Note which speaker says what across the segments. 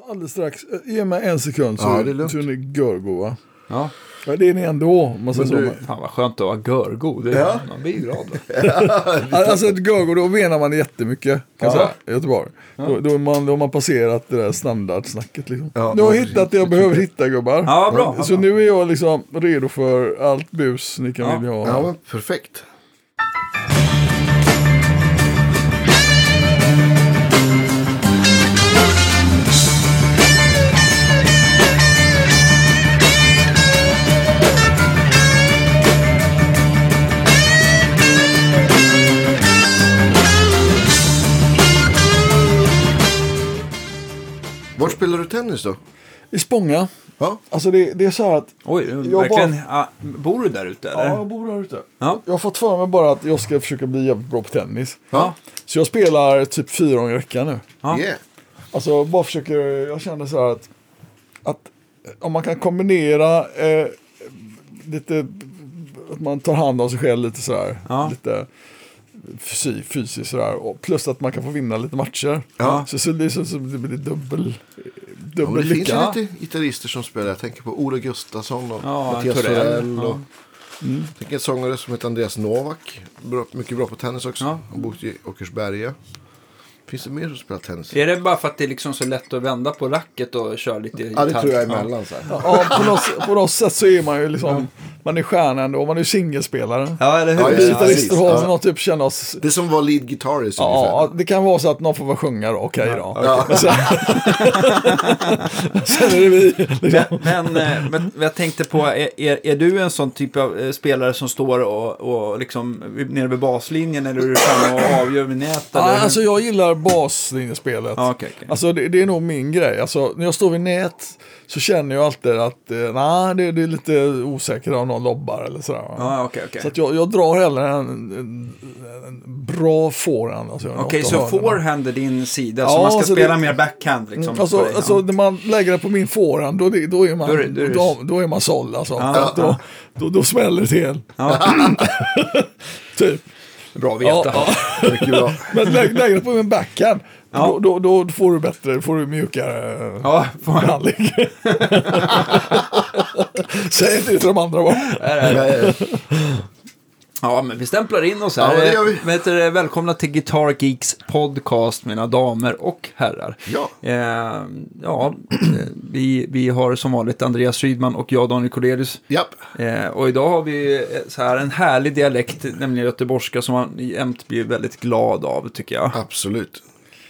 Speaker 1: Ja, Alldeles strax. Eh, Ge mig en sekund så,
Speaker 2: Ja, det är lugnt.
Speaker 1: är ni görgo va?
Speaker 3: Ja,
Speaker 1: Ja, det är ni ändå. om Man säger
Speaker 2: Men du-
Speaker 1: så.
Speaker 3: fan vad skönt att vara görgod. Det,
Speaker 2: Ja.
Speaker 3: Man blir glad. då.
Speaker 1: Alltså ett görgo, då menar man jättemycket. Kan
Speaker 2: Ja.
Speaker 1: säga, i Göteborg. Då, då, är man, då har man passerat det där standardsnacket. Liksom.
Speaker 2: Ja,
Speaker 1: nu har jag hittat det jag behöver hitta gubbar.
Speaker 3: Ja, bra. Ja,
Speaker 1: Så
Speaker 3: bra.
Speaker 1: nu är jag liksom redo för allt bus ni kan
Speaker 3: Ja.
Speaker 1: vilja ha.
Speaker 2: Ja, perfekt. Var spelar du tennis då?
Speaker 1: I Spånga.
Speaker 2: Ja,
Speaker 1: Alltså det, det är så här att
Speaker 3: Oj,
Speaker 1: Jag
Speaker 3: verkligen. Ja, bor du där ute
Speaker 1: ja,
Speaker 3: eller?
Speaker 1: jag bor här ute.
Speaker 3: Ja.
Speaker 1: Jag har fått för mig bara att jag ska försöka bli jävligt bra på tennis.
Speaker 3: Ja.
Speaker 1: Så jag spelar typ fyra gånger i veckan nu.
Speaker 3: Ja.
Speaker 2: yeah.
Speaker 1: Alltså jag bara försöker, jag känner så här att, att om man kan kombinera eh, lite, att man tar hand om sig själv lite så här.
Speaker 3: Ja.
Speaker 1: Lite fysiskt så här. Och plus att man kan få vinna lite matcher.
Speaker 2: Ja.
Speaker 1: Så, så, det, så, så det blir dubbel,
Speaker 2: Ja,
Speaker 1: dubbel
Speaker 2: det finns
Speaker 1: lycka.
Speaker 2: ju lite gitarrister som spelar. Jag tänker på Ola Gustafsson och
Speaker 3: Ja,
Speaker 2: Mattias
Speaker 3: Torell.
Speaker 2: Torell. Och,
Speaker 3: Ja.
Speaker 2: Jag tänker en sångare som heter Andreas Novak. Bra, mycket bra på tennis också.
Speaker 3: Ja.
Speaker 2: Han bott i Åkersberga. Finns det mer som spelar tennis?
Speaker 3: Är det bara för att det är liksom så lätt att vända på racket och köra lite
Speaker 2: Ja, det
Speaker 3: gitarr?
Speaker 2: tror jag är emellan. Så här.
Speaker 1: Ja, på något, på något sätt så är man ju liksom, man är stjärna ändå, man är ju singelspelare.
Speaker 3: Ja, eller hur?
Speaker 2: Ja,
Speaker 1: gitarrister har
Speaker 2: Ja.
Speaker 1: någon typ känna oss
Speaker 2: Det som var lead guitarist
Speaker 1: Ja,
Speaker 2: ungefär.
Speaker 1: det kan vara så att någon får vara sjunga då, okej då.
Speaker 2: Ja.
Speaker 1: Men sen, sen är det vi. Liksom.
Speaker 3: Men, men, eh, men jag tänkte på, är, är, du en sån typ av eh, spelare som står och, och liksom nere vid baslinjen eller är du framme och avgör vid nät?
Speaker 1: Ja, alltså jag gillar baslinjespelet.
Speaker 3: Ja, okej, okej.
Speaker 1: Alltså det, det är nog min grej. Alltså, när jag står vid nät så känner jag alltid att eh, nej, det, det är lite osäkert om någon lobbar eller sådär.
Speaker 3: okej, okej.
Speaker 1: Så jag, jag drar hellre en, en, en bra forehand. Alltså,
Speaker 3: Okej, så forehand är din sida,
Speaker 1: Ja,
Speaker 3: så man ska
Speaker 1: alltså
Speaker 3: spela
Speaker 1: det-
Speaker 3: mer backhand liksom?
Speaker 1: Alltså,
Speaker 3: dig, ja.
Speaker 1: alltså när man lägger det på min forehand då, då är man,
Speaker 3: det- då
Speaker 1: då, är man såld alltså.
Speaker 3: Ja.
Speaker 1: då, då, då smäller det till.
Speaker 3: Ja,
Speaker 1: Typ.
Speaker 3: Bra att veta.
Speaker 1: Ja, ja.
Speaker 2: Mycket bra.
Speaker 1: Men lägg, det på min backhand.
Speaker 3: Ja.
Speaker 1: Då, då, då får du bättre, får du mjukare ja. Behandling. Säg inte det till de andra bara.
Speaker 2: Nej,
Speaker 3: Ja, men vi stämplar in oss här.
Speaker 2: Ja, det gör vi.
Speaker 3: Heter det? Välkomna till Guitar Geeks podcast, mina damer och herrar.
Speaker 2: Ja.
Speaker 3: Eh, ja, vi, vi har som vanligt Andreas Rydman och jag, Daniel Cornelius.
Speaker 2: Japp.
Speaker 3: Eh, och idag har vi eh, så här en härlig dialekt, nämligen göteborgska, som man jämt blir väldigt glad av, tycker jag.
Speaker 2: Absolut.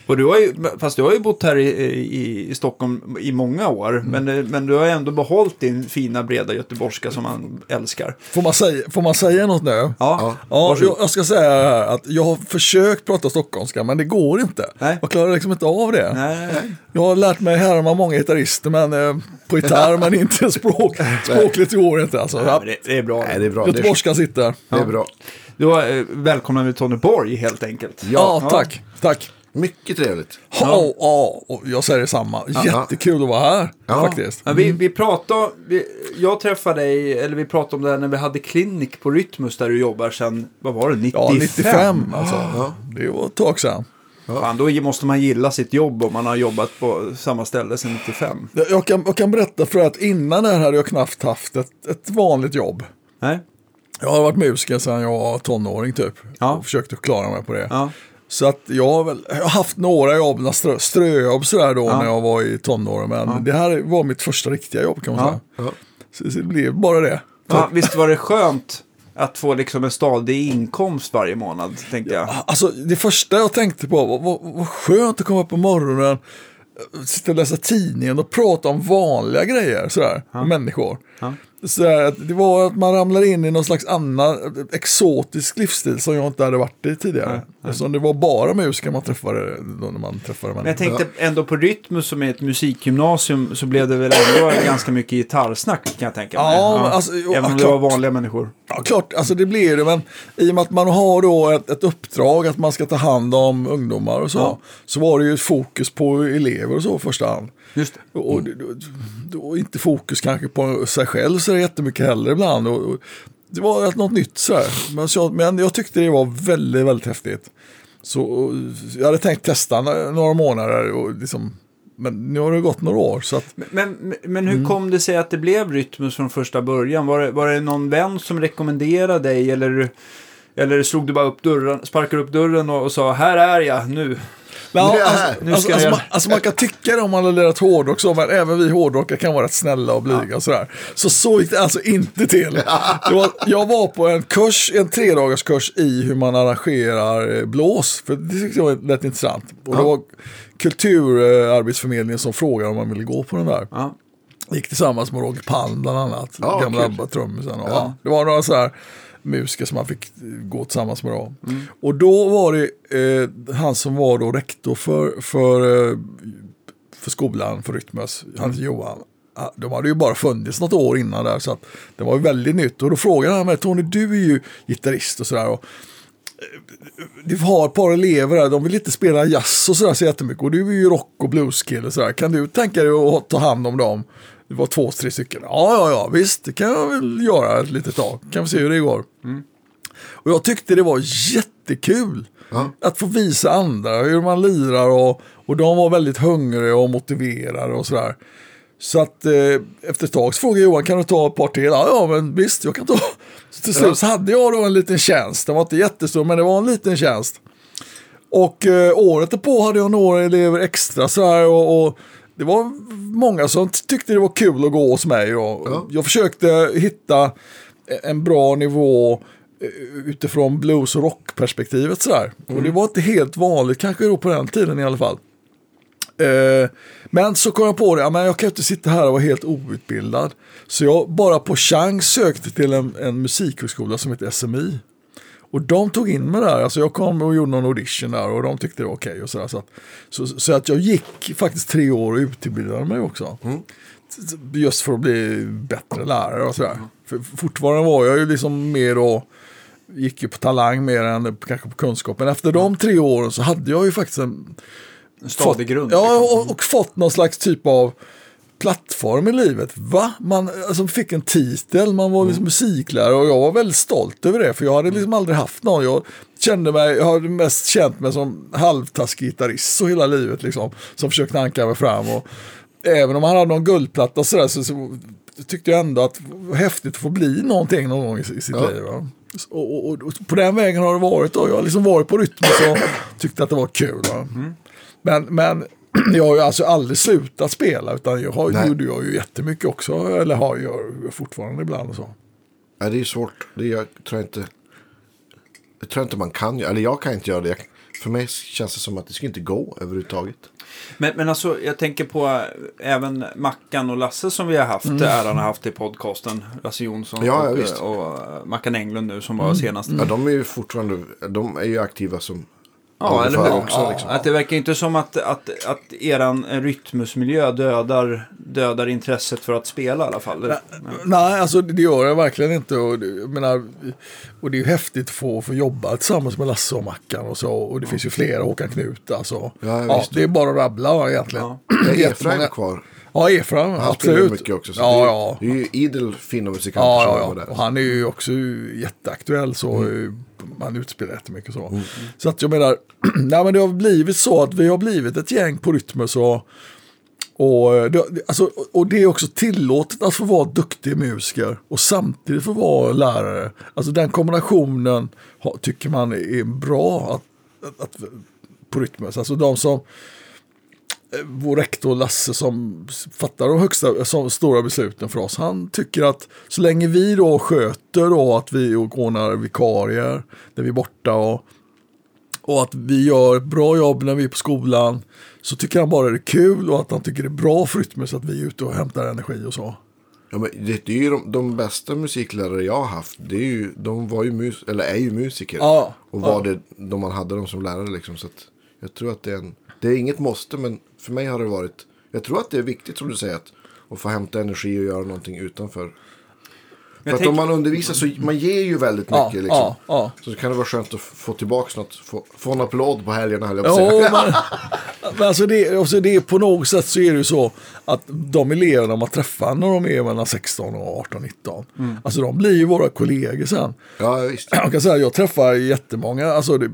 Speaker 3: Och du har ju, fast du har ju bott här i, i, i Stockholm i många år,
Speaker 1: Mm.
Speaker 3: men, eh, men du har ändå behållit din fina breda göteborgska som man älskar.
Speaker 1: Får man säga, får man säga något nu?
Speaker 3: Ja,
Speaker 1: Ja, jag, jag ska säga här att jag har försökt prata stockholmska men det går inte.
Speaker 3: Nej.
Speaker 1: Jag klarar liksom inte av det.
Speaker 3: Nej, nej, nej.
Speaker 1: Jag har lärt mig härma många gitarrister men, eh, på gitarr men inte språk. Språkligt går inte alltså.
Speaker 3: Men det, det är bra.
Speaker 2: Nej, det är bra.
Speaker 1: Göteborgskan sitter.
Speaker 2: det är bra.
Speaker 3: Då eh, välkomnar vi Tony Borg helt enkelt.
Speaker 1: Ja,
Speaker 2: Ja.
Speaker 1: tack. Tack.
Speaker 2: Mycket trevligt.
Speaker 1: Ja, ja, och jag säger detsamma. Jättekul att vara här
Speaker 2: Ja.
Speaker 1: faktiskt.
Speaker 3: Ja, vi, vi pratade, vi, jag träffade dig, eller vi pratade om det här när vi hade klinik på Rytmus där du jobbar sedan, vad var det, 95?
Speaker 1: Ja, 95 alltså. Det var ett tag sedan.
Speaker 3: Fan, då måste man gilla sitt jobb om man har jobbat på samma ställe sedan 95.
Speaker 1: Jag, jag, kan, jag kan berätta för att innan det här hade jag knappt haft ett, ett vanligt jobb.
Speaker 3: Nej?
Speaker 1: Jag har varit musiker sedan jag var tonåring typ.
Speaker 3: Ja.
Speaker 1: Och försökte klara mig på det.
Speaker 3: Ja.
Speaker 1: Så att jag har, väl, jag har haft några jobb, några strö, ströjobb sådär då
Speaker 3: Ja.
Speaker 1: när jag var i tonåren. Men det här var mitt första riktiga jobb kan man
Speaker 3: Ja.
Speaker 1: säga.
Speaker 2: Ja.
Speaker 1: Så, så det blev bara det.
Speaker 3: Ja, visst var det skönt att få liksom en stadig inkomst varje månad, tänkte jag.
Speaker 1: Alltså det första jag tänkte på var vad, vad skönt att komma upp på morgonen, sitta och läsa tidningen och prata om vanliga grejer sådär, med människor.
Speaker 3: Ja.
Speaker 1: Sådär, att det var att man ramlar in i någon slags annan exotisk livsstil som jag inte hade varit i tidigare. Eftersom det var bara musiker man träffade då när man träffade
Speaker 3: Men jag tänkte ändå på Rytmus som är ett musikgymnasium så blev det väl ändå ganska mycket gitarrsnack kan jag tänka mig.
Speaker 1: Ja, men alltså,
Speaker 3: Även om det var vanliga människor.
Speaker 1: Ja, klart, alltså det blir det, men i och med att man har då ett, ett uppdrag att man ska ta hand om ungdomar och så,
Speaker 3: Ja.
Speaker 1: så var det ju fokus på elever och så i första hand.
Speaker 3: Just det.
Speaker 1: Och, och då inte fokus kanske på sig själv så är det jättemycket heller ibland. Och, och, det var något nytt så här. Men, så, men jag tyckte det var väldigt, väldigt häftigt. Så och, jag hade tänkt testa några månader och liksom Men nu har det gått några år. Så att,
Speaker 3: Men, men hur kom det sig att det blev Rytmus från första början? Var det, var det någon vän som rekommenderade dig eller, eller slog du bara upp dörren, sparkade upp dörren och, och sa här är jag nu?
Speaker 1: Ja, alltså, alltså, alltså, man, alltså man kan tycka det om man har lirat hårdrock så, men även vi hårdrockare kan vara rätt snälla och blyga och sådär. Så så gick det alltså inte till. Var, jag var på en kurs, en tredagars kurs i hur man arrangerar eh, blås, för det tyckte jag var rätt intressant. Och det var Kulturarbetsförmedlingen som frågade om man ville gå på den där. Gick tillsammans med Roger Palm bland annat,
Speaker 2: Ja,
Speaker 1: gamla. ABBA-trummisen.
Speaker 3: Ja.
Speaker 1: Ja. Det var några så här musiker som man fick eh, gå tillsammans med. Då. Och då var det eh, han som var då rektor för, för, eh, för skolan, för Rytmus, han heter Johan. Ja, De hade ju bara funnits något år innan där så att det var ju väldigt nytt. Och då frågade han mig, Tony du är ju gitarrist och sådär. Du har ett par elever där, de vill inte spela jazz och sådär så jättemycket. Och du är ju rock och blueskille och sådär. Kan du tänka dig att ta hand om dem? Det var två, tre stycken. Ja, ja, ja, visst, det kan jag väl göra ett litet tag. Kan vi se hur det går. Och jag tyckte det var jättekul.
Speaker 2: Ja.
Speaker 1: Att få visa andra hur man lirar och, och de var väldigt hungriga och motiverade och sådär. Så att eh, efter ett tag så frågade Johan, kan du ta ett par till? Ja, ja men visst, jag kan ta. Så till slut så hade jag då en liten tjänst. Den var inte jättestor, men det var en liten tjänst. Och eh, året därpå hade jag några elever extra så här och, och det var många som tyckte det var kul att gå hos mig. Och
Speaker 2: Ja.
Speaker 1: Jag försökte hitta en bra nivå eh, utifrån blues och rockperspektivet sådär. Och det var inte helt vanligt, kanske då på den tiden i alla fall. Eh, men så kom jag på det, ja, men jag kan inte sitta här och vara helt outbildad. Så jag bara på chans sökte till en, en musikhögskola som heter SMI. Och de tog in mig där, alltså jag kom och gjorde någon audition där och de tyckte det var okej. och sådär, så, att, så, så att jag gick faktiskt tre år och utbildade mig också. Just för att bli bättre lärare och sådär. För fortfarande var jag ju liksom mer då, gick ju på talang mer än kanske på kunskap. Men efter de tre åren så hade jag ju faktiskt en
Speaker 3: En stadig
Speaker 1: fått,
Speaker 3: grund.
Speaker 1: Ja,
Speaker 3: liksom.
Speaker 1: och, och fått någon slags typ av plattform i livet. Va? Man alltså, fick en titel, man var liksom musiklärare och jag var väldigt stolt över det. För jag hade liksom aldrig haft någon. Jag kände mig, jag hade mest känt mig som halvtaskig gitarrist så hela livet liksom. Som försökte hanka mig fram. Och, även om han hade någon guldplatta och sådär så, så tyckte jag ändå att det var häftigt att få bli någonting någon gång i, i sitt
Speaker 2: Ja.
Speaker 1: liv. Va? Och, och, och på den vägen har det varit. Och jag har liksom varit på rytm och tyckte att det var kul. Va? Men, men jag har ju alltså aldrig slutat spela utan jag har,
Speaker 2: Nej.
Speaker 1: gjorde jag ju jättemycket också. Eller har gör fortfarande ibland och så.
Speaker 2: Ja, det är svårt. Det jag tror jag inte... Det tror jag inte man kan göra. Eller jag kan inte göra det. Jag, för mig känns det som att det ska inte gå överhuvudtaget.
Speaker 3: Men, men alltså, jag tänker på äh, även Mackan och Lasse som vi har haft, äran har haft i podcasten. Lasse Jonsson
Speaker 2: Ja,
Speaker 3: och, och, Mackan Englund nu som var senast.
Speaker 2: Ja, de är ju fortfarande... De är ju aktiva som...
Speaker 3: Ja, eller hur?
Speaker 2: Också,
Speaker 3: ja,
Speaker 2: liksom.
Speaker 3: Att det verkar inte som att, att, att eran rytmusmiljö dödar, dödar intresset för att spela i alla fall.
Speaker 1: Nej, alltså det gör jag verkligen inte. Och jag menar, och det är ju häftigt att få, få jobba tillsammans med Lasse och Mackan och så. Och det finns ju flera, Håkan Knut alltså.
Speaker 2: Ja, visst.
Speaker 1: det är bara att rabbla egentligen.
Speaker 3: Ja.
Speaker 2: Det är Efraim kvar.
Speaker 1: Ja, Efraim,
Speaker 2: Han spelar
Speaker 1: absolut.
Speaker 2: mycket också. Så
Speaker 1: ja,
Speaker 2: det, är,
Speaker 1: ja.
Speaker 2: det är ju idel fina musikanter
Speaker 1: Ja, ja, ja. Och han är ju också jätteaktuell så mm. han utspelar jättemycket så. Så att jag menar, nej men det har blivit så att vi har blivit ett gäng på Rytmus och och det, alltså, och det är också tillåtet att få vara duktig musiker och samtidigt få vara lärare. Alltså den kombinationen tycker man är bra att, att, att, på Rytmus. Alltså de som eh, vår rektor Lasse som fattar de högsta, som stora besluten för oss. Han tycker att så länge vi då sköter då att vi ordnar vikarier när vi är borta och, och att vi gör ett bra jobb när vi är på skolan så tycker han bara det är kul och att han tycker det är bra för Rytmus att vi är ute och hämtar energi och så.
Speaker 2: Ja, men det, det är ju de, de bästa musiklärare jag har haft. Det är ju, de var ju mus, eller är ju musiker.
Speaker 1: Ja,
Speaker 2: och var
Speaker 1: ja.
Speaker 2: det de man hade dem som lärare. Liksom, så jag tror att det är en... Det är inget måste, men för mig har det varit... Jag tror att det är viktigt som du säger. Att, att få hämta energi och göra någonting utanför. För att om man undervisar så man ger ju väldigt
Speaker 1: Ja,
Speaker 2: mycket. liksom.
Speaker 1: ja, ja.
Speaker 2: Så kan det vara skönt att få tillbaka något. Få, få en applåd på helgerna höll jag på att säga.
Speaker 1: Jo, men, men alltså det, alltså det, på något sätt så är det ju så att de eleverna man träffar när de är mellan 16 och 18, 19. Alltså de blir ju våra kollegor sen.
Speaker 2: Ja, visst.
Speaker 1: Jag kan säga att jag träffar jättemånga, alltså det,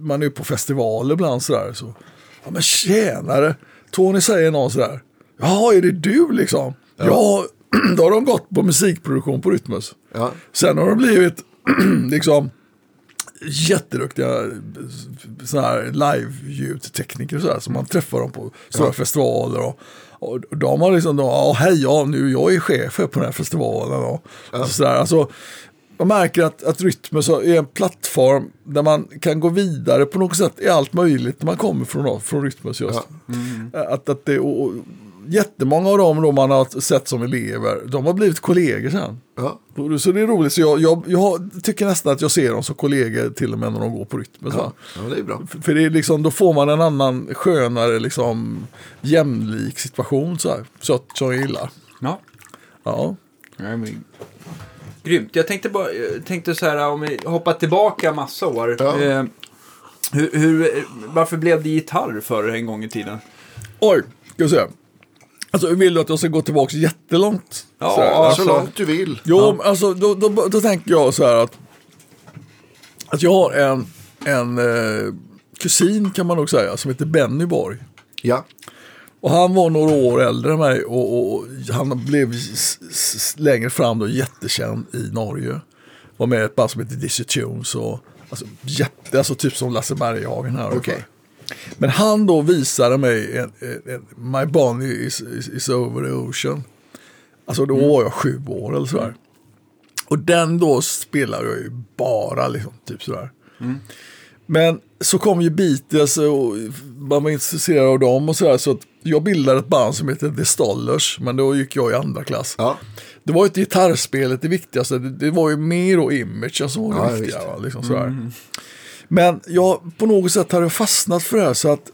Speaker 1: man är ju på festivaler ibland sådär. Så, ja men tjänare, Tony säger någon sådär. Ja, är det du liksom? Ja, då har de gått på musikproduktion på Rytmus.
Speaker 2: Ja.
Speaker 1: Sen har de blivit liksom jätteduktiga här live-ljudtekniker och sådär. Så man träffar dem på stora
Speaker 2: Ja.
Speaker 1: festivaler. Och, och de har liksom, ja hej, ja nu jag är chef på den här festivalen. Och, och sådär. Alltså, man märker att, att Rytmus är en plattform där man kan gå vidare på något sätt i allt möjligt när man kommer från, från Rytmus just. Att, att det, och, och, jättemånga av dem då man har sett som elever, de har blivit kollegor sen.
Speaker 2: Ja.
Speaker 1: Så det är roligt, så jag, jag, jag tycker nästan att jag ser dem som kollegor till och med när de går på Rytmus. va?
Speaker 2: ja, det är bra.
Speaker 1: För- För det är liksom, då får man en annan skönare, liksom, jämlik situation så här, så att som jag gillar.
Speaker 3: Ja.
Speaker 1: Ja.
Speaker 3: Grymt. Jag tänkte, bara, jag tänkte så här, om vi hoppar tillbaka massa år.
Speaker 2: Ja.
Speaker 3: Eh, hur, hur, varför blev det gitarr för en gång i tiden?
Speaker 1: Oj, ska vi se. Alltså vill du att jag ska gå tillbaka jättelångt?
Speaker 3: Ja,
Speaker 1: Så här,
Speaker 2: Så
Speaker 3: alltså-
Speaker 2: långt du vill.
Speaker 1: Jo, men alltså då, då, då tänker jag så här att, att jag har en, en eh, kusin kan man nog säga som heter Benny Borg.
Speaker 2: Ja.
Speaker 1: Och han var några år äldre än mig och, och, och han blev längre fram då jättekänd i Norge. Var med i ett band som heter Dizzy Tunes och alltså, jätte, alltså typ som Lasse Berghagen här.
Speaker 2: Okej.
Speaker 1: Men han då visade mig en, en, en, My Bonnie is, is, is over the ocean. Alltså då var jag sju år eller sådär. Och den då spelar jag ju bara liksom, typ sådär. Men så kom ju Beatles och man var intresserad av dem och sådär. Så att jag bildade ett band som heter The Stollers. Men då gick jag i andra klass.
Speaker 2: Ja.
Speaker 1: Det var ju inte gitarrspelet det viktigaste. Det, det var ju mer och imagen som var det
Speaker 2: Ja,
Speaker 1: viktiga. Va? Liksom sådär. Men jag, på något sätt hade jag fastnat för det här så att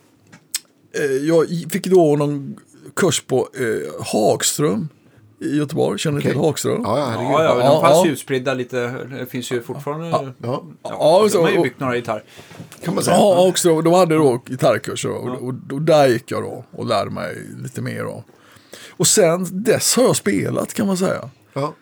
Speaker 1: eh, jag fick då någon kurs på eh, Hagström i Göteborg. Känner ni
Speaker 2: Okej.
Speaker 1: till Hagström?
Speaker 2: Ja, ja.
Speaker 3: Ja, ja, de
Speaker 1: Ja,
Speaker 3: fanns
Speaker 1: ja.
Speaker 3: ju utspridda lite. Det finns ju fortfarande. Ja,
Speaker 2: Ja,
Speaker 1: Ja, så-
Speaker 3: de har ju byggt några gitarrer.
Speaker 2: kan man säga.
Speaker 1: Ja, också, de hade då gitarrkurser och, och, och där gick jag då och lärde mig lite mer. Då. Och sen dess har jag spelat kan man säga.
Speaker 2: Ja.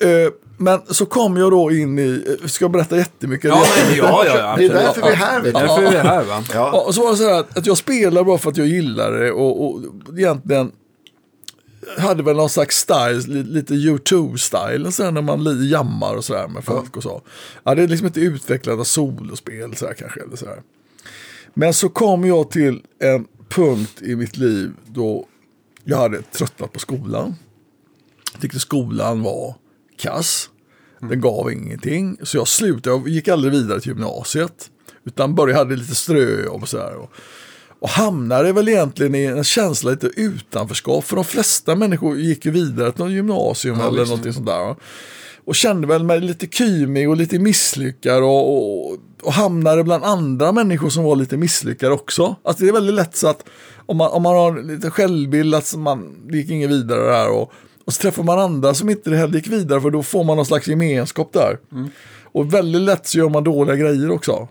Speaker 1: Eh, men så kom jag då in i, ska jag berätta jättemycket?
Speaker 3: Ja, men, ja, ja, ja,
Speaker 2: Det är därför vi är här.
Speaker 3: Det
Speaker 2: Vet
Speaker 3: är
Speaker 2: du.
Speaker 3: därför vi är här va?
Speaker 1: Ja,
Speaker 2: Ja.
Speaker 1: och så var det så här att, att jag spelar bara för att jag gillar det och, och egentligen hade väl någon slags style, li- lite U2-style, så när man jammar och sådär med folk och så. Ja, det är liksom inte utvecklat av solospel så här, kanske. Eller så här. Men så kom jag till en punkt i mitt liv då jag hade tröttnat på skolan. Jag tyckte skolan var kass. Den gav ingenting. Så jag slutade, jag gick aldrig vidare till gymnasiet. Utan började, hade lite ströjobb och. Och, och hamnade väl egentligen i en känsla lite utanförskap. För de flesta människor gick ju vidare till någon gymnasium
Speaker 2: Ja,
Speaker 1: eller
Speaker 2: visst.
Speaker 1: någonting sånt där. Och kände väl mig lite kymig och lite misslyckad. Och, och, och hamnade bland andra människor som var lite misslyckade också. Alltså det är väldigt lätt så att om man, om man har lite självbild att man det gick inget vidare där. Och, och så träffar man andra som inte heller gick vidare för då får man någon slags gemenskap där. Och väldigt lätt så gör man dåliga grejer också.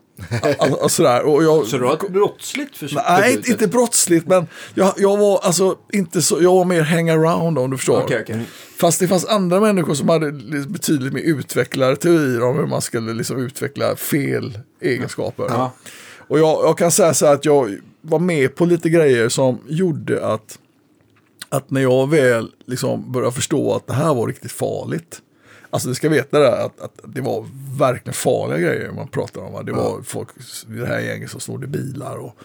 Speaker 1: Alltså, sådär. Och jag,
Speaker 3: Så du har ett brottsligt försök?
Speaker 1: Nej, inte, brottsligt, men jag, jag var alltså inte så, jag var mer hang around om du förstår.
Speaker 3: Okej, okej.
Speaker 1: Fast det fanns andra människor som hade li- betydligt mer utvecklade teorier om hur man skulle liksom utveckla fel egenskaper.
Speaker 3: Ja.
Speaker 1: Och jag, jag kan säga så här att jag var med på lite grejer som gjorde att, att när jag väl liksom började förstå att det här var riktigt farligt. Alltså det ska veta det här, att, att det var verkligen farliga grejer man pratar om. va. Det var folk i det här gänget som snodde bilar och,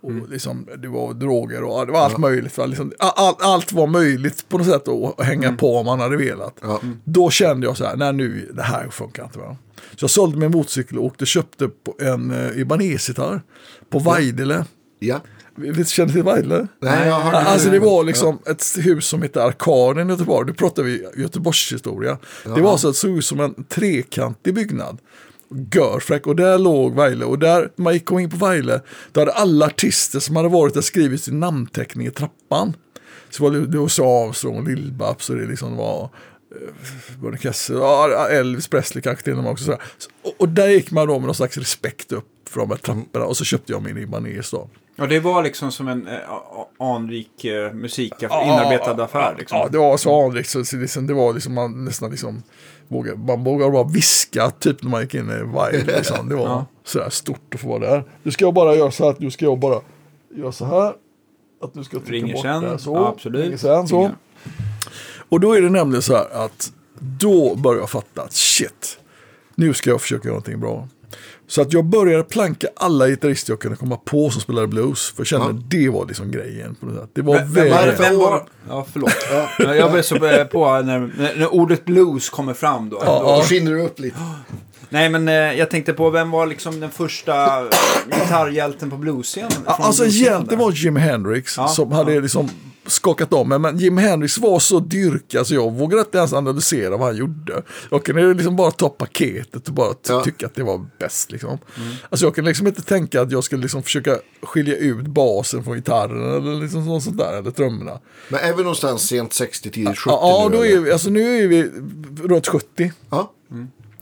Speaker 1: och liksom, det var droger och ja, det var allt möjligt. Va? Liksom, all, allt var möjligt på något sätt att att hänga på om man hade velat.
Speaker 2: Ja.
Speaker 1: Då kände jag så här, nej nu, det här funkar inte. Va? Så jag sålde min motorcykel och åkte och köpte på en uh, Ibanez-gitarr på Vajdele.
Speaker 2: Ja.
Speaker 1: Vet, känner till Vajdele?
Speaker 2: Nej, jag har
Speaker 1: Alltså det var liksom ett hus som hette Arkaden i Göteborg. Nu pratar vi Göteborgshistoria. Det var så att det såg ut som en trekantig byggnad. Görfräck och där låg Vaile och där man gick in på Vaile då hade alla artister som hade varit där skrivit sin namnteckning i trappan. Så var det, det var så Armstrong, Lill-Babs och det liksom var eh, Bernie Kessel, ja, Elvis Presley kanske till och med också. Så, och, och där gick man då med någon slags respekt upp för de här trapporna och så köpte jag min Ibanez då.
Speaker 3: Och det var liksom som en eh, anrik eh, musik, inarbetad affär. Liksom.
Speaker 1: Ja, det var så anrikt så liksom, det var liksom man nästan liksom vågade, man vågade bara viska typ när man gick in i Wild. Liksom. Det var
Speaker 3: Ja.
Speaker 1: sådär stort att få vara där. Nu ska jag bara göra så här, att nu ska jag bara göra så här. att du ska trycka
Speaker 3: Ringer
Speaker 1: bort
Speaker 3: sen.
Speaker 1: det. Så,
Speaker 3: Ja, absolut.
Speaker 1: Ringer sen, så.
Speaker 3: Ringer.
Speaker 1: Och då är det nämligen så här att då börjar jag fatta att shit, nu ska jag försöka göra någonting bra. Så att jag började planka alla gitarrister jag kunde komma på som spelade blues. För jag kände
Speaker 2: Ja.
Speaker 1: att det var liksom grejen. På det sättet. det var
Speaker 3: Vem, vem, var, var... Ja, förlåt. Ja, jag blev så på när, när, ordet blues kommer fram då.
Speaker 1: Ja,
Speaker 3: då
Speaker 2: Då skiner du upp lite.
Speaker 3: Nej, men eh, jag tänkte på vem var liksom den första gitarrhjälten på bluesscenen?
Speaker 1: Ja, Alltså egentligen
Speaker 3: där?
Speaker 1: var Jimi Hendrix
Speaker 3: Ja,
Speaker 1: som hade liksom skakat om mig. Men Jimi Hendrix var så dyrkad så jag vågade inte ens analysera vad han gjorde. Jag kunde liksom bara ta paketet och bara
Speaker 2: Ja.
Speaker 1: tycka att det var bäst. Liksom.
Speaker 3: Mm.
Speaker 1: Alltså jag kunde liksom inte tänka att jag skulle liksom försöka skilja ut basen från gitarren eller liksom sånt sånt där, eller trummorna.
Speaker 2: Men är vi någonstans sent 60, tidigt 70
Speaker 1: Ja,
Speaker 2: nu?
Speaker 1: då är vi, alltså nu är vi runt 70.
Speaker 2: Ja.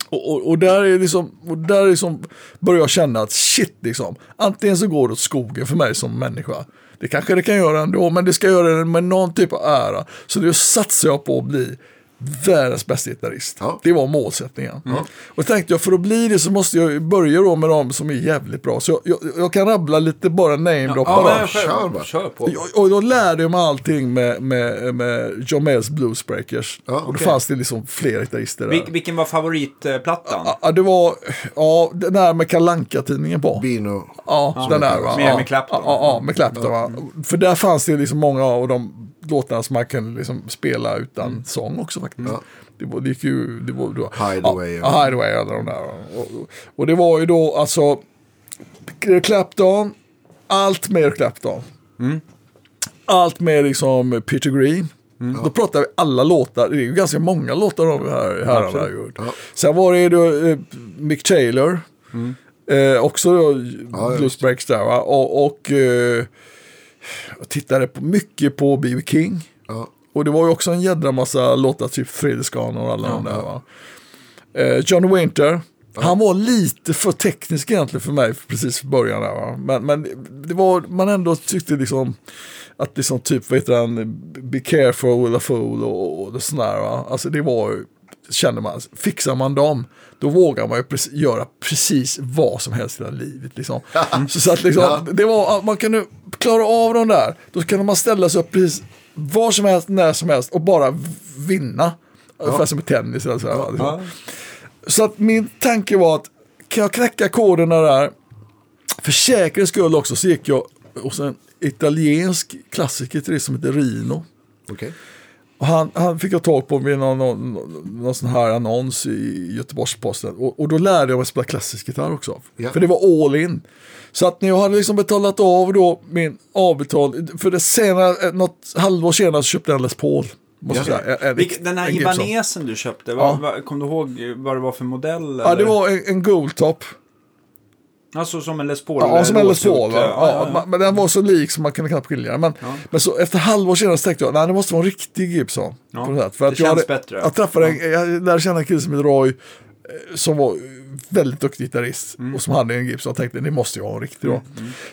Speaker 1: Och, och, och där är liksom, och där är liksom, börjar jag känna att shit liksom, antingen så går det åt skogen för mig som människa. Det kanske det kan göra ändå, men det ska göra det med någon typ av ära. Så det satsar jag på att bli världens bästa gitarrist.
Speaker 2: Ja.
Speaker 1: Det var målsättningen. Och tänkte jag, för att bli det så måste jag börja då med de som är jävligt bra. Så jag, jag, jag kan rabbla lite bara namedroppa
Speaker 3: Ja, men
Speaker 2: Kör
Speaker 3: på.
Speaker 1: Och, och då lärde jag mig allting med, med, med John Mayers Bluesbreakers.
Speaker 2: Ja,
Speaker 1: och då fanns det liksom fler gitarrister där.
Speaker 3: Vil, vilken var favoritplattan?
Speaker 1: Ja, Ja, det var, ja, den där med kalanka tidningen på.
Speaker 2: Bino.
Speaker 1: Ja, den där va.
Speaker 3: Med-
Speaker 1: ja,
Speaker 3: med Clapton.
Speaker 1: Ja, ja, med Clapton va. För där fanns det liksom många av de låtarna som man kunde liksom spela utan sång också faktiskt.
Speaker 2: Ja.
Speaker 1: Det, var, det gick ju, det var då.
Speaker 2: Hideaway,
Speaker 1: Ja, Hideaway alla de där. Och, och, det var ju då alltså Clapton, allt med Clapton. Allt med liksom Peter Green. Då pratar vi alla låtar, det är ju ganska många låtar de här herrarna har gjort.
Speaker 2: Ja.
Speaker 1: Sen var det då eh, Mick Taylor. Eh, också då
Speaker 2: ja,
Speaker 1: Blues Breaks där va. Och, och eh, jag tittade på, mycket på B.B. King.
Speaker 2: Ja.
Speaker 1: Och det var ju också en jädra massa låtar, typ Thrillerskon och alla de där va. Eh, John Winter. Han var lite för teknisk egentligen för mig precis i början där va. Men, men det var, man ändå tyckte liksom att det som typ, vad heter han, Be careful with a fool och, och sådär va. Alltså det var ju, kände man, fixar man dem, då vågar man ju precis, göra precis vad som helst i hela livet. Liksom. Så, så att liksom,
Speaker 2: Ja.
Speaker 1: det var, man kunde klara av dem där, då kunde man ställa sig upp precis var som helst, när som helst och bara vinna. Ungefär som i tennis eller så. här, liksom.
Speaker 3: Ja.
Speaker 1: Så att min tanke var att kan jag knäcka koderna där, för säkerhets skull också så gick jag hos en italiensk klassiker till det som heter Rino.
Speaker 2: Okej.
Speaker 1: Han, han fick jag tag på vid någon, någon, någon sån här annons i Göteborgs-Posten. Och, och då lärde jag mig spela klassisk gitarr också.
Speaker 2: Ja.
Speaker 1: För det var all in. Så att när jag hade liksom betalat av då min avbetal, för det senare, något halvår senare så köpte jag en Les Paul.
Speaker 2: Ja.
Speaker 1: säga. En-
Speaker 3: den här. Ibanesen du köpte,
Speaker 1: Ja.
Speaker 3: vad, vad, kom du ihåg vad det var för modell?
Speaker 1: Ja, det var en, en Goldtop.
Speaker 3: Alltså som en Les Paul?
Speaker 1: Ja, som en Les Paul.
Speaker 3: ja,
Speaker 1: Ja,
Speaker 3: ja,
Speaker 1: Men den var så lik som man kunde knappt skilja den. Men, men så efter halvår senare så tänkte jag, nej det måste vara en riktig Gibson.
Speaker 3: Ja,
Speaker 1: På sätt. för
Speaker 3: det
Speaker 1: att jag
Speaker 3: känns
Speaker 1: hade,
Speaker 3: bättre.
Speaker 1: Jag träffade en, jag lärde känna en kille som heter Roy. eh, Som var väldigt duktig gitarrist.
Speaker 3: Mm.
Speaker 1: Och som hade en Gibson. Jag tänkte, det måste jag ha en riktig då.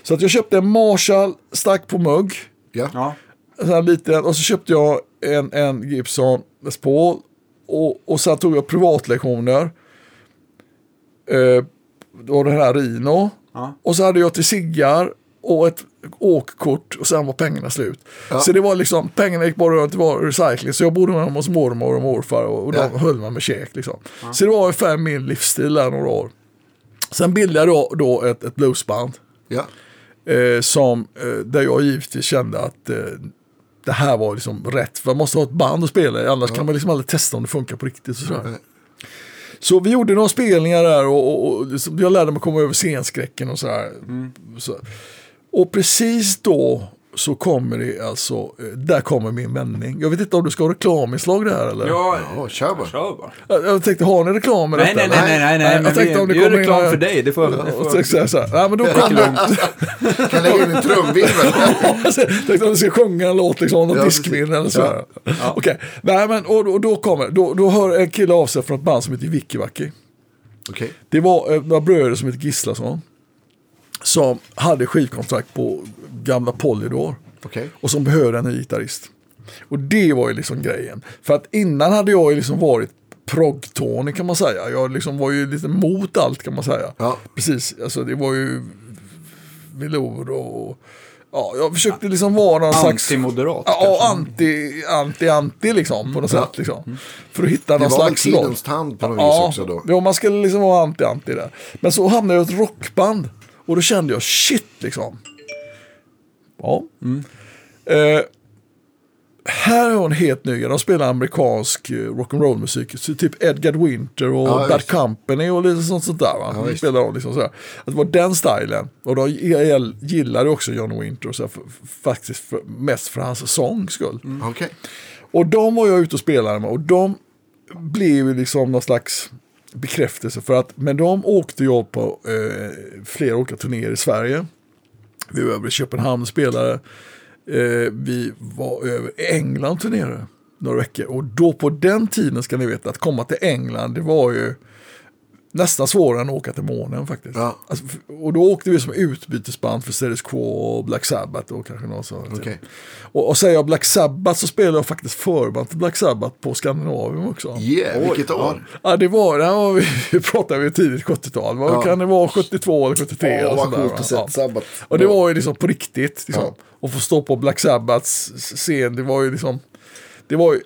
Speaker 1: Så att jag köpte en Marshall, stack på mugg.
Speaker 2: Ja.
Speaker 3: Ja.
Speaker 1: En liten, och så köpte jag en, en Gibson Les Paul. Och, och sen tog jag privatlektioner. Eh, då var det den här Rino.
Speaker 3: Ja.
Speaker 1: Och så hade jag till ciggar och ett åkkort och sen var pengarna slut.
Speaker 2: Ja.
Speaker 1: Så det var liksom, pengarna gick bara runt, det var recycling. Så jag bodde med dem hos mormor och morfar och, och de
Speaker 2: Ja.
Speaker 1: höll mig med käk. Liksom. Så det var ungefär min livsstil där några år. Sen bildade jag då, ett, ett bluesband.
Speaker 2: Ja.
Speaker 1: Eh, som, eh, där jag givetvis kände att eh, det här var liksom rätt. För man måste ha ett band att spela i, annars kan man liksom aldrig testa om det funkar på riktigt. Och sådär. Så vi gjorde några spelningar där och, och, och jag lärde mig komma över scenskräcken och sådär. Så. Och precis då så kommer det alltså, eh, där kommer min vändning. Jag vet inte om du ska ha reklaminslag det här eller?
Speaker 3: Ja,
Speaker 2: Ja, kör bara.
Speaker 3: kör bara.
Speaker 1: Jag, tänkte, har ni reklam med
Speaker 3: Nej,
Speaker 1: detta?
Speaker 3: nej, nej, nej, nej, nej,
Speaker 1: jag tänkte om det
Speaker 3: gör
Speaker 1: kommer in
Speaker 3: reklam
Speaker 1: några-
Speaker 3: för dig. Det får, det
Speaker 1: Och
Speaker 3: får.
Speaker 1: så här, nej men då kommer
Speaker 2: Kan lägga in en trumvirvel.
Speaker 1: Jag tänkte om du ska sjunga en låt, liksom, någon
Speaker 2: Ja,
Speaker 1: diskmin eller så.
Speaker 2: Ja.
Speaker 1: här. Okej, nej men och, och då kommer, då, då hör en kille av sig från ett band som heter Vickivacki.
Speaker 2: Okej.
Speaker 1: Det var eh, några bröder som heter Gislason. Som hade skivkontrakt på gamla Polydor.
Speaker 2: Okej.
Speaker 1: Och som behövde en ny gitarrist. Och det var ju liksom grejen. För att innan hade jag ju liksom varit prog-Tony kan man säga. Jag liksom var ju lite mot allt kan man säga.
Speaker 2: Ja.
Speaker 1: Precis, alltså det var ju velour och ja, jag försökte liksom vara någon slags...
Speaker 3: Antimoderat.
Speaker 1: Ja, anti, anti, anti liksom på något sätt. Liksom. För att hitta
Speaker 2: Det
Speaker 1: någon
Speaker 2: var väl
Speaker 1: slags roll.
Speaker 2: tidens tand på något
Speaker 1: Ja,
Speaker 2: vis också då.
Speaker 1: ja, man skulle liksom vara anti-anti där. Men så hamnade jag i ett rockband. Och då kände jag shit liksom. Ja. Eh, här har en helt ny, de spelar amerikansk eh, rock'n'roll musik. Så typ Edgar Winter och
Speaker 2: Ja,
Speaker 1: Bad. Company och lite sånt, sånt där.
Speaker 2: Ja,
Speaker 1: de spelar de liksom. Att det var den stilen. Och då jag gillade också John Winter. Så här, för, faktiskt för, mest för hans sång skull.
Speaker 2: Okej.
Speaker 1: Och de var jag ute och spelade med och de blev ju liksom någon slags bekräftelse för att med dem åkte jag på eh, flera olika turnéer i Sverige. Vi var över i Köpenhamn och spelade. Eh, vi var över i England och turnerade några veckor. Och då på den tiden ska ni veta att komma till England det var ju nästan svårare än att åka till månen faktiskt.
Speaker 2: Ja.
Speaker 1: Alltså, och då åkte vi som utbytesband för Status Quo och Black Sabbath och kanske något sånt.
Speaker 2: Okej.
Speaker 1: Och, och säger jag Black Sabbath så spelar jag faktiskt förband till Black Sabbath på Skandinavium också.
Speaker 2: Yeah, vilket år?
Speaker 1: Ja, det var, det var vi, vi pratade vi tidigt 70-tal. Vad
Speaker 2: Ja.
Speaker 1: kan det vara 72 eller 73?
Speaker 2: Åh, vad coolt att se
Speaker 1: Ja.
Speaker 2: Sabbath.
Speaker 1: Och det var ju liksom på riktigt. Liksom.
Speaker 2: Ja.
Speaker 1: Och få stå på Black Sabbaths scen, det var ju liksom... Det var ju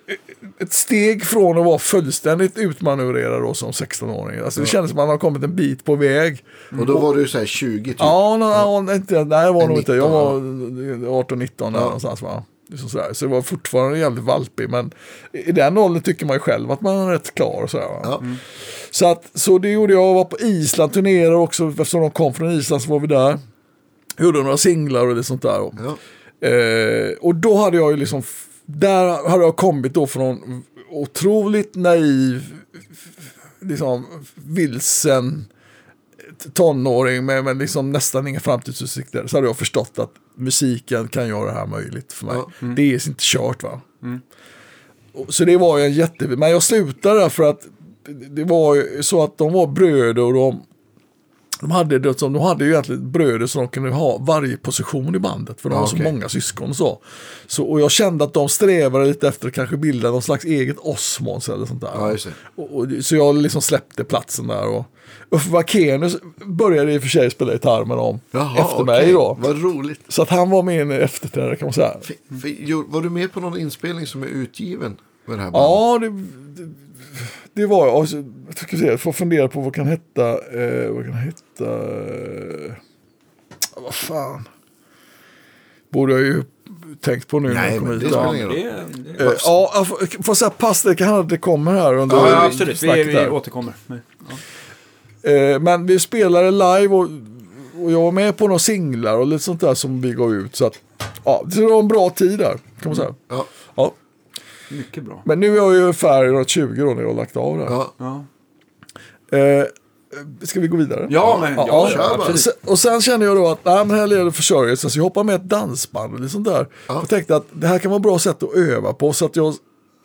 Speaker 1: ett steg från att vara fullständigt utmanövrerad då som 16-åring. Alltså det kändes som att man har kommit en bit på väg.
Speaker 2: Och då var du så här 20 typ.
Speaker 1: Ja, no, ja. inte, nej det var nog inte. Jag
Speaker 2: 19,
Speaker 1: var 18-19 där någonstans va. Sådär. Så det var fortfarande jävligt valpig. Men i den åldern tycker man ju själv att man är rätt klar. Va?
Speaker 2: Ja.
Speaker 1: Så, att, så det gjorde jag. Jag var på Island, turnerade också. Eftersom de kom från Island så var vi där. Gjorde några singlar och lite sånt där.
Speaker 2: Ja.
Speaker 1: Eh, och då hade jag ju liksom, där hade jag kommit då från otroligt naiv, liksom vilsen tonåring med, med liksom nästan inga framtidsutsikter. Så hade jag förstått att musiken kan göra det här möjligt för mig.
Speaker 2: Ja.
Speaker 1: Det är inte kört va. Och, så det var ju en jätte... Men jag slutade där för att det- var ju så att de var bröder och de de hade, det som, de hade ju egentligen bröder så de kunde ha varje position i bandet. För de
Speaker 2: Ja,
Speaker 1: har så
Speaker 2: okej.
Speaker 1: många syskon och så. så. Och jag kände att de strävade lite efter att kanske bilda någon slags eget Osmonds eller sånt där.
Speaker 2: Ja,
Speaker 1: och, och, så jag liksom släppte platsen där. Och Uffe Wakenius började i och för sig spela gitarr med dem
Speaker 2: Jaha,
Speaker 1: efter
Speaker 2: okej.
Speaker 1: mig då.
Speaker 2: Vad roligt.
Speaker 1: Så att han var min efterträdare kan man säga.
Speaker 2: F- Var du med på någon inspelning som är utgiven med det här bandet?
Speaker 1: Ja, det, det, det var jag. Och ska se, jag får fundera på vad kan heta. Eh, vad kan heta. Eh, vad fan. Borde jag ju tänkt på nu när
Speaker 2: Nej, men det
Speaker 1: Ja,
Speaker 2: spelar ingen roll.
Speaker 3: Det, det,
Speaker 1: Eh, ja, jag får, får säga pass, det kan hända att det kommer här under
Speaker 3: ja, ja, absolut. Vi, vi återkommer. Ja.
Speaker 1: Eh, men vi spelade live och, och jag var med på några singlar och lite sånt där som vi gav ut. Så att, ja, det var en bra tid där, kan man säga.
Speaker 2: Ja.
Speaker 1: Ja.
Speaker 3: Mycket bra.
Speaker 1: Men nu är jag ju ungefär runt 20 då när jag har lagt av det. här.
Speaker 2: Ja.
Speaker 3: Ja,
Speaker 1: Eh, ska vi gå vidare?
Speaker 3: ja men ja,
Speaker 1: Ja,
Speaker 2: kör
Speaker 3: ja,
Speaker 2: bara.
Speaker 1: Sen- Och sen kände jag då att nej, men här gäller det försörjelse. Så jag hoppade med ett dansband och sånt där.
Speaker 2: Ja.
Speaker 1: Jag tänkte att det här kan vara ett bra sätt att öva på. Så att jag,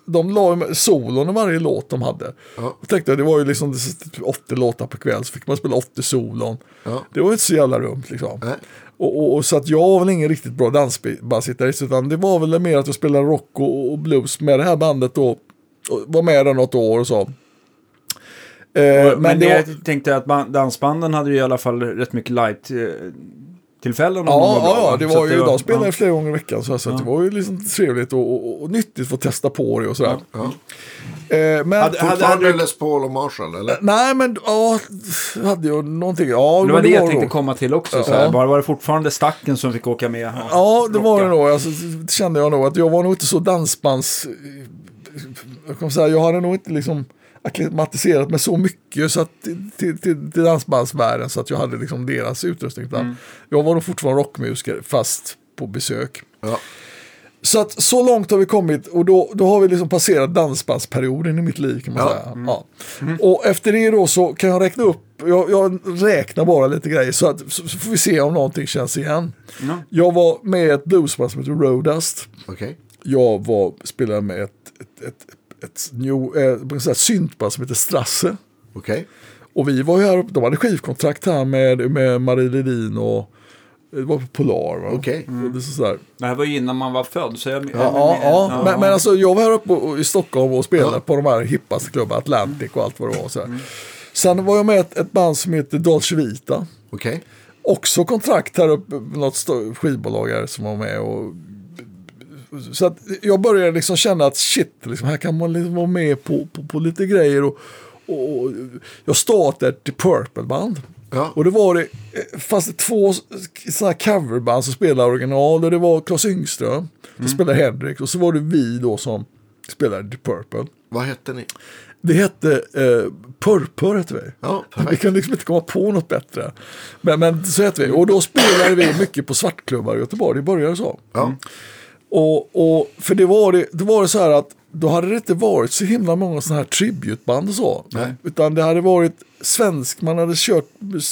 Speaker 1: de la ju med solon i varje låt de hade.
Speaker 2: Ja.
Speaker 1: Jag tänkte att det var ju liksom typ 80 låtar per kväll. Så fick man spela 80 solon.
Speaker 2: Ja.
Speaker 1: Det var ju inte så jävla dumt liksom.
Speaker 2: Nej.
Speaker 1: Och, och, och så att jag var väl ingen riktigt bra dansbandsgitarrist. Utan det var väl mer att jag spelade rock och, och blues med det här bandet då. Och var med där något år och så. Eh,
Speaker 3: Men, det,
Speaker 1: var-
Speaker 3: jag tänkte att ban- dansbanden hade ju i alla fall rätt mycket light eh, tillfällen.
Speaker 1: Ja, ja, ja, det
Speaker 3: Så
Speaker 1: var ju, de spelade
Speaker 3: ja.
Speaker 1: flera gånger i veckan. Så, så att
Speaker 3: Ja.
Speaker 1: det var ju liksom trevligt och, och, och nyttigt att få testa på det och sådär.
Speaker 2: Ja.
Speaker 1: Eh, men,
Speaker 3: Hade- hade-
Speaker 2: Fortfarande Les Paul och Marshall, eller?
Speaker 1: nej men, ja, hade jag någonting. Ja,
Speaker 3: Det var det jag
Speaker 1: nog.
Speaker 3: tänkte komma till också. Så
Speaker 1: Ja.
Speaker 3: här. Bara var det fortfarande stacken som fick åka med?
Speaker 1: Ja, det var det nog. Alltså, det kände jag nog att jag var nog inte så dansbands... Jag, kan säga, jag hade nog inte liksom akklimatiserat mig så mycket så att, till, till, till, dansbandsvärlden så att jag hade liksom deras utrustning. Utan Jag var nog fortfarande rockmusiker fast på besök.
Speaker 2: Ja.
Speaker 1: Så att så långt har vi kommit och då, då har vi liksom passerat dansbandsperioden i mitt liv kan man
Speaker 2: Ja.
Speaker 1: säga. Ja. Och efter det då så kan jag räkna upp, jag, jag räknar bara lite grejer så, att, så, så får vi se om någonting känns igen.
Speaker 3: Ja.
Speaker 1: Jag var med i ett bluesband som heter Rodust.
Speaker 2: Okej.
Speaker 1: Jag var, spelade med ett, ett, ett, ett, new, eh, syntband som heter Strasse.
Speaker 2: Okej.
Speaker 1: Och vi var ju här de hade skivkontrakt här med, med Marie Ledin och det var på Polar. Va?
Speaker 2: Okej.
Speaker 1: Och det är sådär.
Speaker 3: Det här var ju innan man var född. Så jag,
Speaker 1: Ja, ja, ja. Men, men alltså jag var här uppe och- i Stockholm och spelade
Speaker 2: Ja.
Speaker 1: på de här hippaste klubbarna, Atlantic och allt vad det var. Så här. Sen var jag med ett, ett band som heter Dolce Vita.
Speaker 2: Okej.
Speaker 1: också kontrakt här uppe, något skivbolag här som var med. Och, så att jag började liksom känna att shit, liksom, här kan man liksom vara med på, på, på lite grejer. Och, och, jag startade ett Purple-band.
Speaker 2: Ja.
Speaker 1: Och det var det, fanns det två sådana coverband som spelade original. Och det var Claes Yngström som spelade Henrik. Och så var det vi då som spelade The Purple.
Speaker 2: Vad hette ni?
Speaker 1: Vi hette eh, Purpur hette vi.
Speaker 2: Ja,
Speaker 1: Vi kunde liksom inte komma på något bättre. Men, men så hette vi. Och då spelade vi mycket på svartklubbar i Göteborg. Det började så.
Speaker 2: Ja.
Speaker 1: Och, och, för det var det, då var det så här att då hade det inte varit så himla många sådana här tributeband och så.
Speaker 2: Nej.
Speaker 1: Utan det hade varit svensk, man hade kört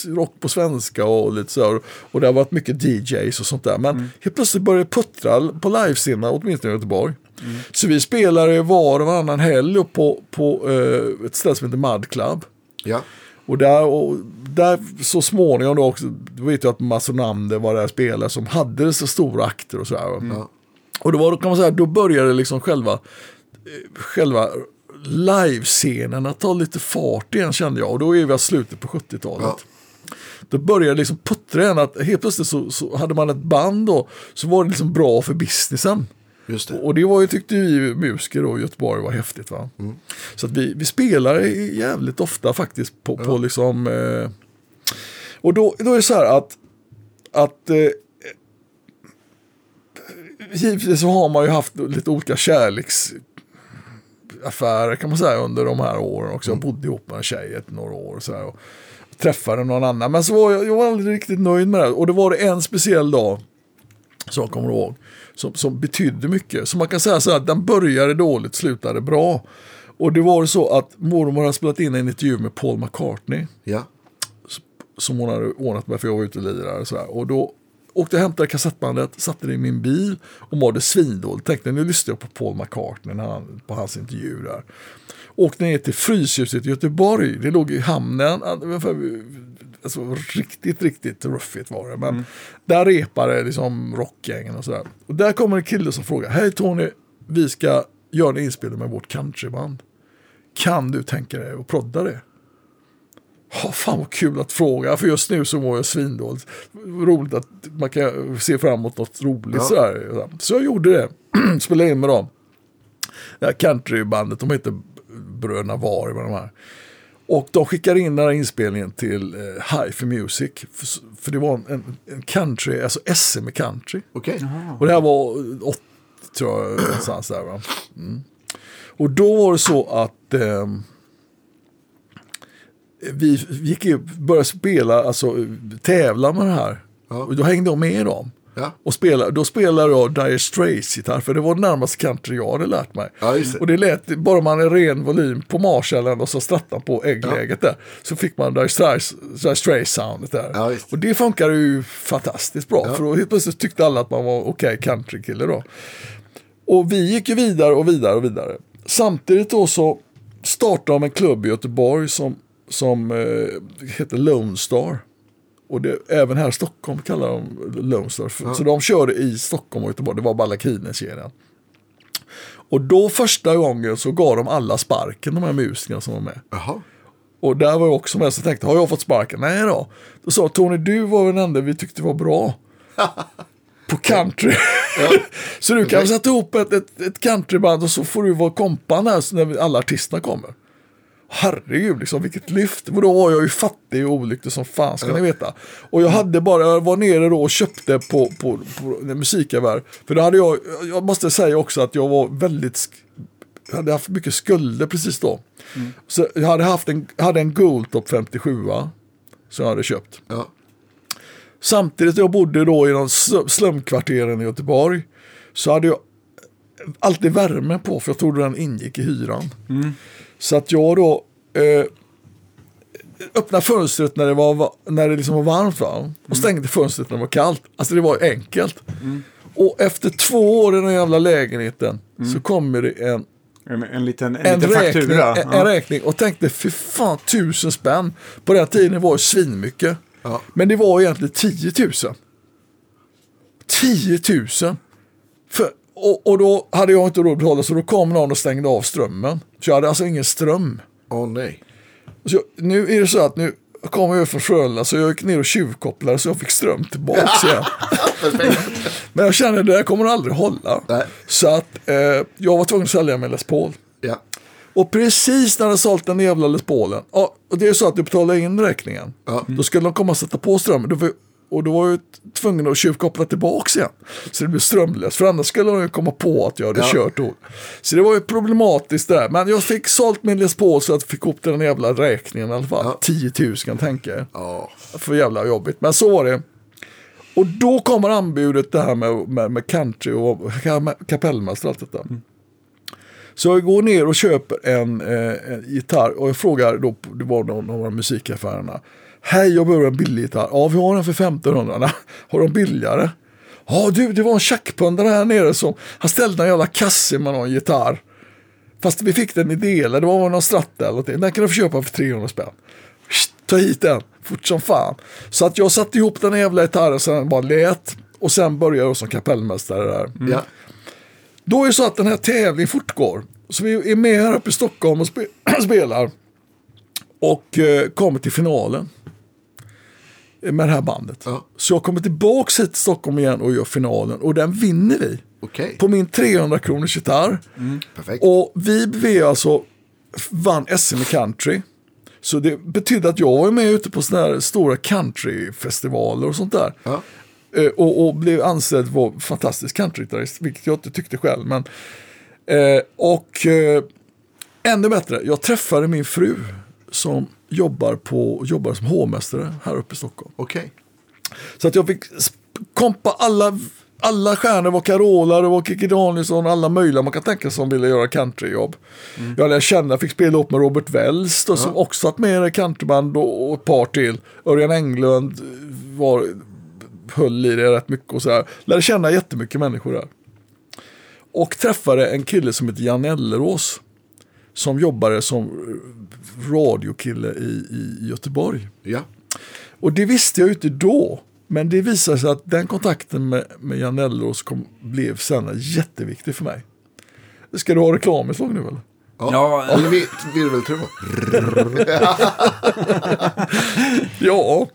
Speaker 1: rock på svenska och lite så här. Och det har varit mycket DJs och sånt där. Men helt plötsligt började det puttra på livescenerna, åtminstone i Göteborg. Så vi spelade var och varannan helg på, på eh, ett ställe som heter Mud Club.
Speaker 2: Ja.
Speaker 1: Och där, och där så småningom då också, då vet jag att Mats Onander var där spelare som hade så stora akter och sådär.
Speaker 2: Ja.
Speaker 1: Och då, var, då kan man säga, då började liksom själva, eh, själva livescenen att ta lite fart igen kände jag. Och då är vi i slutet på 70-talet.
Speaker 2: Ja.
Speaker 1: Då började liksom puttra igen att helt plötsligt så, så hade man ett band då, så var det liksom bra för businessen.
Speaker 2: Just det.
Speaker 1: Och det var ju, tyckte vi musiker då i Göteborg var häftigt. Va? Så att vi, vi spelar jävligt ofta faktiskt på, på liksom... Eh, och då, då är det så här att, att eh, givetvis så har man ju haft lite olika kärleksaffärer kan man säga under de här åren också. Jag bodde ihop med en tjej ett några år så här. Och träffade någon annan. Men så var jag, jag var aldrig riktigt nöjd med det. Och det var det en speciell dag som jag kommer ihåg, som, som betydde mycket. Så man kan säga så här att den började dåligt, slutade bra. Och det var så att mormor hade spelat in en intervju med Paul McCartney
Speaker 2: Ja.
Speaker 1: som hon hade ordnat med för jag var ute och lirade. Och, så här. och då åkte och hämtade kassettbandet, satte det i min bil och mådde svindåligt. Tänkte nu lyssnar jag på Paul McCartney när han, på hans intervju där. Åkte ner till Fryshuset i Göteborg. Det låg i hamnen. Alltså, riktigt, riktigt ruffigt var det. Men där repade liksom rockgängen och sådär. Och där kommer en kille som frågar. Hej Tony, vi ska göra en inspelning med vårt countryband. Kan du tänka dig att prodda det? Ja, fan vad kul att fråga, för just nu så mår jag svindåligt. Roligt att man kan se fram emot något roligt
Speaker 2: Ja.
Speaker 1: sådär. Så jag gjorde det, spelade in med dem. Det här countrybandet, de heter Bröderna Var, med de här. Och de skickade in den här inspelningen till eh, for Music. För, för det var en, en country, alltså SM i country.
Speaker 2: Okej.
Speaker 1: Och det här var 80, tror jag, någonstans där. Va? Mm. Och då var det så att ehm, vi gick upp, började spela, alltså tävla med det här.
Speaker 2: Ja.
Speaker 1: Och då hängde jag med dem.
Speaker 2: Ja.
Speaker 1: Och spelade, då spelade jag Dire Straits gitarr, för det var det närmaste country jag hade lärt mig.
Speaker 2: Ja, det.
Speaker 1: Och det lät, bara man är ren volym på Marshallen och så strattan på äggläget där, så fick man Dire Straits, Dire Straits soundet där.
Speaker 2: Visst.
Speaker 1: och det funkade ju fantastiskt bra, för då helt plötsligt tyckte alla att man var okej countrykille då. Och vi gick ju vidare och vidare och vidare. Samtidigt då så startade de en klubb i Göteborg som, som eh, heter Lone Star. Och det, även här i Stockholm kallar de Lone Star. För- Så de körde i Stockholm och Göteborg. Det var Ballakinen-serien. Och då första gången så gav de alla sparken, de här musikerna som var med.
Speaker 2: Jaha.
Speaker 1: Och där var jag också med, så tänkte, har jag fått sparken? Nej då. Då sa Tony, du var den enda vi tyckte var bra. På country. så du kan sätta ihop ett, ett, ett countryband och så får du vara kompan här när alla artisterna kommer. Herregud, liksom, vilket lyft. Och då var jag ju fattig och olycklig som fan ska ni veta. Och jag hade bara, jag var nere då och köpte på, på, på musikaffär. För då hade jag, jag måste säga också att jag var väldigt, jag hade haft mycket skulder precis då. Så jag hade haft en, hade en Goldtop 57 som jag hade köpt.
Speaker 2: Ja.
Speaker 1: Samtidigt jag bodde då i de sl- slumkvarteren i Göteborg så hade jag alltid värme på för jag trodde den ingick i hyran. Så att jag då eh, öppnade fönstret när det, var, när det liksom var varmt va? och stängde fönstret när det var kallt. Alltså det var enkelt. Och efter två år i den jävla lägenheten så kommer det en
Speaker 3: En, en liten, en
Speaker 1: en
Speaker 3: liten
Speaker 1: räkning,
Speaker 3: faktura.
Speaker 1: en, en räkning och tänkte fy fan tusen spänn. På den tiden var det svinmycket.
Speaker 2: Ja.
Speaker 1: Men det var egentligen 10 000. 10 000. För, och, och då hade jag inte råd att betala så då kom någon och stängde av strömmen. Så jag hade alltså ingen ström.
Speaker 2: Åh nej.
Speaker 1: Så nu är det så att nu jag kom över från Frölunda så jag gick ner och tjuvkopplade så jag fick ström tillbaka igen. Men jag kände att det här kommer aldrig hålla.
Speaker 2: Nej.
Speaker 1: Så att eh, jag var tvungen att sälja min Les Paul.
Speaker 2: Ja.
Speaker 1: Och precis när jag sålt den jävla Les Paulen, och det är så att du betalar in räkningen,
Speaker 2: Ja.
Speaker 1: då skulle de komma och sätta på strömmen. Och då var jag tvungen att tjuvkoppla tillbaka igen. Så det blev strömlöst. För annars skulle de ju komma på att jag hade
Speaker 2: Ja.
Speaker 1: kört då. Så det var ju problematiskt där. Men jag fick sålt min Les Paul så att jag fick ihop den jävla räkningen i alla fall.
Speaker 2: Ja.
Speaker 1: 10 000 kan jag tänka er.
Speaker 2: Ja.
Speaker 1: För jävla jobbigt. Men så var det. Och då kommer anbudet det här med, med, med country och ka- kapellmästare och allt detta. Så jag går ner och köper en, eh, en gitarr och jag frågar då, det var någon av de musikaffärerna. Hej, jag behöver en billig gitarr. Ja, vi har den för 1500. Nej, Har de billigare? Ja, du, det var en tjackpundare här nere som, han ställde en jävla kasse med någon gitarr. Fast vi fick den i delar, det var någon stratta eller någonting. Den kan du få köpa för 300 spänn. Ta hit den, fort som fan. Så att jag satte ihop den jävla gitarren så den bara lät. Och sen började jag som kapellmästare där.
Speaker 2: Ja.
Speaker 1: Då är det så att den här tävlingen fortgår. Så vi är med här uppe i Stockholm och spe spelar. Och eh, kommer till finalen. Med det här bandet.
Speaker 2: Ja.
Speaker 1: Så jag kommer tillbaka hit till Stockholm igen och gör finalen. Och den vinner vi.
Speaker 2: Okej.
Speaker 1: På min 300 kronors gitarr.
Speaker 2: Perfekt.
Speaker 1: Och vi vi alltså vann SM i country. Så det betydde att jag var med ute på sådana här stora countryfestivaler och sånt där.
Speaker 2: Ja.
Speaker 1: Eh, och, och blev ansedd vara fantastisk countrygitarrist, vilket jag inte tyckte själv. Men, eh, och eh, ännu bättre, jag träffade min fru som jobbar, på, jobbar som hovmästare här uppe i Stockholm.
Speaker 2: Okej.
Speaker 1: Så att jag fick kompa alla, alla stjärnor, var Carola, det var Kikki Danielsson, alla möjliga man kan tänka sig som ville göra countryjobb. Jag lärde känna, fick spela upp med Robert Wells då, som också varit med i countryband och, och ett par till. Örjan Englund var, höll i det rätt mycket och sådär. Lärde känna jättemycket människor där. Och träffade en kille som heter Jan Ellerås. Som jobbade som radiokille i, i Göteborg.
Speaker 2: Ja.
Speaker 1: Och det visste jag ju inte då. Men det visade sig att den kontakten med, med Jan Ellerås kom, blev sen jätteviktig för mig. Ska du ha reklaminslag nu eller?
Speaker 2: Ja.
Speaker 3: Ja.
Speaker 2: Eller vi- virveltrumma.
Speaker 1: Ja,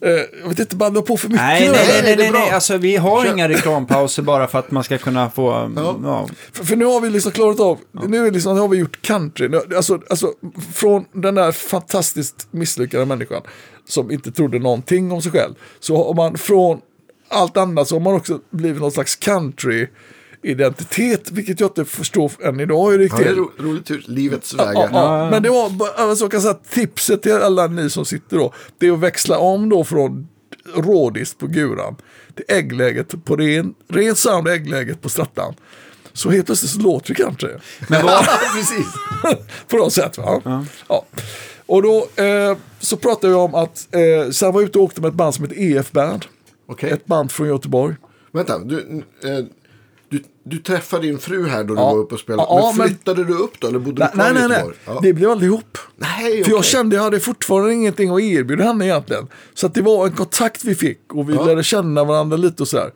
Speaker 1: eh, jag vet inte, bandla på för mycket.
Speaker 3: Nej, nej, nej, nej,
Speaker 2: det är
Speaker 3: nej, nej. Alltså, vi har
Speaker 2: Kör.
Speaker 3: inga reklampauser bara för att man ska kunna få... Ja.
Speaker 1: För, för nu har vi liksom klarat av, nu, är liksom, nu har vi gjort country. Nu, alltså, alltså, från den där fantastiskt misslyckade människan som inte trodde någonting om sig själv. Så har man från allt annat så har man också blivit någon slags country identitet, vilket jag inte förstår än idag gick
Speaker 2: Ja, det är ro, roligt hur livets
Speaker 1: Ja,
Speaker 2: vägar.
Speaker 1: ja, Men det var, bara- alltså, jag kan säga, tipset till alla ni som sitter då, det är att växla om då från rådis på guran till äggläget på ren, ren sound äggläget på strattan. Så helt plötsligt så låter det kanske.
Speaker 3: Men vad...
Speaker 2: Precis.
Speaker 1: på något sätt va? Ja. Och då eh, så pratade jag om att, eh, sen var jag ute och åkte med ett band som heter EF Band.
Speaker 2: Okej.
Speaker 1: Ett band från Göteborg.
Speaker 2: Vänta, du, eh, du, du träffade din fru här då du
Speaker 1: Ja.
Speaker 2: var uppe och spelade.
Speaker 1: Ja,
Speaker 2: men
Speaker 1: men-
Speaker 2: flyttade du upp då? Eller bodde
Speaker 1: Nej,
Speaker 2: du kvar
Speaker 1: nej,
Speaker 2: i
Speaker 1: nej.
Speaker 2: Göteborg? Ja.
Speaker 1: Det blev aldrig ihop.
Speaker 2: Nej,
Speaker 1: För jag kände jag hade fortfarande ingenting att erbjuda henne egentligen. Så att det var en kontakt vi fick och vi
Speaker 2: Ja.
Speaker 1: lärde känna varandra lite och så här.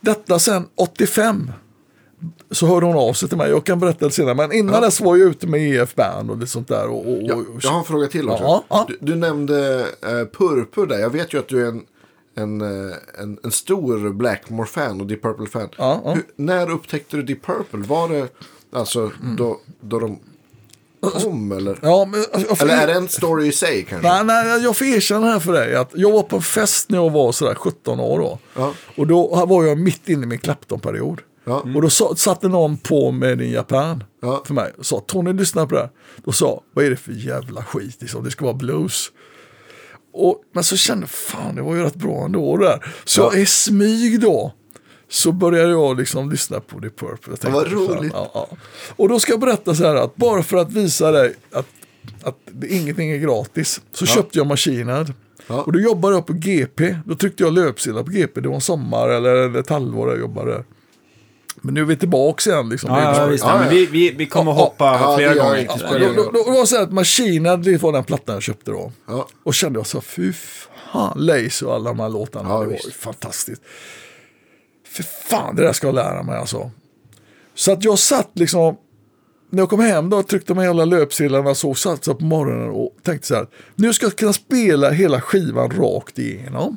Speaker 1: Detta sen 85 så hörde hon av sig till mig. Jag kan berätta det senare. Men innan dess var jag ute med EF Band och lite sånt där. Och, och,
Speaker 2: Ja,
Speaker 1: och,
Speaker 2: jag har en fråga till också.
Speaker 1: Ja, ja.
Speaker 2: Du, du nämnde eh, Purpur där. Jag vet ju att du är en, en, eh, en, en stor Blackmore-fan och Deep Purple-fan.
Speaker 1: Ja, ja.
Speaker 2: Hur- När upptäckte du Deep Purple? Var det alltså då, då de kom eller?
Speaker 1: Ja, men, jag,
Speaker 2: Eller är det en story i sig kanske?
Speaker 1: Nej, nej, jag får erkänna här för dig att jag var på en fest när jag var sådär 17 år då.
Speaker 2: Ja.
Speaker 1: Och då var jag mitt inne i min Clapton-period.
Speaker 2: Ja.
Speaker 1: Och då sa, satte någon på med din Japan
Speaker 2: Ja.
Speaker 1: för mig och sa Tony lyssna på det här. Då sa vad är det för jävla skit liksom, det ska vara blues. Och, men så kände jag fan det var ju rätt bra ändå där. Så
Speaker 2: Ja.
Speaker 1: i smyg då så började jag liksom lyssna på The Purple. Jag tänkte,
Speaker 2: vad
Speaker 1: fan,
Speaker 2: roligt.
Speaker 1: Ja, ja. Och då ska jag berätta så här att bara för att visa dig att, att det, ingenting är gratis så köpte jag Machinad.
Speaker 2: Ja.
Speaker 1: Och då jobbade jag på GP. Då tryckte jag löpsedlar på GP. Det var en sommar eller ett halvår jag jobbade där. Men nu är vi tillbaka igen. Liksom.
Speaker 3: Ja, ja,
Speaker 1: Det
Speaker 3: visst.
Speaker 2: Ja, ja.
Speaker 3: Men vi, vi, vi kommer
Speaker 1: Ja,
Speaker 3: hoppa
Speaker 2: ja,
Speaker 3: flera
Speaker 2: det
Speaker 3: gånger. Det
Speaker 1: Ja,
Speaker 3: spelar
Speaker 1: då, då, då, var det så här att Machinad, det var den plattan jag köpte då.
Speaker 2: Ja.
Speaker 1: Och kände jag så, fy fan, Lace och alla de här låtarna.
Speaker 2: Ja,
Speaker 1: det var
Speaker 2: visst.
Speaker 1: fantastiskt. För fan, det där ska jag lära mig alltså. Så att jag satt liksom när jag kom hem då tryckte de jävla löpsedlarna så satt jag på morgonen och tänkte så här. Nu ska jag kunna spela hela skivan rakt igenom.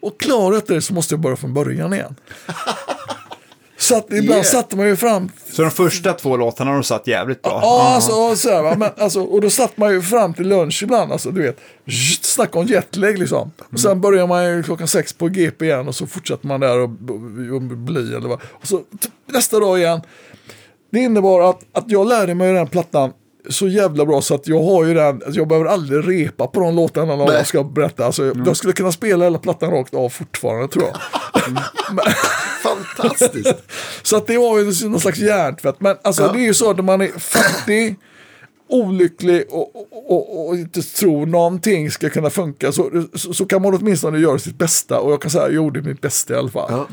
Speaker 1: Och klarar jag inte det så måste jag börja från början igen. Så att ibland
Speaker 2: Yeah.
Speaker 1: satte man ju fram
Speaker 3: Så de första två låtarna har de satt jävligt bra.
Speaker 1: Ja, alltså, så här. Men, alltså, och då satt man ju fram till lunch ibland, alltså, du vet. Snacka om jetlag liksom. Och sen börjar man ju klockan sex på GP igen och så fortsätter man där och, och, och bli eller vad. Och så nästa dag igen. Det innebar att, att jag lärde mig den plattan så jävla bra så att jag har ju den, alltså jag behöver aldrig repa på de låtarna när jag ska berätta. Alltså, Jag skulle kunna spela hela plattan rakt av fortfarande tror jag.
Speaker 2: Fantastiskt.
Speaker 1: Så att det var ju någon slags hjärntvätt. Men alltså,
Speaker 2: Ja.
Speaker 1: det är ju så att när man är fattig, olycklig och, och, och, och inte tror någonting ska kunna funka så, så, så kan man åtminstone göra sitt bästa. Och jag kan säga jag gjorde mitt bästa i alla fall.
Speaker 2: Ja.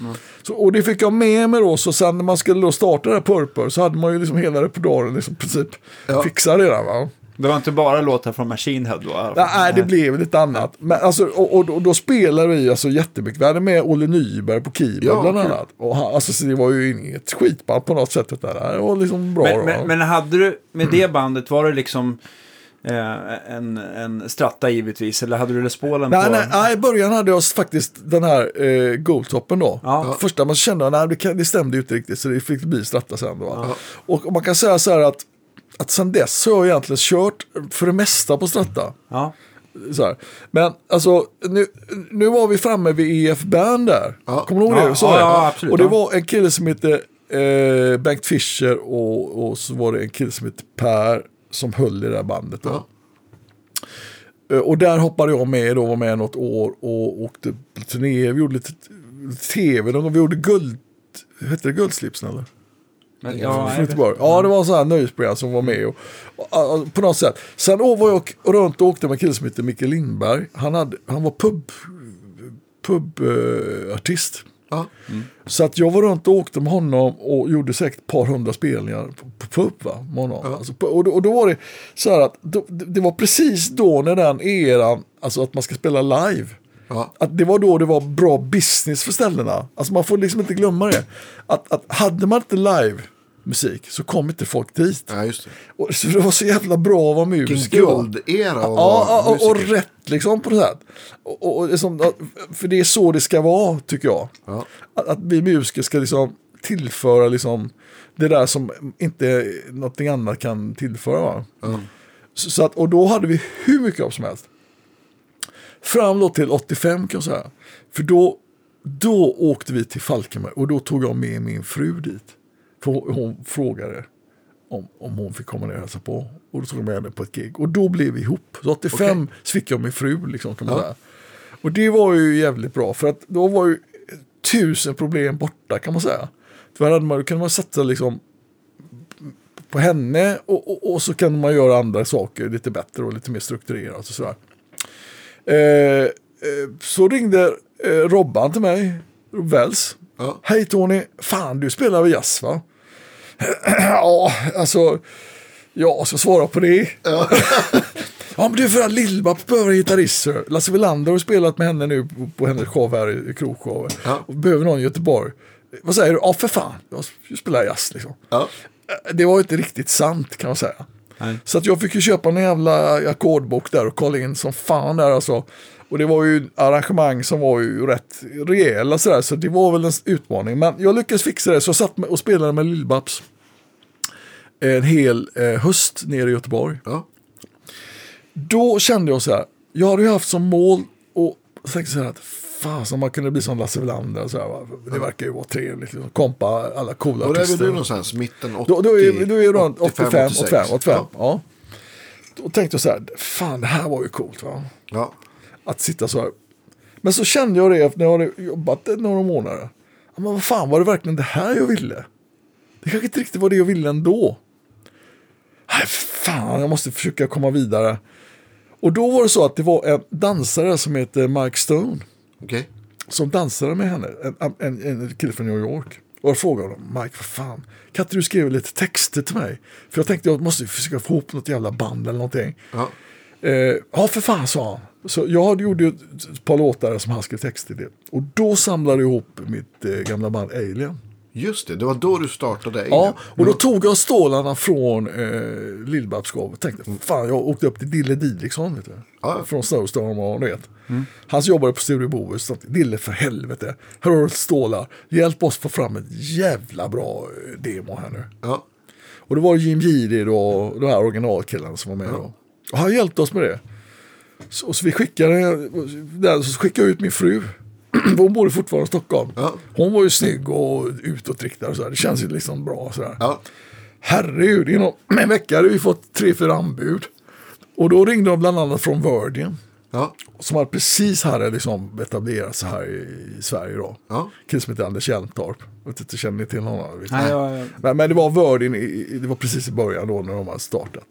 Speaker 1: Så, och det fick jag med mig då. Så sen när man skulle då starta det här Purple så hade man ju liksom hela repertoaren liksom princip
Speaker 2: Ja.
Speaker 1: fixad redan. Va?
Speaker 3: Det var inte bara låtar från Machine Head då?
Speaker 1: Nej, det blev lite annat. Men alltså, och, och, och då spelade vi alltså jättemycket. Vi hade med Olle Nyberg på keyboard
Speaker 2: Ja,
Speaker 1: bland annat. Och han, alltså, så det var ju inget skitband på något sätt. Det, där. det var liksom bra.
Speaker 3: Men, men, men hade du, med det bandet, var det liksom eh, en, en stratta givetvis? Eller hade du Les Paulen
Speaker 1: Nej,
Speaker 3: på?
Speaker 1: nej, nej, i början hade jag faktiskt den här eh, Goldtoppen då.
Speaker 3: Ja.
Speaker 1: Första man kände nej, det, kan- det stämde ju inte riktigt så det fick bli stratta sen. Då, va? Och man kan säga så här att, att sen dess har jag egentligen kört för det mesta på stratta.
Speaker 3: Ja.
Speaker 1: Så här. Men alltså, nu, nu var vi framme vid EF Band där.
Speaker 2: Ja.
Speaker 1: Kommer du ihåg det? Så
Speaker 3: ja, ja, absolut,
Speaker 1: och det var en kille som hette eh, Bengt Fischer och, och så var det en kille som hette Per som höll i det där bandet. Då. Eh, Och där hoppade jag med då, var med något år och åkte på turné. Vi gjorde lite tv, någon gång. vi gjorde guld, hette det Guldslipsen eller?
Speaker 3: Men, ja.
Speaker 1: Göteborg. Ja, det var en sån här nöjesprogram som var med. Och, och, och, på något sätt. Sen då var jag runt och åkte med en kille som heter Micke Lindberg. Han, hade, han var pub, pubartist. Uh, artist.
Speaker 2: Ja.
Speaker 1: Så att jag var runt och åkte med honom och gjorde säkert ett par hundra spelningar på, på pub. Va? Med honom. Alltså, på- och, då, och då var det så här att då, det det var precis då när den eran, alltså att man ska spela live.
Speaker 2: Ja.
Speaker 1: Att det var då det var bra business för ställena. Alltså man får liksom inte glömma det. Att, att hade man inte live musik så kom inte folk dit.
Speaker 2: ja, just det.
Speaker 1: Och, så det var så jävla bra att vara musiker.
Speaker 2: guldera att
Speaker 1: Ja, och, och
Speaker 2: musiker.
Speaker 1: rätt liksom på det sätt. Och, och, och det är som, för det är så det ska vara tycker jag.
Speaker 2: Ja.
Speaker 1: Att, att vi musiker ska liksom tillföra liksom det där som inte någonting annat kan tillföra. Va? Så, så att, och då hade vi hur mycket jobb som helst. Fram då till 85 kan jag säga. För då, då åkte vi till Falkenberg och då tog jag med min fru dit. För hon, hon frågade om, om hon fick komma ner och hälsa på. Och då tog jag med henne på ett gig. Och då blev vi ihop. Så 85 så fick jag min fru liksom kan man
Speaker 2: Ja.
Speaker 1: säga. Och det var ju jävligt bra för att då var ju tusen problem borta kan man säga. För hade man, då kunde man satsa liksom på henne och, och, och så kan man göra andra saker lite bättre och lite mer strukturerat och sådär. Eh, eh, så ringde eh, Robban till mig, Wells.
Speaker 2: Ja.
Speaker 1: Hej Tony, fan du spelar väl jazz va? ja, alltså, jag ska svara på det. Ja, men du för att Lill-Babs behöver en gitarrist. Lasse Welander har spelat med henne nu på, hennes show här i, krogshowen.
Speaker 2: Ja.
Speaker 1: Och behöver någon i Göteborg. Vad säger du? Ja, för fan. Jag spelar jazz liksom.
Speaker 2: Ja.
Speaker 1: Det var inte riktigt sant kan man säga.
Speaker 3: Nej.
Speaker 1: Så att jag fick ju köpa en jävla ackordbok där och kolla in som fan där alltså. Och det var ju arrangemang som var ju rätt rejäla sådär. Så det var väl en utmaning. Men jag lyckades fixa det så jag satt och spelade med Lill-Babs. En hel eh, höst nere i Göteborg.
Speaker 2: Ja.
Speaker 1: Då kände jag så här. Jag hade ju haft som mål och tänkte så här att fan som man kunde bli som Lasse Welander. Så här, va? Det verkar ju vara trevligt. Liksom. Kompa alla coola
Speaker 2: Var är väl
Speaker 1: artister.
Speaker 2: du någonstans? Mitten 80?
Speaker 1: Då, då, är, då är runt 85,
Speaker 2: 86.
Speaker 1: 85, 85.
Speaker 2: Ja.
Speaker 1: Ja. Då tänkte jag så här, fan det här var ju coolt va.
Speaker 2: Ja.
Speaker 1: Att sitta så här. Men så kände jag det när jag hade jobbat några månader. Men vad fan var det verkligen det här jag ville? Det kanske inte riktigt var det jag ville ändå. Nej, fan, jag måste försöka komma vidare. Och då var det så att det var en dansare som heter Mike Stone
Speaker 2: Okej.
Speaker 1: som dansade med henne, en, en, en kille från New York. Och jag frågade honom, Mike, för fan, kan inte du skriva lite texter till mig? För jag tänkte jag måste försöka få ihop något jävla band eller någonting.
Speaker 2: Ja.
Speaker 1: Eh, ja, för fan, sa han. Så jag gjort ett par låtar som han skrev texter till. Och då samlade jag ihop mitt eh, gamla band Alien.
Speaker 2: Just det, det var då du startade Alien.
Speaker 1: Ja, och då tog jag stålarna från eh, Lill-Babs-gav och tänkte, fan jag åkte upp till Dille Didriksson, vet du.
Speaker 2: Ja.
Speaker 1: Från Snowstorm och du vet. Han jobbade på Studio Bohus, så att, Dille för helvete, här har du stålar, hjälp oss få fram ett jävla bra eh, demo här nu.
Speaker 2: Ja.
Speaker 1: Och det var Jim Giri då, de här originalkillarna som var med då. Och han hjälpte oss med det. Så, så vi skickade, där, så skickade jag ut min fru. Hon bodde fortfarande i Stockholm.
Speaker 2: Ja.
Speaker 1: Hon var ju snygg och utåtriktad och så här. Det känns ju liksom bra så här.
Speaker 2: Ja.
Speaker 1: Herregud, inom en vecka hade vi fått tre, fyra anbud. Och då ringde de bland annat från Virgin.
Speaker 2: Ja.
Speaker 1: Som hade precis hade liksom etablerat sig här i, i Sverige då.
Speaker 2: Ja.
Speaker 1: Kille som heter Anders Hjälmtorp. Jag vet inte, känner ni till honom?
Speaker 3: Nej, jag,
Speaker 1: Men, men det var i- det var precis i början då när de hade startat.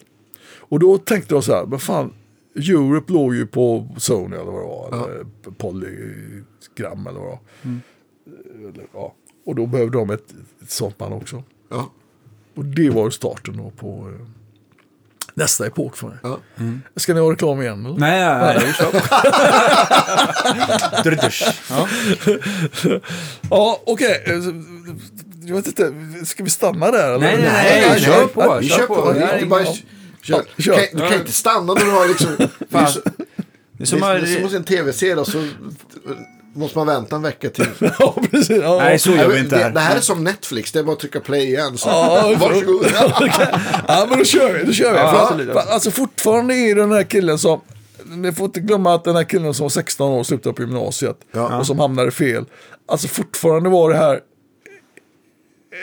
Speaker 1: Och då tänkte jag så här, vad fan, Europe låg ju på Sony eller vad det var, eller Polygram eller vad det var. Eller, ja. Och då behövde de ett, ett sånt band också.
Speaker 2: Ja.
Speaker 1: Och det var ju starten då på eh, nästa epok för mig.
Speaker 2: Ja.
Speaker 1: Ska ni ha reklam igen? Eller?
Speaker 3: nej, nej, nej, kör ja.
Speaker 1: Ja, okej. Eh, Jag vet inte, ska vi stanna där? Eller?
Speaker 3: Nej, nej, nej, kör på.
Speaker 2: Vi
Speaker 3: kör
Speaker 2: kör
Speaker 3: på.
Speaker 2: på. Bara, kör.
Speaker 1: Kör.
Speaker 2: Du, kan, du kan inte stanna när du har liksom... Det är
Speaker 3: Det
Speaker 2: det
Speaker 3: som att
Speaker 2: se en tv-serie och så måste man vänta en vecka till.
Speaker 1: ja, precis. Ja.
Speaker 3: Nej, så gör vi inte
Speaker 2: det,
Speaker 3: här.
Speaker 2: det här är som Netflix, det är bara att trycka play igen. Så.
Speaker 1: Ja,
Speaker 2: Varsågod.
Speaker 1: ja, men då kör vi. Då kör vi.
Speaker 3: Ja,
Speaker 1: för, alltså fortfarande är den här killen som... Ni får inte glömma att den här killen som var 16 år och slutade på gymnasiet.
Speaker 2: Ja.
Speaker 1: Och som hamnade fel. Alltså fortfarande var det här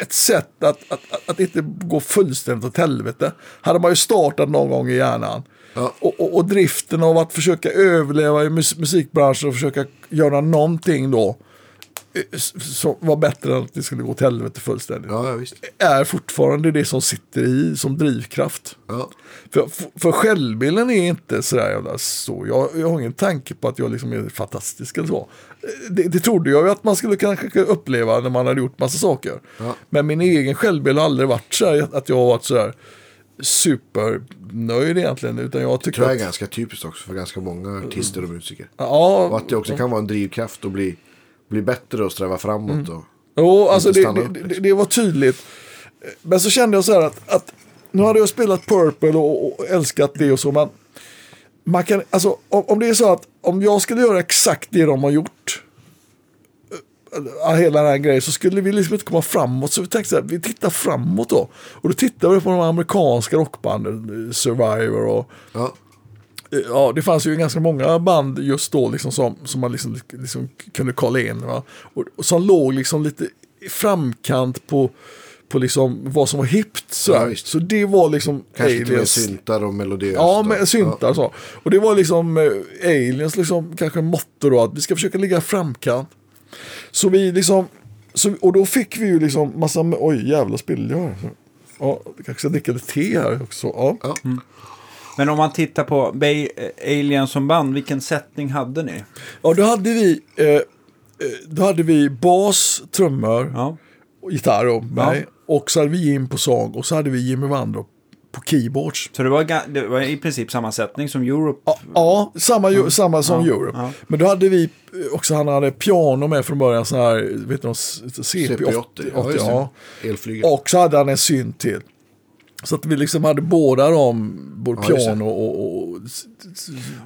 Speaker 1: ett sätt att, att, att, att inte gå fullständigt åt helvete. Hade man ju startat någon gång i hjärnan.
Speaker 2: Ja.
Speaker 1: Och, och, och driften av att försöka överleva i mus musikbranschen och försöka göra någonting då. eh, Som var bättre än att det skulle gå åt helvete fullständigt
Speaker 2: Ja,
Speaker 1: är fortfarande det som sitter i som drivkraft.
Speaker 2: Ja.
Speaker 1: För, för, självbilden är inte sådär jävla så. Jag, jag har ingen tanke på att jag liksom är fantastisk eller så. Det, det trodde jag ju att man skulle kanske uppleva när man hade gjort massa saker.
Speaker 2: Ja.
Speaker 1: Men min egen självbild har aldrig varit så att jag har varit så här supernöjd egentligen. Utan jag tycker
Speaker 2: tror jag är
Speaker 1: att,
Speaker 2: ganska typiskt också för ganska många artister och musiker. Och
Speaker 1: ja,
Speaker 2: att det också kan vara en drivkraft att bli, bli bättre och sträva framåt. Och,
Speaker 1: Jo, alltså det, det,
Speaker 2: upp,
Speaker 1: det,
Speaker 2: liksom.
Speaker 1: det var tydligt. Men så kände jag så här att, att nu hade jag spelat Purple och, och älskat det och så. Men man kan, alltså, om, om det är så att om jag skulle göra exakt det de har gjort. Eh, Hela den här grejen så skulle vi liksom inte komma framåt. Så vi tänkte här, vi tittar framåt då. Och då tittar vi på de amerikanska rockbanden, eh, Survivor och
Speaker 2: ja,
Speaker 1: Ja, det fanns ju ganska många band just då liksom som, som man liksom, liksom kunde kolla in. Va? Och, och som låg liksom lite i framkant på, på liksom vad som var hippt. Så,
Speaker 2: Ja,
Speaker 1: så det var liksom
Speaker 2: kanske till och med
Speaker 1: aliens.
Speaker 2: syntar och melodiöst.
Speaker 1: Ja, med syntar och så. Och det var liksom eh, aliens liksom kanske motto då att vi ska försöka ligga framkant. Så vi liksom, så, och då fick vi ju liksom massa, oj jävla spill jag. Ja, jag kanske ska dricka lite te här också. Ja.
Speaker 2: Ja.
Speaker 3: Men om man tittar på Bay, eh, Alien som band, vilken sättning hade ni?
Speaker 1: Ja, då hade vi, eh, eh, då hade vi bas, trummor,
Speaker 3: Ja.
Speaker 1: och gitarr och mig. Och så hade vi Jim på sång och så hade vi Jimmy Wandro på keyboards.
Speaker 3: Så det var, det var i princip samma sättning som Europe?
Speaker 1: Ja, ja samma, ju- samma som
Speaker 3: Ja,
Speaker 1: Europe.
Speaker 3: ja.
Speaker 1: Men då hade vi också, han hade piano med från början, sån här, vet du, CP80.
Speaker 2: CP80, ja, just det.
Speaker 1: ja.
Speaker 2: Elflygare.
Speaker 1: Och så hade han en synt till. Så att vi liksom hade båda dem, både
Speaker 2: Ja,
Speaker 1: piano och... och,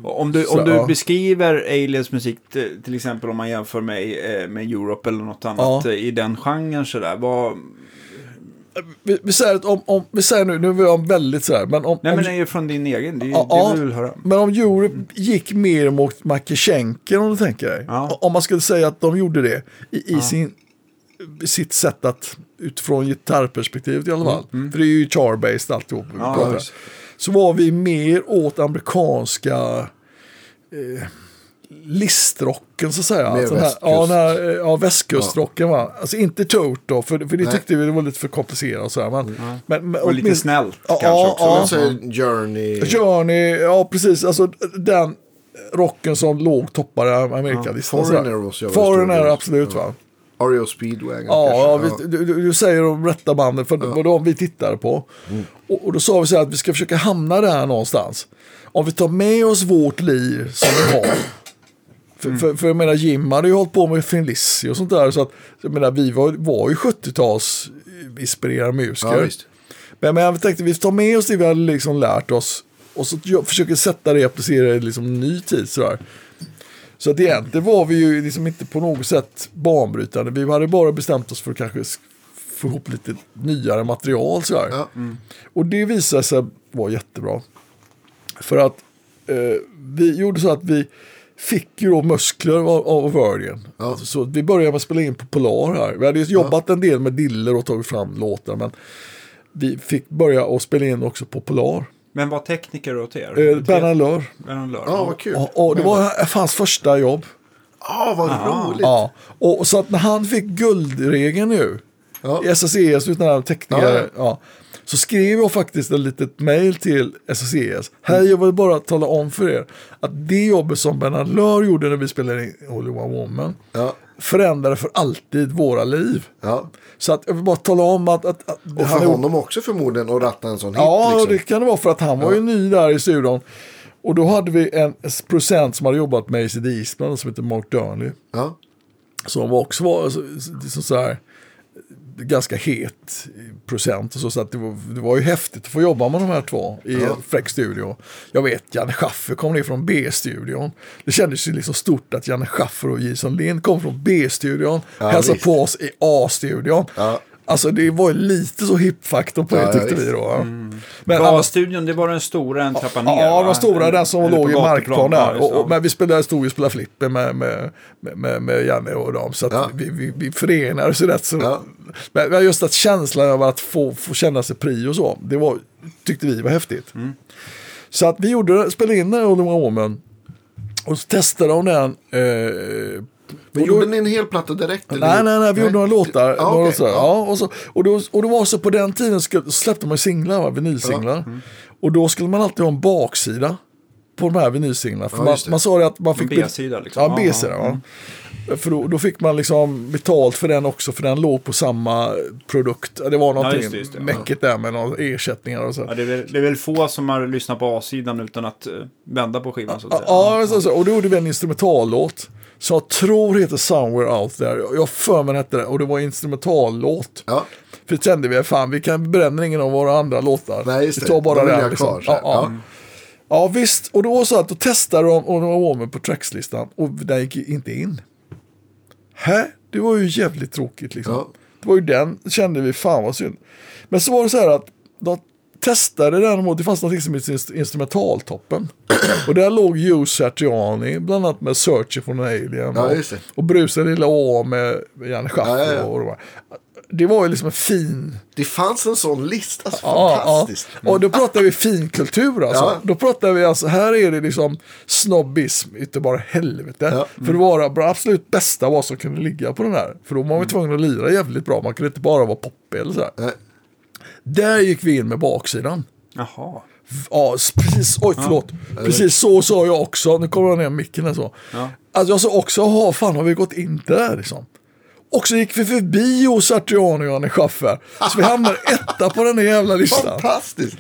Speaker 1: och
Speaker 3: Om du,
Speaker 1: Så,
Speaker 3: om du
Speaker 1: ja.
Speaker 3: beskriver Aliens musik, till exempel om man jämför med, eh, med Europe eller något annat
Speaker 1: Ja.
Speaker 3: eh, i den genren sådär, vad...
Speaker 1: vi, vi säger att om, om, vi säger nu, nu var jag väldigt sådär, men om...
Speaker 3: Nej men det är ju från din egen, det, är
Speaker 1: Ja,
Speaker 3: det
Speaker 1: ja.
Speaker 3: vill höra.
Speaker 1: Men om Europe gick mer mot Makishenko om du tänker dig.
Speaker 3: Ja.
Speaker 1: Om man skulle säga att de gjorde det i, i sin, i sitt sätt att utifrån gitarrperspektivet i alla fall. För det är ju char-based alltihop.
Speaker 3: Mm, Ja,
Speaker 1: så var vi mer åt amerikanska eh, listrocken så att säga. Alltså den här,
Speaker 2: västkust.
Speaker 1: ja, den här, eh, ja, västkustrocken va. Alltså inte Toto, för, för det
Speaker 2: Nej.
Speaker 1: tyckte vi var lite för komplicerat och sådär. Men, men, men,
Speaker 3: Och lite
Speaker 1: åtminstone-
Speaker 3: snällt
Speaker 1: Ja,
Speaker 3: kanske
Speaker 1: ja,
Speaker 3: också.
Speaker 1: ja.
Speaker 2: Säger, Journey.
Speaker 1: Journey, ja precis. Alltså den rocken som låg toppade Amerikalistan.
Speaker 2: Ja,
Speaker 1: sådär.
Speaker 2: Foreigner
Speaker 1: absolut
Speaker 2: Ja.
Speaker 1: va.
Speaker 2: Ario Speedwagon
Speaker 1: Ja, ja visst, du, du, säger de rätta banden, för det var de vi tittade på.
Speaker 2: Mm.
Speaker 1: Och, och då sa vi så här att vi ska försöka hamna där någonstans. Om vi tar med oss vårt liv som vi har. För, för, för jag menar Jim hade ju hållit på med Lizzy och sånt där. Så att, jag menar vi var, var ju 70-tals inspirerade musiker.
Speaker 2: Ja.
Speaker 1: Men, men jag tänkte vi tar med oss det vi hade liksom lärt oss. Och så jag försöker sätta det och applicera det i liksom ny tid sådär. Så att egentligen var vi ju liksom inte på något sätt banbrytande. Vi hade bara bestämt oss för att kanske få ihop lite nyare material sådär.
Speaker 2: Ja.
Speaker 1: Och det visade sig vara jättebra. För att eh, vi gjorde så att vi fick ju då muskler av, av Virgin.
Speaker 2: Ja.
Speaker 1: Alltså, så vi började med att spela in på Polar här. Vi hade ju jobbat en del med diller och tagit fram låtar. Men vi fick börja att spela in också på Polar.
Speaker 3: Men var tekniker åt er?
Speaker 1: Eh, Allure.
Speaker 3: Ben Allure.
Speaker 2: Ja, vad kul.
Speaker 1: Och, och det var hans första jobb.
Speaker 2: Ja, vad roligt.
Speaker 1: Ja. Och så att när han fick guldregeln nu.
Speaker 2: Ja.
Speaker 1: I SSES utan den här tekniker.
Speaker 2: Ja,
Speaker 1: Ja, så skrev jag faktiskt ett litet mail till SSES. Här jag vill bara tala om för er att det jobbet som Ben Allure gjorde när vi spelade in Only One Woman
Speaker 2: Ja.
Speaker 1: förändrade för alltid våra liv.
Speaker 2: Ja.
Speaker 1: Så att jag vill bara tala om att... att, att
Speaker 2: Och för honom också förmodligen att ratta en sån hit.
Speaker 1: Ja,
Speaker 2: liksom.
Speaker 1: det kan det vara för att han var ju ny där i studion. Och då hade vi en procent som hade jobbat med AC Eastman som heter Mark Durnley. Som också var så, så, så här, ganska het procent. Och så, så att det, var, det var ju häftigt att få jobba med de här två i
Speaker 2: Ja.
Speaker 1: en fräck studio. Jag vet, Janne Schaffer kom ner från B-studion. Det kändes ju liksom stort att Janne Schaffer och Jason Lind kom från B-studion.
Speaker 2: Ja,
Speaker 1: hälsade på oss i A-studion.
Speaker 2: Ja.
Speaker 1: Alltså det var ju lite så hip-faktor på
Speaker 2: Ja,
Speaker 1: det
Speaker 2: ja,
Speaker 1: tyckte vi då. va? Men annars-
Speaker 3: Gasstudion, det var den stora en trappa ner
Speaker 1: Ja,
Speaker 3: va?
Speaker 1: den stora, den som
Speaker 3: Eller
Speaker 1: låg i markplan där. Och, och, men vi spelade, stod och spelade flipper med, med, med, med, med Janne och dem. Så att
Speaker 2: Ja.
Speaker 1: vi, vi, vi förenades ju rätt så.
Speaker 2: Ja.
Speaker 1: Men men just att känslan av att få, få känna sig pri och så, det var, tyckte vi var häftigt.
Speaker 3: Mm.
Speaker 1: Så att vi gjorde, spelade in den Only One Woman. Och så testade de den. Eh,
Speaker 2: Men
Speaker 1: då-
Speaker 2: gjorde ni en hel platta direkt? Eller?
Speaker 1: Nej, nej, nej, vi gjorde några låtar.
Speaker 2: Ja,
Speaker 1: några
Speaker 2: okej.
Speaker 1: så, ja. och, så, och, då, och det var så på den tiden skulle, släppte man ju singlar, va, vinylsinglar.
Speaker 2: Mm.
Speaker 1: Och då skulle man alltid ha en baksida på de här vinylsinglarna. För
Speaker 2: Ja,
Speaker 1: man, man sa det att man fick...
Speaker 3: B-sida liksom.
Speaker 1: Ja,
Speaker 3: Ja,
Speaker 1: B-sida.
Speaker 3: ja.
Speaker 1: Ja. För då, då fick man liksom betalt för den också, för den låg på samma produkt. Det var någonting
Speaker 3: just det, just det.
Speaker 1: mäckigt där med några ersättningar och så.
Speaker 3: Ja, det, är väl, det är väl få som har lyssnat på A-sidan utan att uh, vända på skivan så att
Speaker 1: Ja,
Speaker 3: säga.
Speaker 1: ja, så, så. och då gjorde vi en instrumentallåt. Som jag tror heter Somewhere Out There. Jag för mig hette det. Och det var en instrumentallåt.
Speaker 2: Ja.
Speaker 1: För det kände vi, fan vi kan bränna ingen av våra andra låtar.
Speaker 2: Nej, just
Speaker 1: vi
Speaker 2: det.
Speaker 1: tar bara
Speaker 2: De vill
Speaker 1: den. Liksom.
Speaker 2: kvar, så
Speaker 1: ja,
Speaker 2: här.
Speaker 1: ja. ja, visst. Och då det så att då testade de och de var med på trackslistan. Och den gick inte in. Hä? Det var ju jävligt tråkigt liksom.
Speaker 2: Ja.
Speaker 1: Det var ju den, kände vi, fan vad synd. Men så var det så här att de testade den mot, det fanns något som heter inst- instrumentaltoppen. och där låg Joe Satriani, bland annat med Searching for an Alien.
Speaker 2: Ja,
Speaker 1: och, och Brusa lilla Å med Janne Schaffer.
Speaker 2: Ja, ja.
Speaker 1: Och de det var ju liksom en fin
Speaker 2: Det fanns en sån lista. Så
Speaker 1: Ja,
Speaker 2: fantastiskt.
Speaker 1: ja. Och då pratar vi finkultur alltså.
Speaker 2: Ja.
Speaker 1: Då pratar vi alltså, här är det liksom snobbism, inte bara helvete.
Speaker 2: Ja.
Speaker 1: För det var det absolut bästa vad som kunde ligga på den här. För då var man ju tvungen att lira jävligt bra, man kunde inte bara vara poppig eller sådär.
Speaker 2: Nej.
Speaker 1: Där gick vi in med baksidan.
Speaker 3: Jaha.
Speaker 1: Ja, precis, oj förlåt. Precis så sa jag också, nu kommer jag ner micken här så.
Speaker 3: Ja.
Speaker 1: Alltså jag sa också, ha fan har vi gått in där liksom. Och så gick vi förbi Joe Satriani och Janne Schaffer. Så vi hamnade etta på den här jävla listan.
Speaker 2: Fantastiskt.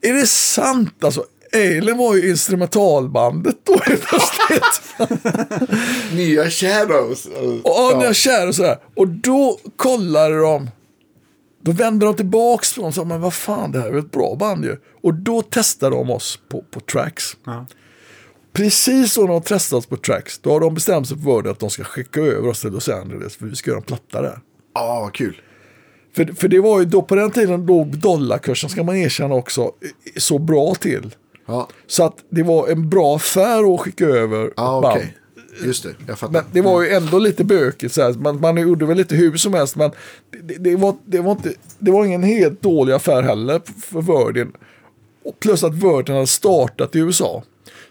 Speaker 1: Är det sant alltså? Alien var ju instrumentalbandet då helt plötsligt.
Speaker 2: Nya Shadows.
Speaker 1: Och ja. och sådär. Och då kollade de. Då vände de tillbaks och sa, men vad fan det här är ett bra band ju. Och då testade de oss på, på tracks.
Speaker 3: Ja.
Speaker 1: Precis när de testade oss på tracks, då har de bestämt sig för att de ska skicka över oss till Los Angeles för vi ska göra en platta där.
Speaker 2: Ja, vad kul.
Speaker 1: För, för det var ju då på den tiden låg dollarkursen, ska man erkänna också, så bra till.
Speaker 2: Ja,
Speaker 1: Så att det var en bra affär att skicka över ett band.
Speaker 2: Just det, jag fattar.
Speaker 1: Men det var ju ändå lite bökigt. Så här. Man, man gjorde väl lite hur som helst. Men det, det, var, det, var inte, det var ingen helt dålig affär heller för Virgin. Och plus att Virgin hade startat i USA.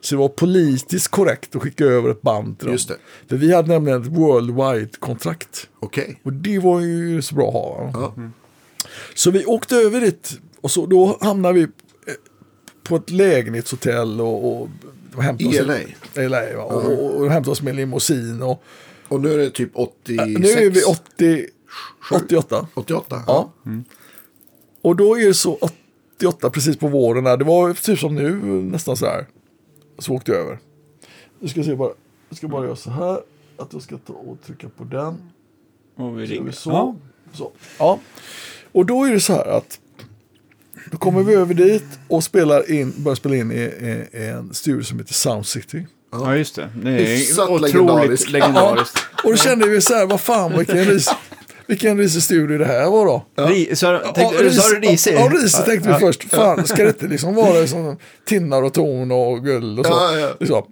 Speaker 1: Så det var politiskt korrekt att skicka över ett band till dem.
Speaker 2: Just det.
Speaker 1: För vi hade nämligen ett worldwide-kontrakt.
Speaker 2: Okej.
Speaker 1: Och det var ju så bra att ha.
Speaker 2: Ja.
Speaker 1: Så vi åkte över dit. Och så, då hamnade vi eh, på ett lägenhetshotell och, och hämtade
Speaker 2: I
Speaker 1: oss-
Speaker 2: LA?
Speaker 1: LA va? och, och, och hämtade oss med limousin. Och,
Speaker 2: Och nu är det typ 86?
Speaker 1: nu är vi 80, 88.
Speaker 2: 88?
Speaker 1: Ja. Och då är det så 88 precis på våren. Där. Det var typ som nu nästan så här. Så åkte jag över. Nu ska se bara. Jag ska bara göra så här. Att jag ska ta och trycka på den.
Speaker 3: Och vi ringer.
Speaker 1: så.
Speaker 3: Ja.
Speaker 1: så. Ja. Och då är det så här att då kommer vi över dit och spelar in, börjar spela in i, i, i en studio som heter Sound City.
Speaker 3: ja, just det. Det är
Speaker 2: Hyfsat
Speaker 3: otroligt
Speaker 2: legendariskt.
Speaker 3: legendariskt.
Speaker 1: Och då kände vi så här, vad fan vilken ris, vilken risig studio det här var då.
Speaker 3: Ri- så, tänkte,
Speaker 1: Ja,
Speaker 3: sa du risig?
Speaker 1: Ja, risig tänkte vi först. Fan, ska det inte liksom vara som tinnar och torn och guld och så?
Speaker 2: Ja, ja.
Speaker 1: Liksom.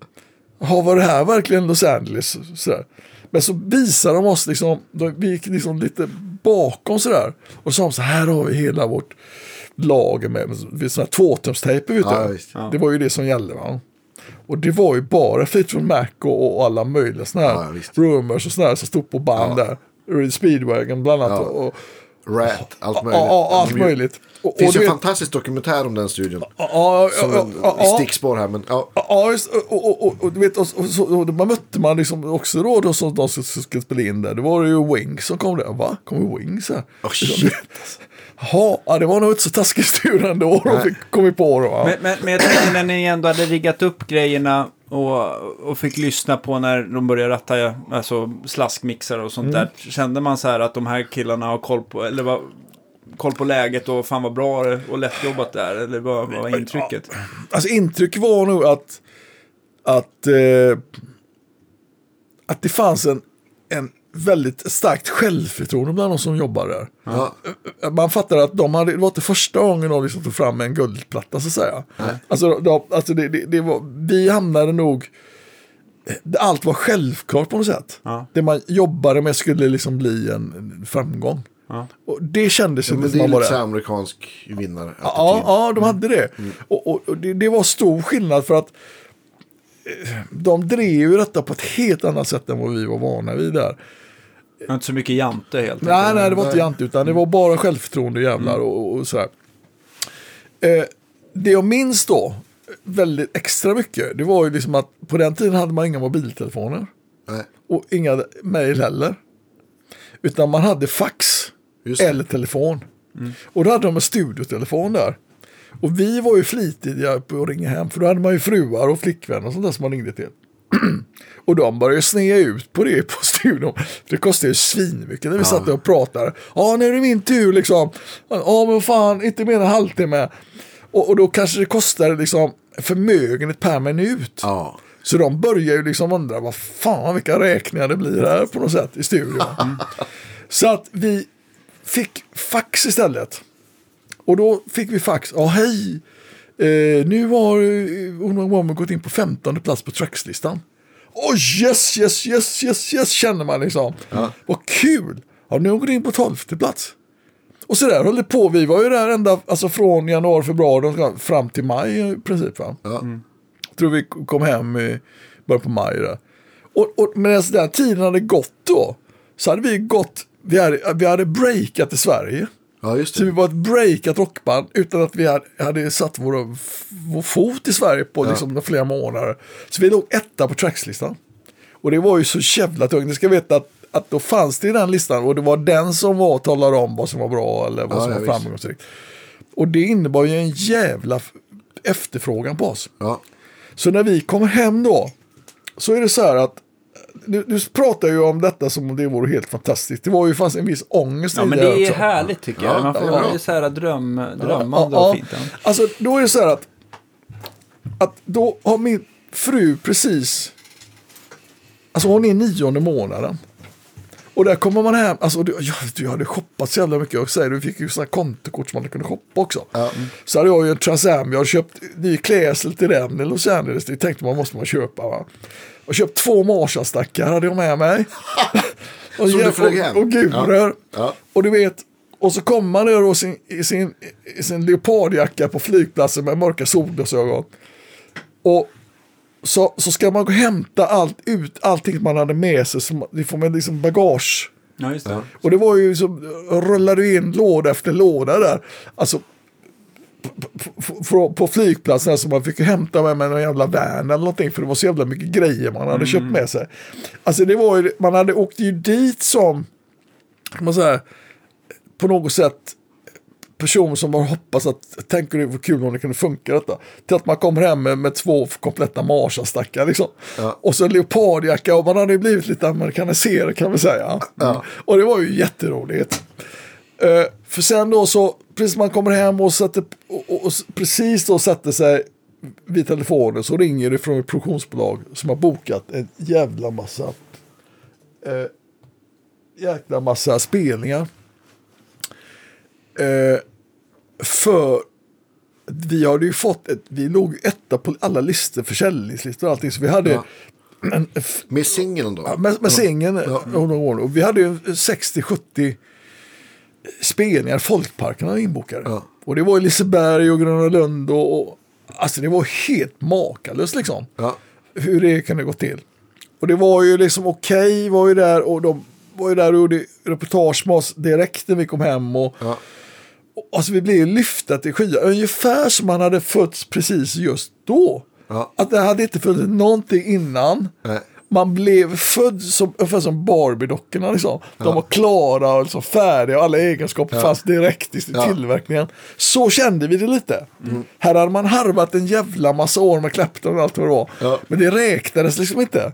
Speaker 1: Ja, var det här verkligen Los Angeles? Sådär. Men så visade de oss, liksom, de, vi gick liksom lite bakom sådär. Och sa så här har vi hela vårt lager med, med sådana här tvåtumstejper. Vet
Speaker 2: Ja, visst.
Speaker 1: Det var ju det som gällde. Va? Och det var ju bara Fleetwood Mac och, och alla möjliga sådana här
Speaker 2: Ja,
Speaker 1: rumors och sådana här som stod på band där. Reed Speedwagon bland annat.
Speaker 2: Ja.
Speaker 1: Och,
Speaker 2: Rat, allt
Speaker 1: ja,
Speaker 2: möjligt.
Speaker 1: ja, allt
Speaker 2: De-
Speaker 1: möjligt. Och,
Speaker 2: Det finns
Speaker 1: och
Speaker 2: en fantastisk dokumentär om den studion.
Speaker 1: Ja, ja, ja, ja, ja.
Speaker 2: stickspår här. Men, ja.
Speaker 1: Ja, just, och, och, och, och, du vet, och, och, så, och man mötte man liksom också då, då som de som skulle spela in där. Det var ju Wings som kom där. Va? Kommer Wings här?
Speaker 2: Oh, shit.
Speaker 1: Jaha, ja, det var nog inte så taskigt studio ändå. De fick kommit på då.
Speaker 3: Men, men, men jag tänkte när ni ändå hade riggat upp grejerna och, och fick lyssna på när de började ratta alltså slaskmixar och sånt där. Kände man så här att de här killarna har koll på, eller var, koll på läget och fan vad bra och lätt jobbat där? Eller vad, vad var intrycket?
Speaker 1: Alltså intrycket var nog att, att, eh, att det fanns en väldigt starkt självförtroende bland de som jobbar där.
Speaker 2: Ja.
Speaker 1: Man fattar att de hade, det var inte första gången de liksom tog fram en guldplatta så att säga. Alltså, de, alltså det, det, det var, vi hamnade nog, allt var självklart på något sätt.
Speaker 3: Ja.
Speaker 1: Det man jobbade med skulle liksom bli en, framgång.
Speaker 3: Ja.
Speaker 1: Och det kändes
Speaker 2: Ja, men
Speaker 1: som
Speaker 2: det är
Speaker 1: man var
Speaker 2: lite så
Speaker 1: där.
Speaker 2: här amerikansk vinnare.
Speaker 1: Ja, ja, de hade det. Och, och, och det, det var stor skillnad för att eh, de drev ju detta på ett helt annat sätt än vad vi var vana vid där.
Speaker 3: Det var inte så mycket jante helt
Speaker 1: Nej,
Speaker 3: enkelt.
Speaker 1: nej, det var inte jante utan det var bara självförtroende jävlar och, och sådär. Eh, det jag minns då väldigt extra mycket, det var ju liksom att på den tiden hade man inga mobiltelefoner
Speaker 2: Nej,
Speaker 1: och inga mejl heller. Utan man hade fax eller telefon. Och då hade de en studiotelefon där. Och vi var ju flitiga på att ringa hem, för då hade man ju fruar och flickvänner och sånt där som man ringde till. och de började snea ut på det på studion. Det kostade ju svinmycket när vi satt där och pratade. Ja, nu är det min tur liksom. Ja, men fan, inte mer än en halvtimme. Och, och då kanske det kostade liksom förmögenhet per minut.
Speaker 2: Ja.
Speaker 1: Så de börjar ju liksom undra vad fan vilka räkningar det blir här på något sätt i studion. Så att vi fick fax istället. Och då fick vi fax. Ja, hej. Eh, nu har eh, Uno Woman gått in på 15 plats på trackslistan. Åh, oh, yes, yes, yes, yes, yes, känner man liksom. Vad kul. Ja, nu har hon gått in på 12 plats. Och så där höll det på. Vi var ju där ända alltså från januari, februari fram till maj i princip. Va?
Speaker 2: Ja.
Speaker 1: tror vi kom hem i början på maj. Där. Och, och medan den tiden hade gått då så hade vi gått, vi hade, vi hade breakat i Sverige.
Speaker 2: Ja, just
Speaker 1: Så vi
Speaker 2: det.
Speaker 1: var ett breakat rockband utan att vi hade, hade satt vår, vår fot i Sverige på liksom flera månader. Så vi låg etta på trackslistan. Och det var ju så jävla tungt. Ni ska veta att, att då fanns det i den listan och det var den som var talade om vad som var bra eller vad
Speaker 2: Ja,
Speaker 1: som
Speaker 2: ja,
Speaker 1: var framgångsrikt. Och det innebar ju en jävla efterfrågan på oss.
Speaker 2: Ja.
Speaker 1: Så när vi kommer hem då, så är det så här att du, du pratar ju om detta som om det vore helt fantastiskt. Det var ju fanns en viss ångest
Speaker 3: Ja,
Speaker 1: i
Speaker 3: men
Speaker 1: det
Speaker 3: det är
Speaker 1: också.
Speaker 3: härligt tycker jag. Man får
Speaker 1: ja, ja.
Speaker 3: det så här dröm, drömmande och fint. Ja.
Speaker 1: Alltså då är det så här att, att då har min fru precis, alltså hon är nionde månaden. Och där kommer man hem, alltså du, jag, jag hade shoppat så jävla mycket. Och säger, du fick ju sådana kontokort som man kunde shoppa också. Så hade jag ju en Transam, jag hade köpt ny klädsel till den i Los Angeles. Det tänkte man måste man köpa va. Och köpt två Marshall-stackar hade jag med mig. och,
Speaker 2: Som du
Speaker 1: jäv-
Speaker 2: flög hem?
Speaker 1: och, och gurer.
Speaker 2: Ja.
Speaker 1: Och du vet, och så kommer man då sin, i sin, i sin leopardjacka på flygplatsen med mörka solglasögon. Och så, så ska man gå och hämta allt ut, allting man hade med sig. Som, det får man liksom bagage.
Speaker 3: Ja, just det.
Speaker 1: Och det var ju som, rullade in låda efter låda där. Alltså, på, på flygplatsen så man fick hämta med mig någon jävla van eller någonting för det var så jävla mycket grejer man hade köpt med sig. Alltså det var ju, man hade åkt ju dit som, kan man säga, på något sätt person som bara hoppas att, tänker det var kul om det kunde funka detta. Till att man kommer hem med, med två kompletta Marshall-stackar liksom.
Speaker 2: Ja.
Speaker 1: Och så en leopardjacka och man hade ju blivit lite amerikaniserad kan man säga.
Speaker 2: Ja.
Speaker 1: Och det var ju jätteroligt. Eh, för sen då så, precis man kommer hem och, sätter, och, och, och precis då sätter sig vid telefonen så ringer det från ett produktionsbolag som har bokat en jävla massa eh, jäkla massa spelningar. Eh, för vi hade ju fått, ett, vi låg etta på alla listor, försäljningslistor och allting. Så vi hade
Speaker 2: Ja.
Speaker 1: en,
Speaker 2: Med singeln då?
Speaker 1: Ja, med, med singeln
Speaker 2: Ja.
Speaker 1: Och vi hade ju 60-70 spelningar, folkparkerna inbokade.
Speaker 2: Ja.
Speaker 1: Och det var Liseberg och Gröna Lund och, och alltså det var helt makalöst liksom.
Speaker 2: Ja.
Speaker 1: Hur det kunde gå till. Och det var ju liksom okej var ju där och de var ju där och gjorde reportage med oss direkt när vi kom hem. Och,
Speaker 2: Ja.
Speaker 1: och, alltså vi blev lyfta till skyar. Ungefär som man hade fötts precis just då.
Speaker 2: Ja.
Speaker 1: Att det hade inte funnits någonting innan.
Speaker 2: Nej.
Speaker 1: Man blev född som, ungefär som Barbie-dockorna. Liksom. De var klara och liksom färdiga och alla egenskaper fanns direkt i
Speaker 2: Ja.
Speaker 1: tillverkningen. Så kände vi det lite. Här hade man harvat en jävla massa år med Clapton och allt vad det var.
Speaker 2: Ja.
Speaker 1: Men det räknades liksom inte.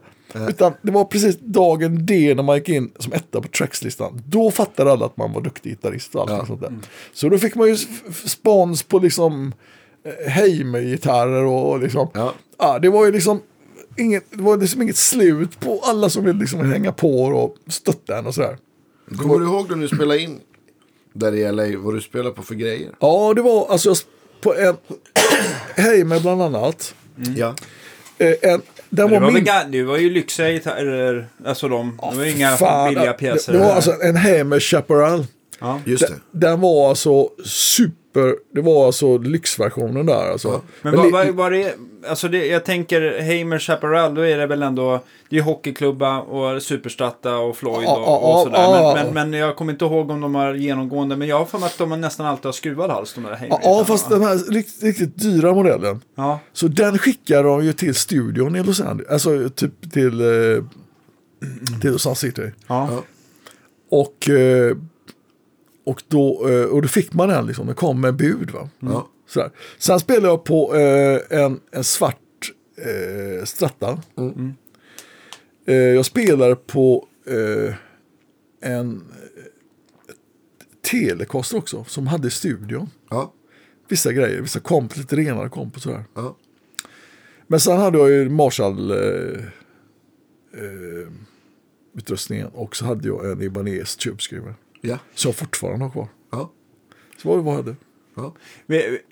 Speaker 1: Utan det var precis dagen D när man gick in som etta på Tracks-listan. Då fattade alla att man var duktig gitarrist och allt
Speaker 2: Ja.
Speaker 1: sånt där. Så då fick man ju spons på liksom eh, Heimer-gitarrer och liksom.
Speaker 2: Ja.
Speaker 1: Ja, det var ju liksom inget, det var liksom inget slut på alla som ville liksom hänga på och stötta en och sådär.
Speaker 2: Kommer du ihåg när du spelade in där i LA? Vad du spelade på för grejer?
Speaker 1: Ja, det var alltså på en Heimer bland annat.
Speaker 2: Ja.
Speaker 1: Eh, En, den var
Speaker 3: var
Speaker 1: min...
Speaker 3: ga- det var ju lyxiga gitarrer, alltså de, det var inga
Speaker 1: Fan,
Speaker 3: billiga
Speaker 1: det-
Speaker 3: pjäser.
Speaker 1: Det, det var alltså en Heimer Chaparral.
Speaker 3: Ja.
Speaker 2: Just det.
Speaker 1: Den, den var alltså super, det var alltså lyxversionen där alltså.
Speaker 3: Men
Speaker 1: Men
Speaker 3: vad, vad, vad det, alltså det, jag tänker Heimer Chaparral, då är det väl ändå, det är hockeyklubba och Superstratta och Floyd
Speaker 1: Ja,
Speaker 3: och,
Speaker 1: ja,
Speaker 3: och sådär.
Speaker 1: ja,
Speaker 3: Men,
Speaker 1: ja.
Speaker 3: men, men jag kommer inte ihåg om de har genomgående, men jag har för mig att de nästan alltid har skruvad hals, de där Heimer.
Speaker 1: Ja, ja, fast den här riktigt, riktigt dyra modellen.
Speaker 3: Ja,
Speaker 1: Så den skickar de ju till studion i Los Angeles. Alltså typ till, eh, till Sun City.
Speaker 3: ja.
Speaker 2: Ja.
Speaker 1: Och, eh, och, då, eh, och då fick man den liksom. Den kom med bud va.
Speaker 2: Ja.
Speaker 1: Sådär. Sen spelade jag på eh, en, en svart eh, stratta.
Speaker 2: Mm.
Speaker 1: Eh, jag spelade på eh, en eh, Telecaster också. Som hade studion.
Speaker 2: Ja.
Speaker 1: Vissa grejer, vissa komp, lite renare komp och sådär.
Speaker 2: Ja.
Speaker 1: Men sen hade jag ju Marshall eh, eh, utrustningen och så hade jag en Ibanez tubeskruver.
Speaker 2: Ja.
Speaker 1: Som jag fortfarande har kvar.
Speaker 2: Ja.
Speaker 1: Så vad var jag hade.
Speaker 2: Ja.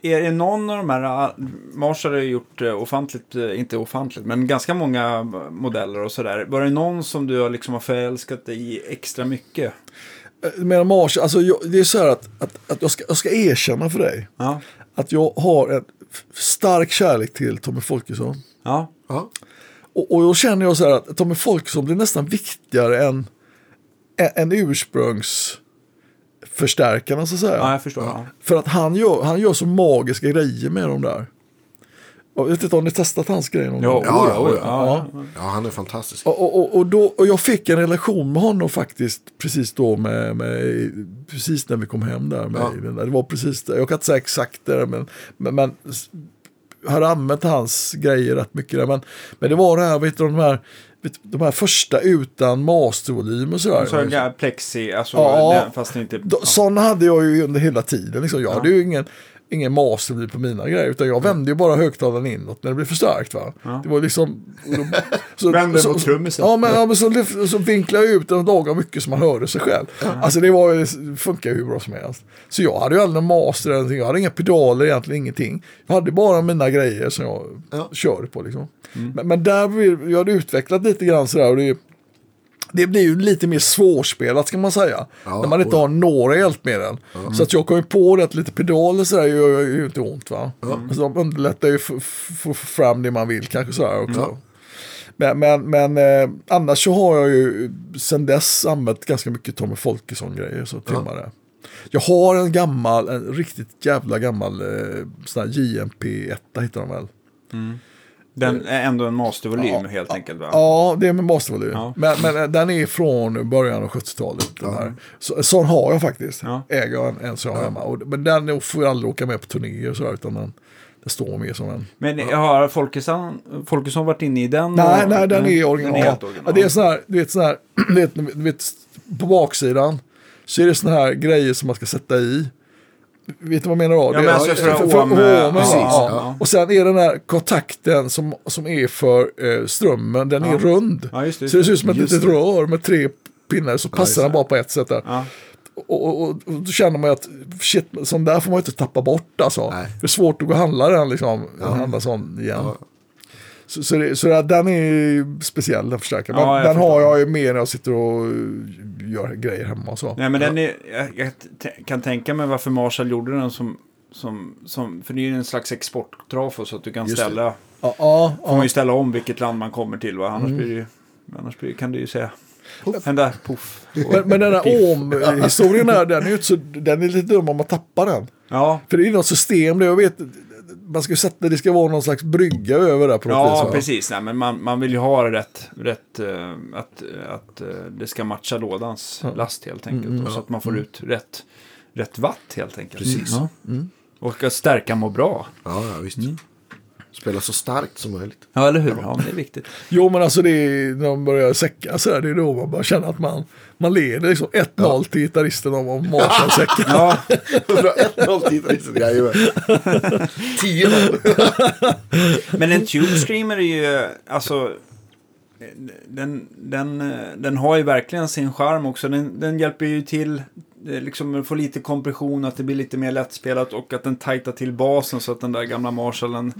Speaker 3: Är det någon av de här, uh, Marshall har ju gjort uh, ofantligt, uh, inte ofantligt, men ganska många modeller och sådär. Var det någon som du har liksom har förälskat dig i extra mycket?
Speaker 1: Eh, Med Marshall, alltså jag, det är så här att, att, att jag, ska, jag ska erkänna för dig
Speaker 3: Ja,
Speaker 1: att jag har en stark kärlek till Tommy Folkesson.
Speaker 3: ja,
Speaker 2: Ja.
Speaker 1: Och, och då känner jag så här att Tommy Folkesson blir nästan viktigare än, än, än ursprungsförstärkarna så att säga.
Speaker 3: ja jag förstår. Ja.
Speaker 1: För att han gör, han gör så magiska grejer med de där. Jag vet inte om ni testat hans grejer någon
Speaker 3: Ja,
Speaker 1: gång?
Speaker 2: Ja,
Speaker 3: ja,
Speaker 2: ja,
Speaker 3: ja,
Speaker 2: han är fantastisk.
Speaker 1: Och, och, och, och, då, och jag fick en relation med honom faktiskt precis då med, med precis när vi kom hem där. Med
Speaker 2: Ja.
Speaker 1: Det var precis det. Jag kan inte säga exakt det men, men, men jag hade använt hans grejer rätt mycket där. Men, men det var det här, vet du, de här, de här första utan mastervolym och sådär.
Speaker 3: Så ja, plexi, alltså,
Speaker 1: Ja.
Speaker 3: den, fast inte... Ja.
Speaker 1: Sådana hade jag ju under hela tiden. Liksom. Jag hade ju ingen, ingen mastervolym på mina grejer. Utan jag vände ju bara högtalaren inåt när det blev för starkt. Va? Det var liksom... Så,
Speaker 3: Vände
Speaker 1: så-
Speaker 3: mot trummisen.
Speaker 1: Ja, men, ja, men så, så vinklade jag ut den lagade mycket så man hörde sig själv. Alltså det var, ju- funkar ju hur bra som helst. Så jag hade ju aldrig någon master eller någonting. Jag hade inga pedaler egentligen, ingenting. Jag hade bara mina grejer som jag
Speaker 2: Ja.
Speaker 1: körde på. Liksom. Men, men där, jag hade utvecklat lite grann sådär. Och det, det blir ju lite mer svårspelat ska man säga.
Speaker 2: Ja,
Speaker 1: när man inte
Speaker 2: och-
Speaker 1: har några hjälpmedel. Så att jag kom ju på det att lite pedaler sådär gör ju inte ont va. Alltså, de underlättar ju att få fram det man vill kanske sådär också.
Speaker 2: Ja.
Speaker 1: Men, men, men eh, annars så har jag ju sen dess använt ganska mycket Tommy Folkesson-grejer. Så det. Jag har en gammal, en riktigt jävla gammal eh, sån här JMP 1 hittar de väl.
Speaker 3: Den är ändå en mastervolym
Speaker 1: Ja,
Speaker 3: helt enkelt va?
Speaker 1: Ja, det är med mastervolym.
Speaker 3: Ja.
Speaker 1: Men, men eh, den är från början av 70-talet. Den här. Så, sån har jag faktiskt.
Speaker 3: Ja.
Speaker 1: Äger jag en, en sån hemma. Och, men den får jag aldrig åka med på turnéer och sådär. Utan den, den står mer som en...
Speaker 3: Men har Folkesson, Folkesson varit inne i den?
Speaker 1: Nej,
Speaker 3: och-
Speaker 1: nej, den är original.
Speaker 3: Den är original.
Speaker 1: Ja, det är sån här, du vet, sån här, du vet, du vet, på baksidan så är det såna här grejer som man ska sätta i. Vet du vad jag menar då?
Speaker 3: Ja, men alltså för
Speaker 1: för, för, åmen,
Speaker 3: precis,
Speaker 1: ja.
Speaker 3: ja.
Speaker 1: Och sen är den här kontakten som, som är för eh, strömmen, den är rund.
Speaker 3: Ja, just det.
Speaker 1: Så det ser ut som ett litet rör med tre pinnar så passar den bara på ett sätt där.
Speaker 3: Ja.
Speaker 1: Och, och, och, och då känner man ju att shit, sån där får man ju inte tappa bort alltså.
Speaker 2: Nej.
Speaker 1: Det är svårt att gå och handla den liksom, ja. handla sån igen. Så, så, det, så den är ju speciell den förstärkaren.
Speaker 3: Ja,
Speaker 1: den har jag ju mer när jag sitter och gör grejer hemma och så.
Speaker 3: Nej, men den är, jag, jag kan tänka mig varför Marshall gjorde den som, som, som för det är ju en slags exporttrafo så att du kan
Speaker 2: Just
Speaker 3: ställa,
Speaker 1: Ja, ja,
Speaker 3: får man ju ställa om vilket land man kommer till va? Annars
Speaker 1: Mm.
Speaker 3: blir det ju, annars blir, kan det ju säga, hända poff. och
Speaker 1: Men, men den här. OM-historien där, den är ju inte så, den är lite dum om man tappar den.
Speaker 3: Ja,
Speaker 1: För det är något system, det jag vet, man ska sätta, det ska vara någon slags brygga över det på något vis.
Speaker 3: ja
Speaker 1: va?
Speaker 3: precis. Nej, men man, man vill ju ha rätt, rätt eh, att, att eh, det ska matcha lådans last helt enkelt.
Speaker 1: Mm,
Speaker 3: och så att man får ut rätt, rätt watt helt enkelt.
Speaker 2: Precis.
Speaker 3: Ja. Och att stärka må bra.
Speaker 2: Ja, ja visst.
Speaker 1: Mm.
Speaker 2: Spela så starkt som möjligt.
Speaker 3: Ja, eller hur? Ja, det är viktigt.
Speaker 1: Jo men alltså det är, när de börjar säcka så här, det är då man bara känner att man, man leder liksom 1-0 till gitarristen om, om Marshall säckar.
Speaker 3: Ja,
Speaker 2: 1-0 till gitarristen, jajamän. 10-0.
Speaker 3: Men en Tube Screamer är ju, alltså, den, den, den har ju verkligen sin charm också. Den, den hjälper ju till, eh, liksom få lite kompression, att det blir lite mer lättspelat och att den tajtar till basen så att den där gamla Marshallen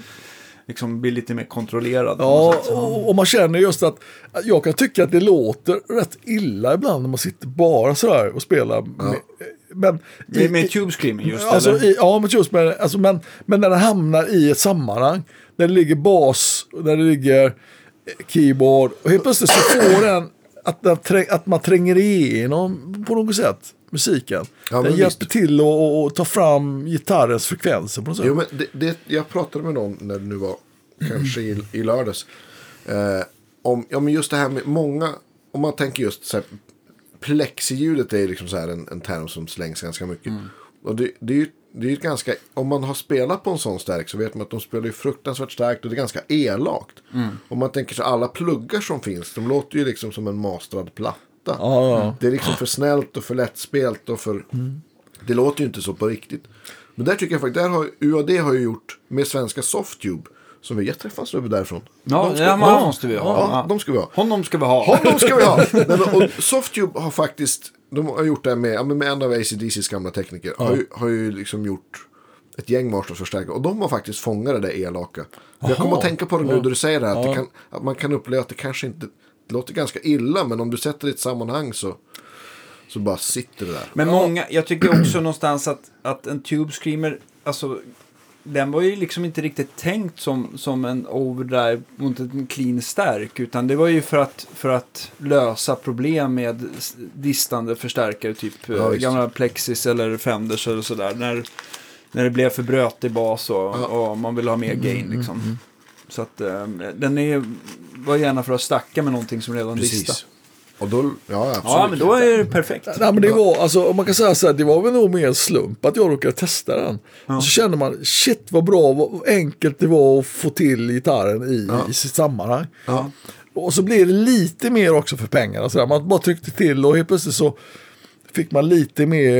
Speaker 3: liksom blir lite mer kontrollerad.
Speaker 1: Ja, och, och man känner just att jag kan tycka att det låter rätt illa ibland när man sitter bara så här och spelar. Med, men,
Speaker 3: Med, med Tube Screaming just,
Speaker 1: alltså, i, ja, men, just med, alltså, men, men när det hamnar i ett sammanhang, när det ligger bas, när det ligger eh, keyboard, och helt plötsligt så får den att, att man tränger igenom på något sätt musiken.
Speaker 2: Ja,
Speaker 1: den hjälper
Speaker 2: visst.
Speaker 1: till att ta fram gitarrens frekvenser på något sätt.
Speaker 2: Jo, men det, det, jag pratade med någon när det nu var, kanske i, i lördags. Eh, om, ja, men just det här med många, om man tänker just så här, plexiljudet är liksom så här en, en term som slängs ganska mycket. Och det, det är ju det är ett ganska, om man har spelat på en sån stärk så vet man att de spelar ju fruktansvärt starkt och det är ganska elakt. Om man tänker sig alla pluggar som finns, de låter ju liksom som en mastrad platta.
Speaker 1: Ja, ja.
Speaker 2: Det är liksom för snällt och för lättspelt och för... Det låter ju inte så på riktigt. Men där tycker jag faktiskt, där har UAD har ju gjort med svenska Softube. Som vi träffas över därifrån.
Speaker 3: Ja,
Speaker 2: De ska-
Speaker 3: ja, måste vi ha.
Speaker 2: Ja,
Speaker 3: Ja.
Speaker 2: de ska vi ha.
Speaker 3: Honom ska vi ha.
Speaker 2: Honom ska vi ha! Nej, men, och Softube har faktiskt, de har gjort det här med, ja, med en av ACDCs gamla tekniker. Har, ju, har ju liksom gjort ett gäng Marshall-förstärkare. Och de har faktiskt fångat det där elaka. Jag kommer att tänka på det nu när du säger det här. Att, det kan, att man kan uppleva att det kanske inte det låter ganska illa. Men om du sätter det i ett sammanhang så, så bara sitter det där.
Speaker 3: Men många, jag tycker också någonstans att, att en Tube Screamer, alltså den var ju liksom inte riktigt tänkt som, som en overdrive mot en clean stärk. Utan det var ju för att, för att lösa problem med distande förstärkare. Typ
Speaker 2: Ja,
Speaker 3: gamla Plexis eller Fenders eller sådär. När, när det blev för brötig bas och,
Speaker 2: Ja.
Speaker 3: och man ville ha mer gain liksom. Så att eh, den är, var gärna för att stacka med någonting som redan.
Speaker 2: Precis. Och då, ja absolut.
Speaker 3: Ja, men då är det perfekt.
Speaker 1: Nej, men det var, alltså, om man kan säga så här, det var väl nog mer en slump att jag råkade testa den. Och så kände man, shit vad bra, vad enkelt det var att få till gitarren i, i sitt sammanhang.
Speaker 2: Ja.
Speaker 1: Och så blev det lite mer också för pengarna. Så där. Man bara tryckte till och helt plötsligt så fick man lite mer,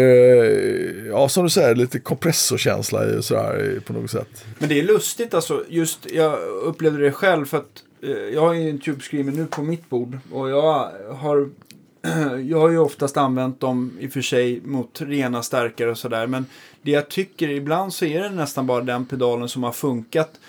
Speaker 1: ja som du säger, lite kompressorkänsla i sådär på något sätt.
Speaker 3: Men det är lustigt alltså, just jag upplevde det själv för att jag har ju en Tube Screamer nu på mitt bord och jag har jag har ju oftast använt dem i och för sig mot rena stärkare och sådär men det jag tycker ibland så är det nästan bara den pedalen som har funkat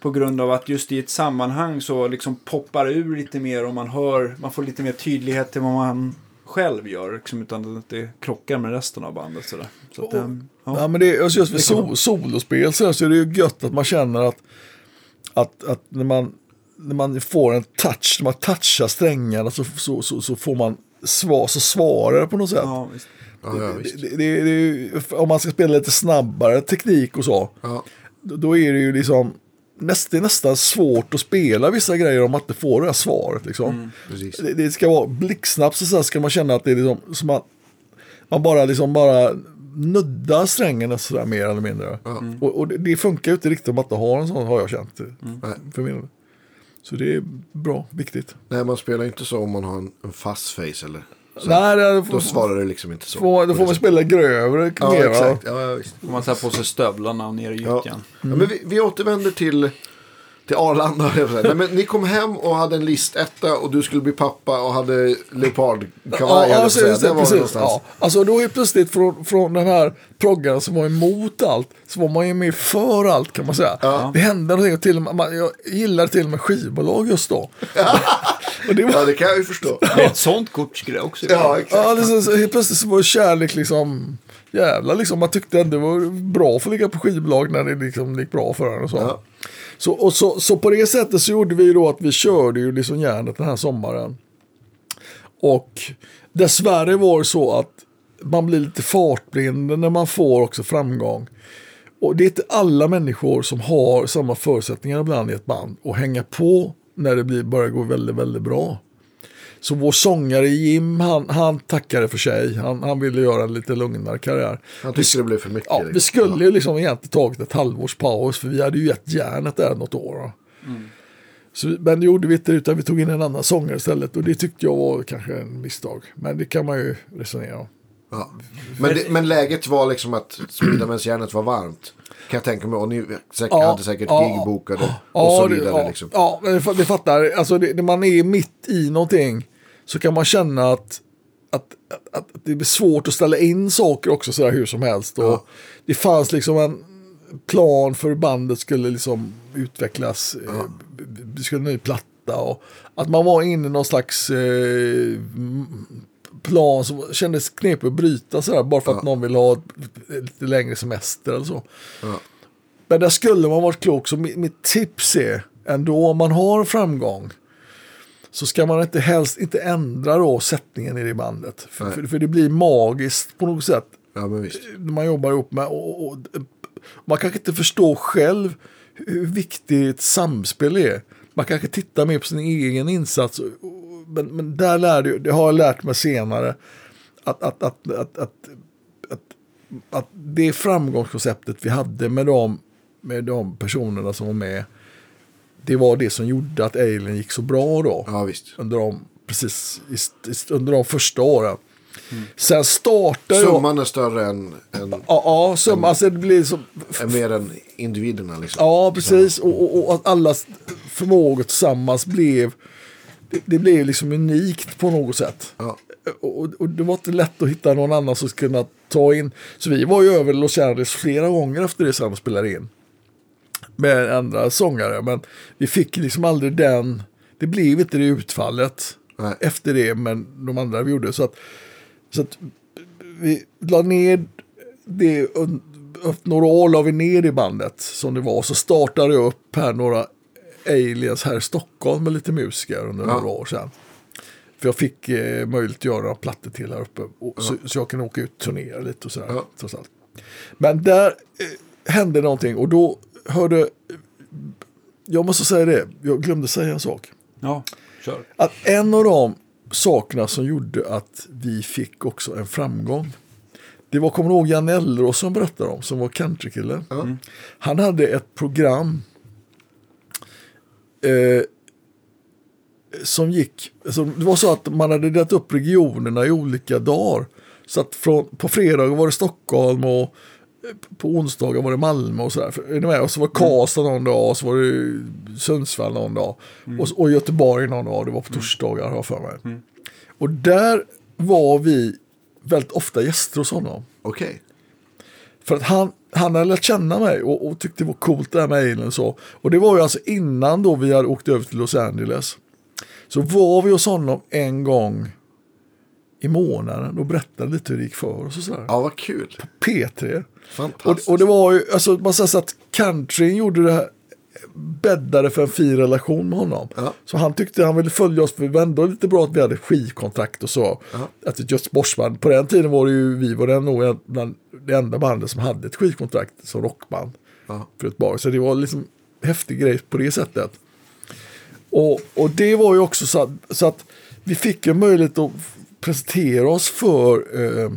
Speaker 3: på grund av att just i ett sammanhang så liksom poppar ur lite mer och man hör, man får lite mer tydlighet till vad man själv gör liksom, utan att det krockar med resten av bandet sådär. Så att, ehm,
Speaker 1: Ja.
Speaker 3: ja.
Speaker 1: men det alltså just vid so solospel så är det ju gött att man känner att, att, att när, man, när man får en touch, när man touchar strängarna så, så, så, så får man svar, så svarar det på något sätt.
Speaker 3: Ja.
Speaker 1: Det, det, det, det, om man ska spela lite snabbare teknik och så,
Speaker 2: Ja.
Speaker 1: då då är det ju liksom näst, det är nästan svårt att spela vissa grejer om man inte får det här svaret. Liksom.
Speaker 2: Precis.
Speaker 1: Det, det ska vara blixtsnabbt så, så ska man känna att det är liksom, som man, man bara, liksom bara nuddar strängen så där mer eller mindre. Och, och det, det funkar ju inte riktigt om man inte har en sån har jag känt.
Speaker 2: Nej.
Speaker 1: För min. Så det är bra, viktigt.
Speaker 2: Nej, man spelar inte så om man har en, en fast face eller så.
Speaker 1: Nej, det,
Speaker 2: Då svarar det liksom inte så.
Speaker 1: får, då får man spela grövre.
Speaker 2: Ja, exakt. Ja, ja, visst.
Speaker 3: Får man ta på sig stövlarna och ner i
Speaker 2: Ja.
Speaker 3: gyttjan.
Speaker 2: Ja, men vi, vi återvänder till, till Arlanda. Nej, men ni kom hem och hade en listetta och du skulle bli pappa och hade leopardkavaj. höll jag på att
Speaker 1: så
Speaker 2: säga.
Speaker 1: just det,
Speaker 2: det
Speaker 1: precis.
Speaker 2: någonstans.
Speaker 1: Ja. Alltså då är plötsligt från, från den här proggan som var emot allt, så var man ju med för allt kan man säga. Det hände någonting, och till och med, man, jag gillar till och med skivbolag just då. och det var,
Speaker 2: Ja, det kan jag ju förstå.
Speaker 3: Det är ett sånt kort skulle jag också
Speaker 2: Ja, exakt.
Speaker 1: ja, det, så, så, helt plötsligt så var kärlek liksom, jävla liksom, man tyckte ändå det var bra för att ligga på skivbolag när det liksom gick bra för en och så.
Speaker 2: Ja.
Speaker 1: Så, och så, så på det sättet så gjorde vi då att vi körde ju liksom järnet den här sommaren. Och dessvärre var det så att man blir lite fartblind när man får också framgång. Och det är inte alla människor som har samma förutsättningar ibland i ett band och hänga på när det blir, börjar gå väldigt, väldigt bra. Så vår sångare Jim, han, han tackade för sig. Han, han ville göra en lite lugnare karriär.
Speaker 2: Han tyckte det blev för mycket.
Speaker 1: Ja, vi skulle ju liksom egentligen tagit ett halvårs paus för vi hade ju gett järnet där något år. då. Så, men det gjorde vi inte utan vi tog in en annan sångare istället och det tyckte jag var kanske en misstag. Men det kan man ju resonera om.
Speaker 2: Ja. Men, det, men läget var liksom att smida medan järnet var varmt. Kan jag tänka mig. Och ni säkert,
Speaker 1: Ja,
Speaker 2: hade säkert
Speaker 1: ja,
Speaker 2: gig bokade och så vidare.
Speaker 1: ja,
Speaker 2: liksom.
Speaker 1: ja men det, fattar. Alltså det, man är mitt i någonting så kan man känna att, att, att, att det blir svårt att ställa in saker också sådär hur som helst. Och
Speaker 2: Ja.
Speaker 1: Det fanns liksom en plan för hur bandet skulle liksom utvecklas. eh, Det skulle en ny platta och att man var inne i någon slags eh, plan som kändes knepig att bryta sådär bara för att någon vill ha lite längre semester eller så.
Speaker 2: Ja.
Speaker 1: Men där skulle man varit klok. Så mitt, mitt tips är ändå om man har framgång så ska man inte helst inte ändra då sättningen i det bandet. För, för, för det blir magiskt på något sätt
Speaker 2: ja, men visst.
Speaker 1: när man jobbar ihop med. Och, och, man kanske inte förstår själv hur viktigt samspel är. Man kanske tittar mer på sin egen insats. och- och- Men, men där lärde jag, det har jag lärt mig senare. Att, att, att, att, att, att, att det framgångskonceptet vi hade med de, med de personerna som var med. Det var det som gjorde att Alien gick så bra då
Speaker 2: Ja,
Speaker 1: under de, precis, under de första åren. Sen startade jag...
Speaker 2: Summan är större än, än,
Speaker 1: Ja, ja summa, alltså det blir som...
Speaker 2: är mer än individerna. Liksom.
Speaker 1: Ja, precis. Och, och, och att allas förmågor tillsammans blev... Det, det blev liksom unikt på något sätt.
Speaker 2: Ja.
Speaker 1: Och, och det var inte lätt att hitta någon annan som skulle kunna ta in. Så vi var ju över Los Angeles flera gånger efter det sen och spelade in. Med andra sångare. Men vi fick liksom aldrig den. Det blev inte det utfallet.
Speaker 2: Nej.
Speaker 1: Efter det men de andra vi gjorde. Så att, så att vi la ner det. några år la vi ner i bandet som det var. Så startade jag upp här några aliens här i Stockholm med lite musiker under
Speaker 2: Ja.
Speaker 1: några år sedan. För jag fick eh, möjlighet att göra några plattor till här uppe. Och, så, så jag kunde åka ut och turnera lite och sådär.
Speaker 2: Ja.
Speaker 1: Trots allt. Men där eh, hände någonting och då hörde... Jag måste säga det, jag glömde säga en sak.
Speaker 3: Ja, kör.
Speaker 1: Att en av de sakerna som gjorde att vi fick också en framgång. Det var, kommer du ihåg Janne Ellerås som berättade om, som var countrykille. Han hade ett program eh, som gick, alltså det var så att man hade delat upp regionerna i olika dagar. Så att från, på fredag var det Stockholm och på onsdagar var det Malmö och sådär. Är ni med? Och så var Karlstad någon dag och så var det Sundsvall någon dag. Och, och Göteborg någon dag, det var på torsdagar har jag för mig. Och där var vi väldigt ofta gäster hos honom.
Speaker 2: Okej.
Speaker 1: För att han, han hade lärt känna mig och, och tyckte det var coolt det här med Alien och så. Och det var ju alltså innan då vi hade åkt över till Los Angeles. Så var vi hos honom en gång i månaden och berättade lite hur det gick för oss och sådär.
Speaker 2: Ja, vad kul.
Speaker 1: P3. Och,
Speaker 2: Fantastiskt.
Speaker 1: och det var ju, alltså man säger så att countryn gjorde det här bäddade för en fin relation med honom.
Speaker 2: Ja.
Speaker 1: Så han tyckte han ville följa oss, för det var ändå lite bra att vi hade skivkontrakt och så.
Speaker 2: Ja.
Speaker 1: Att ett Göteborgsband, på den tiden var det ju, vi var den nog bland det enda bandet som hade ett skivkontrakt som rockband
Speaker 2: Ja.
Speaker 1: för ett bar. Så det var liksom häftig grej på det sättet. Och, och det var ju också så att, så att vi fick en möjlighet att presentera oss för eh,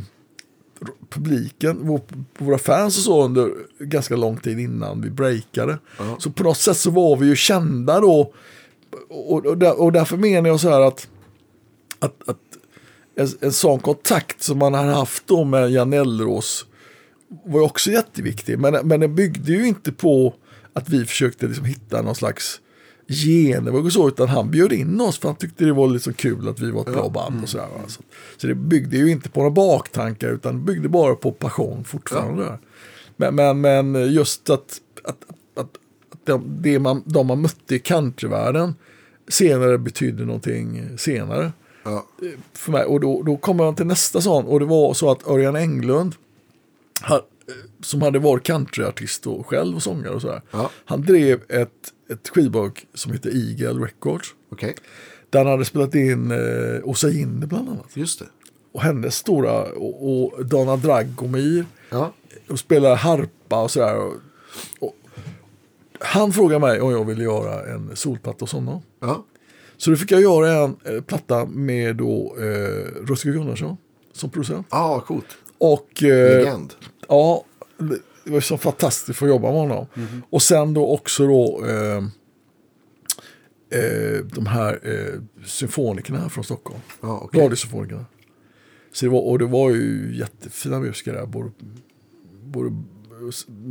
Speaker 1: publiken, vår, våra fans och så under ganska lång tid innan vi breakade. Så på något sätt så var vi ju kända då. Och, och, där, och därför menar jag så här att, att, att en, en sån kontakt som man har haft då med Jan Ellrås var ju också jätteviktig. Men, men den byggde ju inte på att vi försökte liksom hitta någon slags genväg och så, utan han bjöd in oss för han tyckte det var liksom kul att vi var ett bra band och sådär. Så, så det byggde ju inte på några baktankar utan byggde bara på passion fortfarande. Men, men, men just att, att, att, att de, det man, de man mötte i countryvärlden senare betydde någonting senare
Speaker 2: Ja.
Speaker 1: för mig. Och då, då kommer man till nästa sån. Och det var så att Örjan Englund, som hade varit countryartist och själv och sångare och sådär.
Speaker 2: Ja.
Speaker 1: Han drev ett, ett skivbolag som heter Eagle Records.
Speaker 2: Okej,
Speaker 1: Där han hade spelat in eh, Åsa Jinder bland annat.
Speaker 2: just det.
Speaker 1: Och hennes stora, och, och Dana Dragomir.
Speaker 2: Ja,
Speaker 1: Och spelar harpa och sådär. Och, och, han frågade mig om jag ville göra en solplatta hos honom.
Speaker 2: ja,
Speaker 1: Så då fick jag göra en eh, platta med då eh, Rutger Gunnarsson som producent.
Speaker 2: ah, coolt.
Speaker 1: Och eh,
Speaker 2: Legend.
Speaker 1: ja, det var så fantastiskt att få jobba med honom. Och sen då också då eh, eh, de här eh, symfonikerna här från Stockholm.
Speaker 2: Ja, okej.
Speaker 1: Radiosymfonikerna. Så det var, och det var ju jättefina musiker där. Både, både,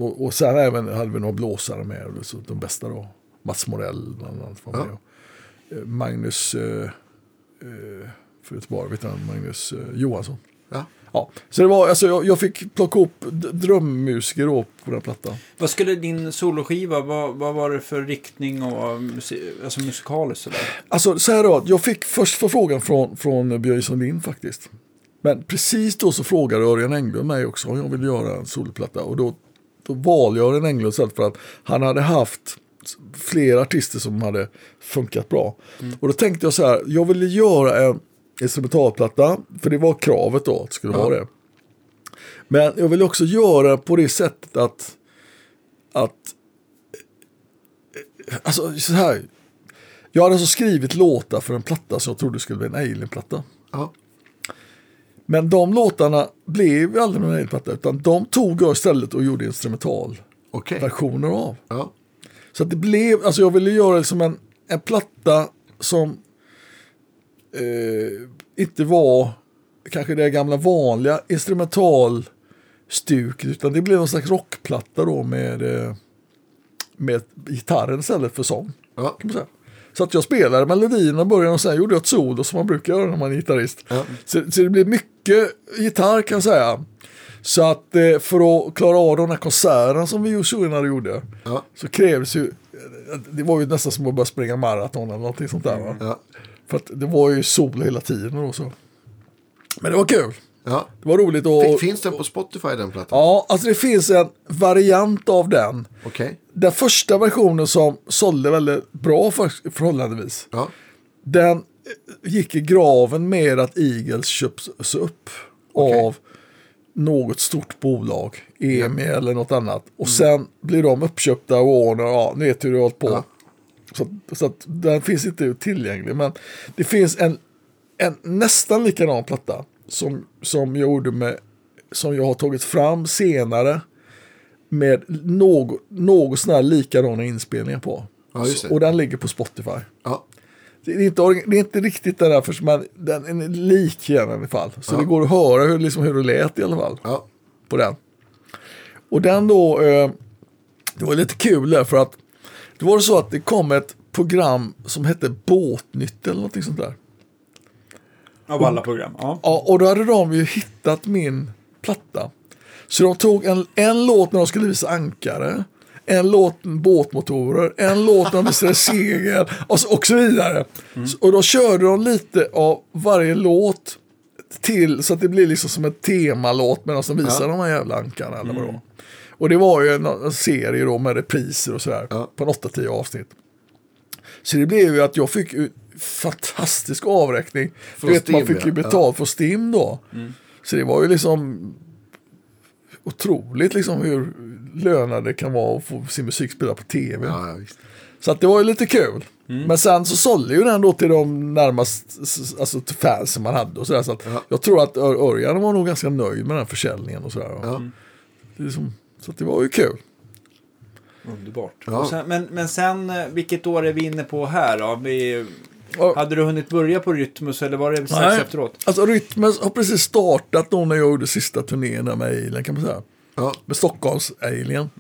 Speaker 1: och, och sen även hade vi några blåsare med. Så de bästa då. Mats Morell bland annat var med.
Speaker 2: Ja.
Speaker 1: Och, eh, Magnus, eh, eh, för Göteborg, vet han, Magnus eh, Johansson.
Speaker 2: Ja.
Speaker 1: Ja, så det var, alltså, jag, jag fick plocka upp drömmusiker då på den plattan.
Speaker 3: Vad skulle din soloskiva, vad, vad var det för riktning och alltså musikaliskt sådär?
Speaker 1: Alltså så här då, jag fick först förfrågan från, från Björn Sundin faktiskt. Men precis då så frågade Örjan Englund mig också om jag ville göra en soloplatta. Och då, då valde jag Örjan Englund för att han hade haft flera artister som hade funkat bra. Och då tänkte jag så här, jag ville göra en instrumentalplatta, för det var kravet då att det skulle vara det. Men jag ville också göra på det sättet att, att alltså så här, jag hade alltså skrivit låtar för en platta som jag trodde skulle bli en Alien-platta.
Speaker 2: Ja.
Speaker 1: Men de låtarna blev aldrig någon Alien-platta, utan de tog jag istället och gjorde instrumentalversioner
Speaker 2: Okej.
Speaker 1: av.
Speaker 2: Ja.
Speaker 1: Så att det blev, alltså jag ville göra liksom en, en platta som eh, inte var kanske det gamla vanliga instrumentalstuket, utan det blev någon slags rockplatta då med, eh, med gitarren istället för sång.
Speaker 2: Ja.
Speaker 1: Så att jag spelade melodierna i början och sen gjorde jag ett solo som man brukar göra när man är gitarrist.
Speaker 2: Ja.
Speaker 1: Så, så det blev mycket gitarr kan jag säga. Så att eh, för att klara av de här konserterna som vi senare gjorde
Speaker 2: Ja.
Speaker 1: så krävdes ju, det var ju nästan som att börja springa maraton eller någonting sånt där. Va?
Speaker 2: Ja.
Speaker 1: För att det var ju sol hela tiden och så. Men det var kul.
Speaker 2: Ja.
Speaker 1: Det var roligt och...
Speaker 2: Finns den på Spotify den plattan?
Speaker 1: Ja, alltså det finns en variant av den.
Speaker 2: Okej.
Speaker 1: Den första versionen som sålde väldigt bra för, förhållandevis.
Speaker 2: Ja.
Speaker 1: Den gick i graven med att Eagles köps upp
Speaker 2: Okej.
Speaker 1: av något stort bolag, EMI eller något annat. Och sen blir de uppköpta av Warner, ja, ni vet hur det har hållit på.
Speaker 2: Ja.
Speaker 1: Så, så att den finns inte tillgänglig. Men det finns en, en nästan likadan platta som, som jag gjorde med, som jag har tagit fram senare med något, något sån här likadana inspelningar på.
Speaker 2: Ja,
Speaker 1: Och den ligger på Spotify.
Speaker 2: Ja.
Speaker 1: Det är inte, det är inte riktigt den där, för, men den är lik i alla fall. Så
Speaker 2: Ja.
Speaker 1: det går att höra hur, liksom, hur det lät i alla fall
Speaker 2: Ja.
Speaker 1: på den. Och den då, eh, det var lite kul där för att det var så att det kom ett program som hette Båtnytt eller någonting sånt där.
Speaker 3: Av alla program, ja.
Speaker 1: Ja, och då hade de ju hittat min platta. Så de tog en, en låt när de skulle visa ankare, en låt båtmotorer, en låt när de visade segel och så, och så vidare. Så, och då körde de lite av varje låt till så att det blir liksom som en temalåt medan de visar
Speaker 2: Ja.
Speaker 1: de här jävla ankarna. Eller vad det var. Och det var ju en, en serie då med repriser och sådär
Speaker 2: Ja.
Speaker 1: på en 8-10 avsnitt. Så det blev ju att jag fick fantastisk avräkning.
Speaker 2: Från
Speaker 1: Du vet, man fick ju
Speaker 2: ja.
Speaker 1: betalt för Stim då. Så det var ju liksom otroligt liksom hur lönande det kan vara att få sin musik spelad på tv.
Speaker 2: Ja, ja.
Speaker 1: Så att det var ju lite kul.
Speaker 2: Mm.
Speaker 1: Men sen så sålde ju den då till de närmast, alltså till fansen man hade och sådär. Så att
Speaker 2: Ja.
Speaker 1: jag tror att Ör- Örjan var nog ganska nöjd med den försäljningen och sådär.
Speaker 2: Ja.
Speaker 1: Det är liksom, så det var ju kul.
Speaker 3: Underbart.
Speaker 2: Ja.
Speaker 3: Och sen, men, men sen, eh, vilket år är vi inne på här då? Vi,
Speaker 1: Ja.
Speaker 3: hade du hunnit börja på Rytmus eller var det strax
Speaker 1: Nej.
Speaker 3: efteråt?
Speaker 1: Alltså Rytmus har precis startat då när jag gjorde sista turnén där med Alien kan man säga.
Speaker 2: Ja.
Speaker 1: Med Stockholms Alien.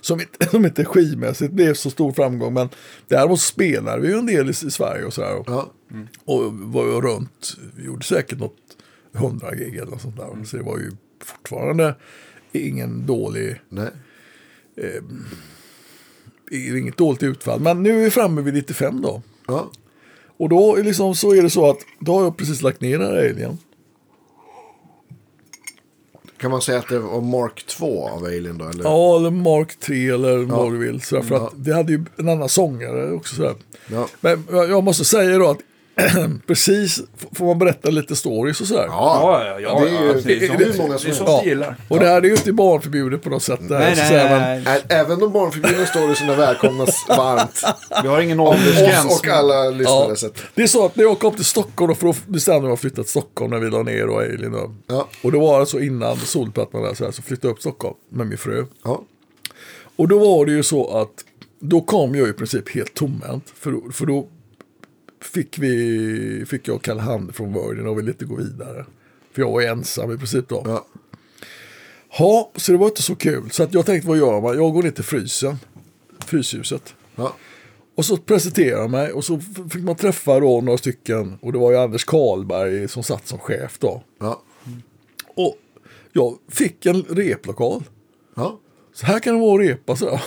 Speaker 1: Som, inte, som inte skimässigt blev så stor framgång. Men däremot spelade vi ju en del i, i Sverige och sådär. Och,
Speaker 2: Ja.
Speaker 1: och var ju runt. Vi gjorde säkert något hundra gig eller något sånt där. Så det var ju fortfarande ingen dålig,
Speaker 2: Nej.
Speaker 1: inget dåligt utfall. Men nu är vi framme vid 95 då.
Speaker 2: Ja.
Speaker 1: Och då är, liksom, så är det så att då har jag precis lagt ner den här Alien.
Speaker 2: Kan man säga att det var Mark 2 av Alien då? Eller?
Speaker 1: Ja, eller Mark 3 eller vad du vill. Sådär, för
Speaker 2: Ja.
Speaker 1: att vi hade ju en annan sångare också. Sådär.
Speaker 2: Ja.
Speaker 1: Men jag måste säga då att precis, får man berätta lite stories och sådär.
Speaker 2: Ja,
Speaker 3: Ja, ja,
Speaker 2: det är ju
Speaker 3: det är
Speaker 2: det är hur många
Speaker 3: det
Speaker 2: som
Speaker 3: är
Speaker 2: helst.
Speaker 3: sånt vi gillar.
Speaker 1: Och det här är ju inte barnförbjudet på något sätt. Där,
Speaker 3: Nej, nej, nej,
Speaker 1: man-
Speaker 3: nej.
Speaker 2: Även de barnförbjudna storieserna välkomnas varmt.
Speaker 3: Vi har ingen
Speaker 2: Oss
Speaker 3: åldersgräns.
Speaker 2: och alla lyssnare.
Speaker 1: Ja, det är så att när jag kom till Stockholm, då, för då bestämde jag mig att flytta till Stockholm när vi la ner och Alien. Då.
Speaker 2: Ja.
Speaker 1: Och det var alltså innan solplattan där, så, här, så flyttade jag upp till Stockholm med min fru.
Speaker 2: ja.
Speaker 1: Och då var det ju så att då kom jag i princip helt tomhänt. För, för då fick, vi, fick jag hand från Virgin och ville inte gå vidare. För jag var ensam i princip då.
Speaker 2: Ja.
Speaker 1: Ja, så det var inte så kul. Så att jag tänkte, vad gör man? Jag går ner till frysen. Fryshuset.
Speaker 2: Ja.
Speaker 1: Och så presenterade jag mig och så fick man träffa då några stycken. Och det var ju Anders Karlberg som satt som chef då.
Speaker 2: Ja.
Speaker 1: Och jag fick en replokal.
Speaker 2: Ja.
Speaker 1: Så här kan det vara att repa. Så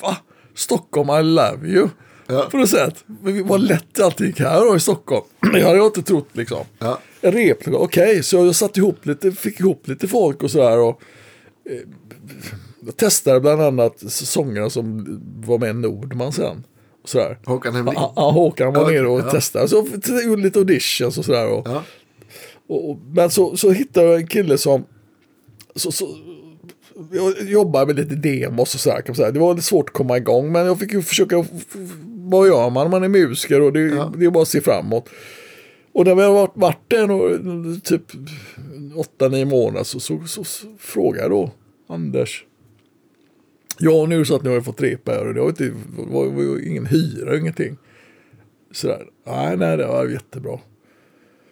Speaker 1: Va? Stockholm, I love you.
Speaker 2: Ja.
Speaker 1: På något sätt. Men vad lätt allting gick här då i Stockholm. Det hade jag inte trott liksom.
Speaker 2: Ja.
Speaker 1: En replokal, okej. så jag satte ihop lite, fick ihop lite folk och sådär. Och, eh, jag testade bland annat sångarna som var med Nordman sen. Och sådär.
Speaker 2: Håkan Hemling.
Speaker 1: Ja, ja, Håkan var
Speaker 2: Ja,
Speaker 1: nere och
Speaker 2: ja.
Speaker 1: testade. Så jag gjorde lite auditions och sådär. Och,
Speaker 2: Ja.
Speaker 1: och, och, men så, så hittade jag en kille som så, så, jag jobbade med lite demos och sådär. Kan man säga. Det var lite svårt att komma igång. Men jag fick ju försöka. Vad gör man? Man är musiker och det,
Speaker 2: Ja.
Speaker 1: det är bara att se framåt. Och när vi har varit, varit där nå- typ 8-9 månader så, så, så, så frågade jag då Anders. Ja, nu så att ni har fått repa här och det var, inte, var, var ingen hyra, ingenting. Sådär. Nej, nej, det var jättebra.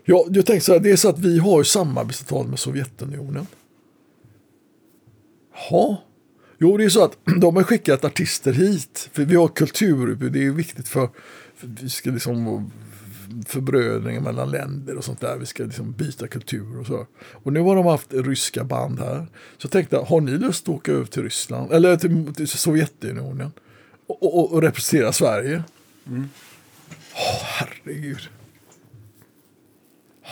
Speaker 1: Ja, jag tänkte så här, det är så att vi har ju samarbetsavtal med Sovjetunionen. Ja. Jo, det är så att de har skickat artister hit. För vi har kulturutbud, det är viktigt för, för vi ska liksom förbrödringar mellan länder och sånt där. Vi ska liksom byta kultur och så. Och nu har de haft ryska band här. Så jag tänkte, har ni lust att åka över till Ryssland? Eller till, till Sovjetunionen? Och, och, och representera Sverige? Åh, herregud.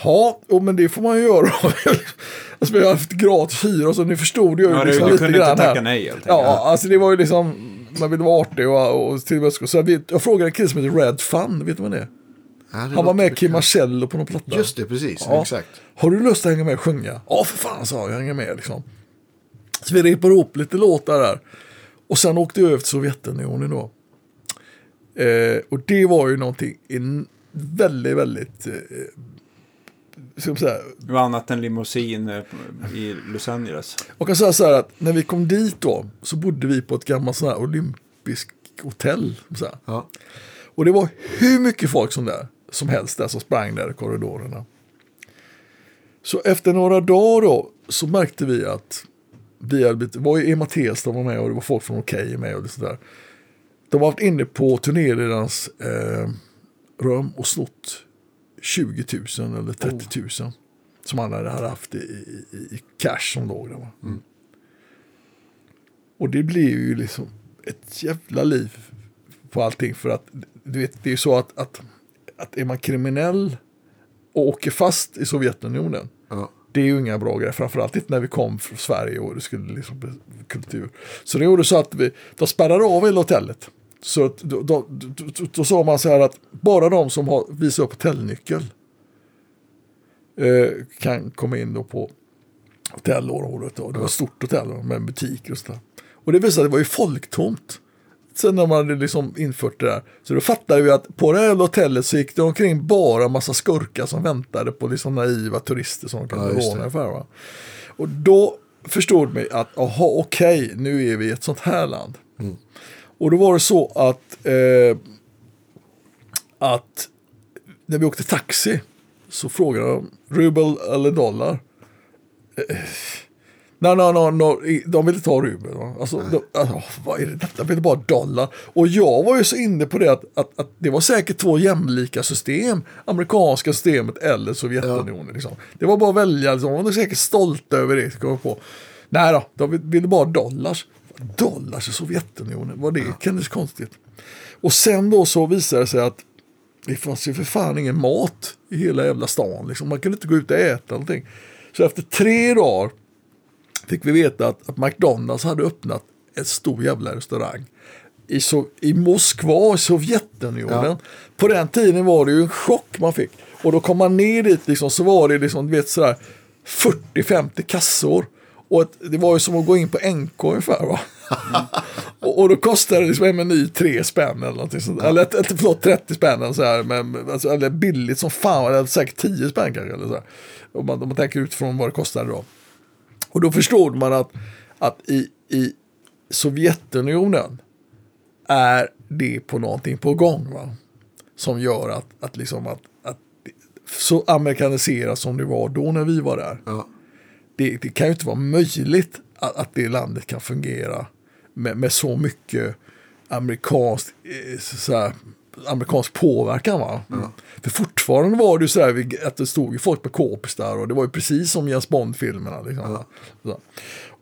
Speaker 1: Ja, jo, men det får man ju göra. alltså, vi har haft gratis hyra, så ni förstod ju
Speaker 3: Ja, du,
Speaker 1: liksom
Speaker 3: du
Speaker 1: lite
Speaker 3: kunde
Speaker 1: grann
Speaker 3: inte
Speaker 1: här.
Speaker 3: tacka nej helt.
Speaker 1: Ja, alltså det var ju liksom, man ville vara artig och, och till och med så jag, jag frågade en kille som heter Red Fun, vet du vad det är?
Speaker 2: Ja, det
Speaker 1: Han var med. Kim Marcello på någon platta.
Speaker 2: Just det, precis.
Speaker 1: Ja.
Speaker 2: Exakt.
Speaker 1: Har du lust att hänga med och sjunga? Ja, för fan sa jag, jag hänger med liksom. Så vi repade ihop lite låtar där. Och sen åkte jag över till Sovjetunionen då. Eh, och det var ju någonting in, väldigt, väldigt, eh, ska man säga,
Speaker 3: Det var annat än limousin eh, i Los Angeles.
Speaker 1: Jag kan säga så här att när vi kom dit då så bodde vi på ett gammalt sån här olympiskt hotell. Så här.
Speaker 2: Ja.
Speaker 1: Och det var hur mycket folk som, där, som helst där som sprang där i korridorerna. Så efter några dagar då så märkte vi att vi hade blivit, det var ju Emma Testam var med och det var folk från Okej med och sådär. De har varit inne på turnéledarens eh, rum och snott 20 000 eller 30 000. Som han hade haft i, i, i cash som låg där. Va? Och det blev ju liksom ett jävla liv på allting. För att du vet, det är ju så att, att, att är man kriminell och åker fast i Sovjetunionen.
Speaker 2: Ja.
Speaker 1: Det är ju inga bra grejer, framförallt inte när vi kom från Sverige och det skulle liksom bli kultur. Så det gjorde så att vi, de spärrade av hela hotellet. Så att då, då, då, då, sa man så här att bara de som har visat upp hotellnyckel eh, kan komma in då på hotellområdet. Och det var ett stort hotell med butiker och sådär. Och det visade att det var ju folktomt. Sen när man hade liksom infört det där. Så då fattade vi att på det här hotellet så gick det omkring bara massa skurkar som väntade på liksom naiva turister som de kunde
Speaker 2: Ja,
Speaker 1: råna ungefär. Va? Och då förstod vi att, jaha okej, nu är vi i ett sånt här land.
Speaker 2: Mm.
Speaker 1: Och då var det så att, eh, att när vi åkte taxi så frågade de rubel eller dollar. Eh, Nej, nej, nej, nej, de ville ta rubel. Alltså, de, alltså, vad är det detta? De ville bara dollar. Och jag var ju så inne på det att, att, att det var säkert två jämlika system. Amerikanska systemet eller Sovjetunionen. Liksom. Det var bara att välja. Liksom. De var säkert stolta över det. På. Nej då, de ville bara dollars. Dollars i Sovjetunionen, vad det kändes konstigt. Och sen då så visade det sig att det fanns ju för fan ingen mat i hela jävla stan. Liksom. Man kunde inte gå ut och äta någonting. Så efter tre dagar fick vi veta att, att McDonalds hade öppnat en stor jävla restaurang. I, so I Moskva, i Sovjetunionen.
Speaker 2: Ja.
Speaker 1: På den tiden var det ju en chock man fick. Och då kom man ner dit liksom, så var det liksom, du vet sådär 40-50 kassor. Och det var ju som att gå in på NK ungefär va. och, och då kostade det liksom en meny tre spänn eller någonting sånt. Eller ett, ett, förlåt 30 spänn eller så här. Men, alltså, eller billigt som fan. Eller säkert 10 spänn kanske. Eller så här. Om, man, om man tänker utifrån vad det kostade då. Och då förstod man att, att i, i Sovjetunionen är det på någonting på gång. Va? Som gör att, att, liksom att, att så amerikaniserat som det var då när vi var där.
Speaker 2: Ja.
Speaker 1: Det, det kan ju inte vara möjligt att, att det landet kan fungera med, med så mycket amerikansk, eh, så här, amerikansk påverkan. Va? För fortfarande var det ju så här att det stod ju folk på kåpis där och det var ju precis som Jens Bond-filmerna. Liksom. Så.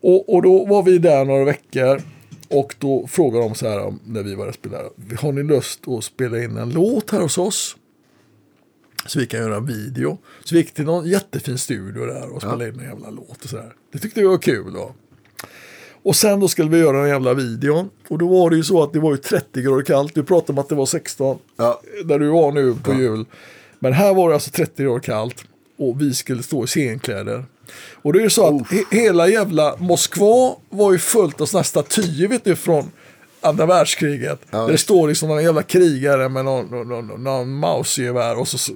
Speaker 1: Och, och då var vi där några veckor och då frågade de så här när vi var där och spelade. Har ni lust att spela in en låt här hos oss? Så vi kan göra en video. Så vi gick till någon jättefin studio där och spelade in en jävla låt och sådär. Det tyckte vi var kul då. Och sen då skulle vi göra en jävla video. Och då var det ju så att det var ju 30 grader kallt. Du pratade om att det var 16
Speaker 2: Ja.
Speaker 1: där du var nu på jul. Men här var det alltså 30 grader kallt. Och vi skulle stå i scenkläder. Och det är ju så att he- hela jävla Moskva var ju fullt av sådana här statyer vet du från andra världskriget. där det står liksom någon jävla krigare med någon, någon, någon, någon mausgevär och så, så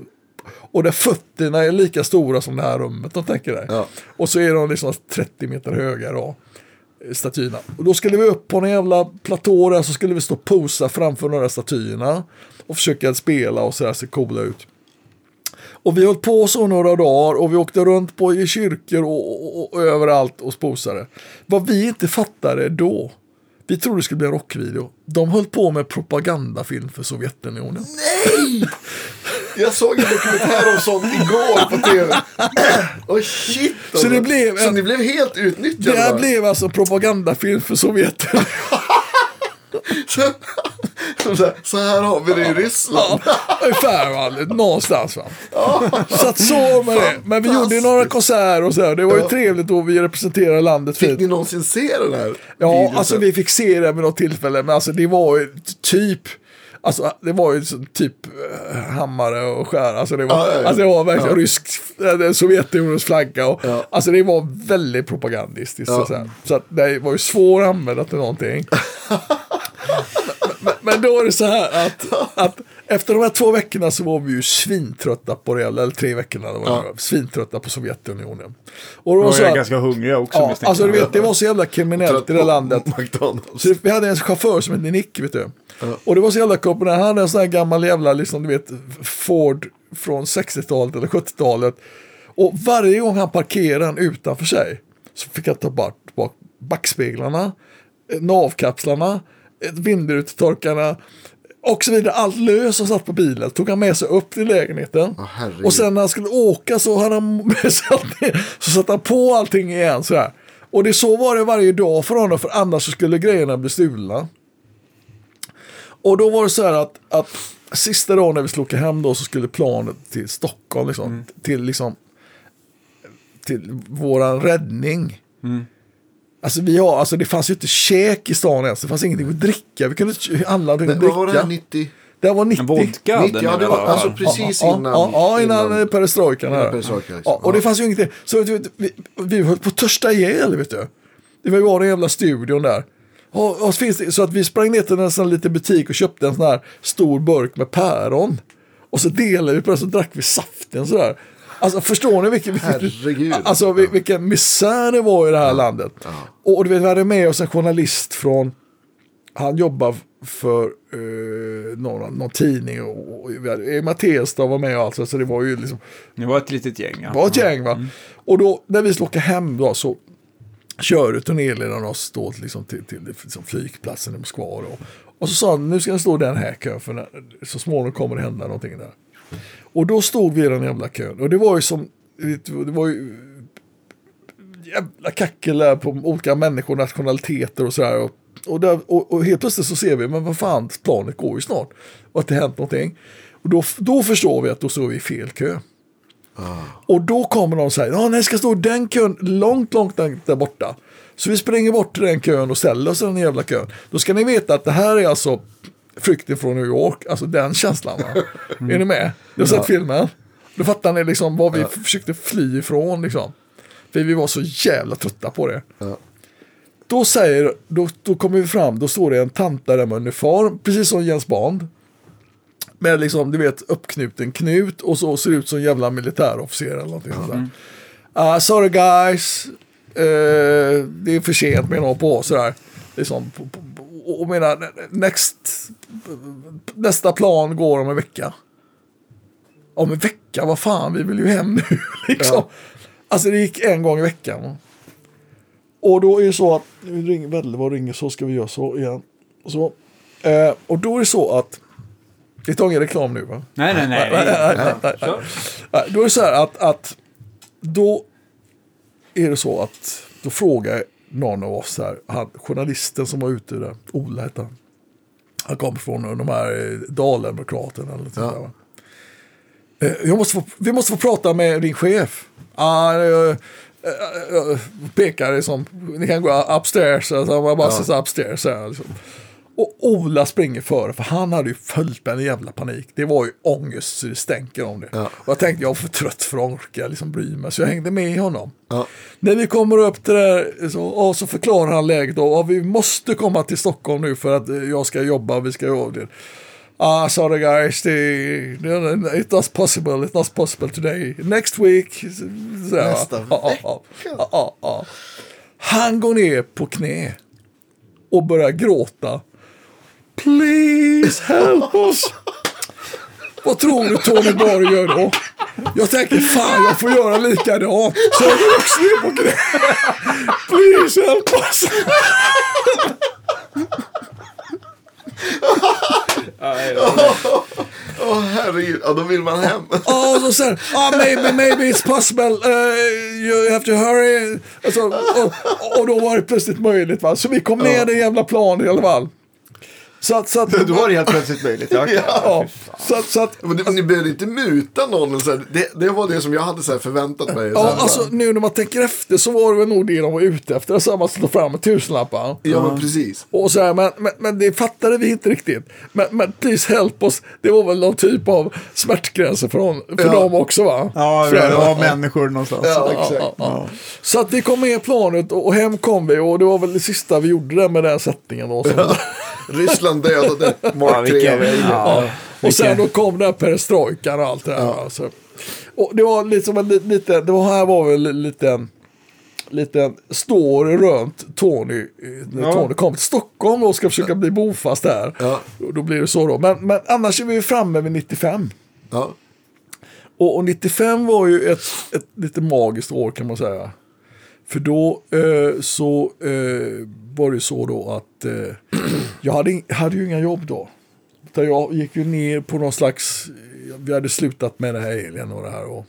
Speaker 1: och där fötterna är lika stora som det här rummet, de tänker dig.
Speaker 2: Ja.
Speaker 1: Och så är de liksom 30 meter höga då, statyerna. Och då skulle vi upp på en jävla platå där så skulle vi stå och posa framför några statyerna. Och försöka spela och sådär, se coola ut. Och vi höll på så några dagar och vi åkte runt på i kyrkor och, och, och överallt och posade. Vad vi inte fattade då, vi trodde det skulle bli en rockvideo. De höll på med propagandafilm för Sovjetunionen.
Speaker 2: Jag såg en dokumentär om sånt igår på tv. Åh shit. alltså.
Speaker 1: det blev
Speaker 2: så ni blev helt utnyttjade?
Speaker 1: Det här blev alltså propagandafilm för Sovjetunionen.
Speaker 2: så, så, här, så här har vi det i Ryssland.
Speaker 1: Ja, ungefär va, någonstans va. Så att så med det. Men vi gjorde ju några konserter och så här. Det var ju
Speaker 2: Ja.
Speaker 1: trevligt och vi representerade landet
Speaker 2: Fick
Speaker 1: fint.
Speaker 2: ni någonsin se den här
Speaker 1: Ja,
Speaker 2: videon
Speaker 1: alltså vi fick se det vid något tillfälle. Men alltså det var ju typ. Alltså det var ju typ eh, hammare och skär. Alltså det var,
Speaker 2: Ja.
Speaker 1: Alltså, det var verkligen
Speaker 2: Ja.
Speaker 1: rysk, eh, Sovjetunionens flagga. Och,
Speaker 2: Ja.
Speaker 1: Alltså det var väldigt propagandistiskt.
Speaker 2: Ja.
Speaker 1: Så, så det var ju svårt att använda till någonting. men, men då är det så här att, att efter de här två veckorna så var vi ju svintrötta på det, eller tre veckorna, det var
Speaker 2: Ja.
Speaker 1: svintrötta på Sovjetunionen. Och det
Speaker 3: De
Speaker 1: var så
Speaker 3: är
Speaker 1: att,
Speaker 3: ganska hungriga också
Speaker 1: ja,
Speaker 3: misstänker
Speaker 1: alltså du vet, det var så jävla kriminellt i det här landet.
Speaker 2: McDonalds.
Speaker 1: Så vi hade en chaufför som hette Nick, vet du. Och det var så jävla coolt, han hade en sån här gammal jävla, liksom, du vet, Ford från 60-talet eller 70-talet. Och varje gång han parkerade den utanför sig så fick han ta bort, backspeglarna, eh, navkapslarna, vindrutetorkarna och så vidare. Allt lös som satt på bilen tog han med sig upp till lägenheten.
Speaker 2: Herregud.
Speaker 1: och sen när han skulle åka så hade han med sig allting, så satte han på allting igen så här. Och det så var det varje dag för honom för annars så skulle grejerna bli stulna. Och då var det så här att, att sista dagen när vi skulle åka hem då så skulle planet till Stockholm liksom, till liksom till våran räddning. Alltså, vi har, alltså det fanns ju inte käk i stan ens, det fanns ingenting att dricka. Vi kunde handla att
Speaker 2: Men vad var det
Speaker 1: dricka.
Speaker 2: här 90?
Speaker 1: Det var 90.
Speaker 3: Vodka hade
Speaker 2: 90,
Speaker 3: ni
Speaker 2: ja, det var alltså precis
Speaker 1: ja,
Speaker 2: innan.
Speaker 1: Ja, ja innan, perestrojkan.
Speaker 2: innan
Speaker 1: här.
Speaker 2: perestrojkan, liksom.
Speaker 1: Ja, och det fanns ju ingenting. Så vet du, vi, vi höll på att törsta ihjäl, vet du. Det var ju bara den jävla studion där. Och, och så, finns det, så att vi sprang ner till en sån liten butik och köpte en sån här stor burk med päron. Och så delade vi på det så drack vi saften sådär. Alltså förstår ni vilken, alltså, vil- vilken misär det var i det här landet. Och du vet, vi hade med oss en journalist från, han jobbar för eh, någon, någon tidning och, och vi hade, Mattias var med och allt så, så det var ju liksom,
Speaker 3: Det var ett litet gäng. Ja.
Speaker 1: det var ett gäng va. Och då när vi skulle åka hem då så kör turnéledaren oss då liksom till, till liksom flygplatsen i Moskva. Då. Och så sa han, nu ska jag stå den här kön för när, så småningom kommer det hända någonting där. Och då stod vi i den jävla kön. Och det var ju som, det var ju jävla kackel där på olika människor, nationaliteter och sådär. Och, och, där, och, och helt plötsligt så ser vi, men vad fan, planet går ju snart. Och att det hänt någonting. Och då, då förstår vi att då står vi i fel kö. Och då kommer de och säger, ja, ni ska stå i den kön långt, långt där borta. Så vi springer bort till den kön och ställer oss i den jävla kön. Då ska ni veta att det här är alltså flykten från New York, alltså den känslan. Va? Är ni med? Du har sett filmen? Då fattar ni liksom vad vi försökte fly ifrån liksom. För vi var så jävla trötta på det.
Speaker 2: Ja.
Speaker 1: Då säger, då, då kommer vi fram, då står det en tant där med uniform, precis som Jens Bond. Med liksom, du vet, uppknuten knut och så ser ut som en jävla militärofficer eller någonting sånt där. Ah, sorry guys, Eh, det är för sent menar hon på sådär. Liksom, och menar, next, nästa plan går om en vecka. Om en vecka, vad fan, vi vill ju hem nu. liksom.
Speaker 2: Ja.
Speaker 1: Alltså det gick en gång i veckan. Och då är det så att, nu ringer Vedle, vad ringer så ska vi göra så igen. Så, eh, och då är det så att, vi tar ingen reklam nu va?
Speaker 3: Nej, nej, nej.
Speaker 1: Nej, nej, nej, nej.
Speaker 3: Kör.
Speaker 1: Nej, Då är det så här att, att då är det så att då frågar någon av oss här, han, journalisten som var ute där, Ola hette han. Han kommer från de här eh, eller något sånt där, va? Eh, Jag måste få, vi måste få prata med din chef. Ah, eh, eh, eh, pekar liksom, ni kan gå upstairs, alltså, man bara
Speaker 2: Ja.
Speaker 1: ja. upstairs. Här, liksom. Och Ola springer före, för han hade ju följt med en jävla panik. Det var ju ångest så det stänker om det.
Speaker 2: Ja.
Speaker 1: Och jag tänkte, jag var för trött för att orka liksom bry mig, så jag hängde med honom.
Speaker 2: Ja.
Speaker 1: När vi kommer upp till det där så, och så förklarar han läget då. Och vi måste komma till Stockholm nu för att eh, jag ska jobba. Vi ska jobba. Ah, sorry guys, the, the, it was possible, it was possible today. Next week. Så,
Speaker 2: Nästa
Speaker 1: ja, ja, ja, ja. Han går ner på knä och börjar gråta. Please help us. Vad tror du Tony Borg gör då? Jag tänker fan jag får göra likadant. Så jag går också ner på knä. Please help us.
Speaker 2: Åh herregud, ja då vill man hem.
Speaker 1: Ja, och så säger ah, maybe, maybe it's possible. Uh, you have to hurry. Alltså, och, och då var det plötsligt möjligt. Va? Så vi kom ner den jävla planen i alla fall. Så att, så att,
Speaker 3: Då var det helt plötsligt möjligt. Ja, okej.
Speaker 1: ja, så att, så att
Speaker 2: Men ni behövde inte muta någon. Så här, det, det var det som jag hade så här, förväntat mig. Så
Speaker 1: Ja,
Speaker 2: här,
Speaker 1: alltså nu när man tänker efter så var det väl nog det de var ute efter. Så man slår fram en tusenlappar.
Speaker 2: ja, men precis.
Speaker 1: Och så här, men, men, men det fattade vi inte riktigt. Men, men please help us. Det var väl någon typ av smärtgränser för, hon, för
Speaker 2: Ja.
Speaker 1: dem också va?
Speaker 3: Ja,
Speaker 1: För-
Speaker 3: det var människor någonstans.
Speaker 2: Ja,
Speaker 1: Ja,
Speaker 2: exakt.
Speaker 1: ja, ja. Så att vi kom med i planet och och hem kom vi och det var väl det sista vi gjorde där med den sättningen. Då, så.
Speaker 2: Ryssland dödade
Speaker 3: Ja,
Speaker 2: Mark 3
Speaker 3: vilken,
Speaker 2: av
Speaker 3: ja,
Speaker 1: Och sen då kom den här perestrojkan och allt det där. Alltså. Och det var liksom en li- liten, det var här var väl en liten, liten story runt Tony. När
Speaker 3: Ja.
Speaker 1: Tony kom till Stockholm och ska försöka bli bofast där.
Speaker 2: Ja.
Speaker 1: Och Då blir det så då. Men, men annars är vi framme vid 95.
Speaker 2: Ja.
Speaker 1: Och, och 95 var ju ett, ett lite magiskt år kan man säga. För då eh, så eh, var det så då att eh, jag hade, hade ju inga jobb då. Utan jag gick ju ner på någon slags, vi hade slutat med det här Alien och det här. Och,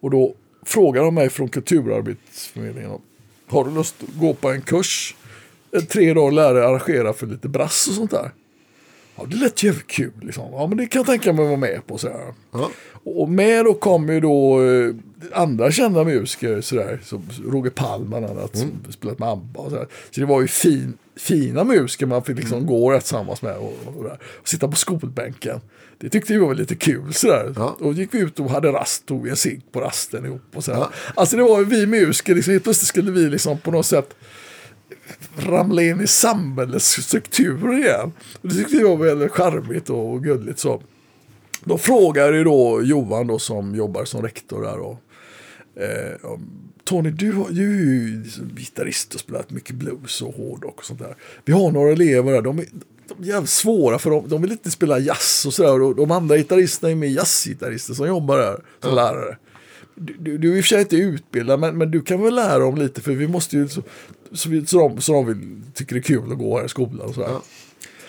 Speaker 1: och då frågade de mig från Kulturarbetsförmedlingen. Har du lust att gå på en kurs? Tre dagar lära dig arrangera för lite brass och sånt där. Ja, det lät jävligt kul. Liksom. Ja, men det kan jag tänka mig att vara med på. Så här.
Speaker 2: Ja.
Speaker 1: Och med då kom ju då eh, andra kända musiker, sådär, som Roger Palm bland annat, som spelat med ABBA. Och sådär. Så det var ju fin, fina musiker man fick liksom gå rätt tillsammans med och, och, och sitta på skolbänken. Det tyckte vi var lite kul. Sådär.
Speaker 2: Ja.
Speaker 1: Då gick vi ut och hade rast, tog vi en cigg på rasten ihop. Och sådär.
Speaker 2: Ja.
Speaker 1: Alltså det var ju vi musiker, liksom, helt plötsligt skulle vi liksom på något sätt ramla in i samhällets strukturer igen. Det tyckte jag var väldigt charmigt och gulligt. Så. Då frågade ju då Johan då som jobbar som rektor där. Och, eh, Tony, du, har, du är ju liksom gitarrist och spelat mycket blues och hårdrock och sånt där. Vi har några elever där, de är, de är jävligt svåra för de, de vill inte spela jazz och sådär. Och de andra gitarristerna är mer jazzgitarrister som jobbar där som lärare. Du, du, är i och för sig inte utbildad, men, men du kan väl lära dem lite för vi måste ju så, så, vi, så, de, så de vill, tycker det är kul att gå här i skolan och sådär.
Speaker 2: Ja.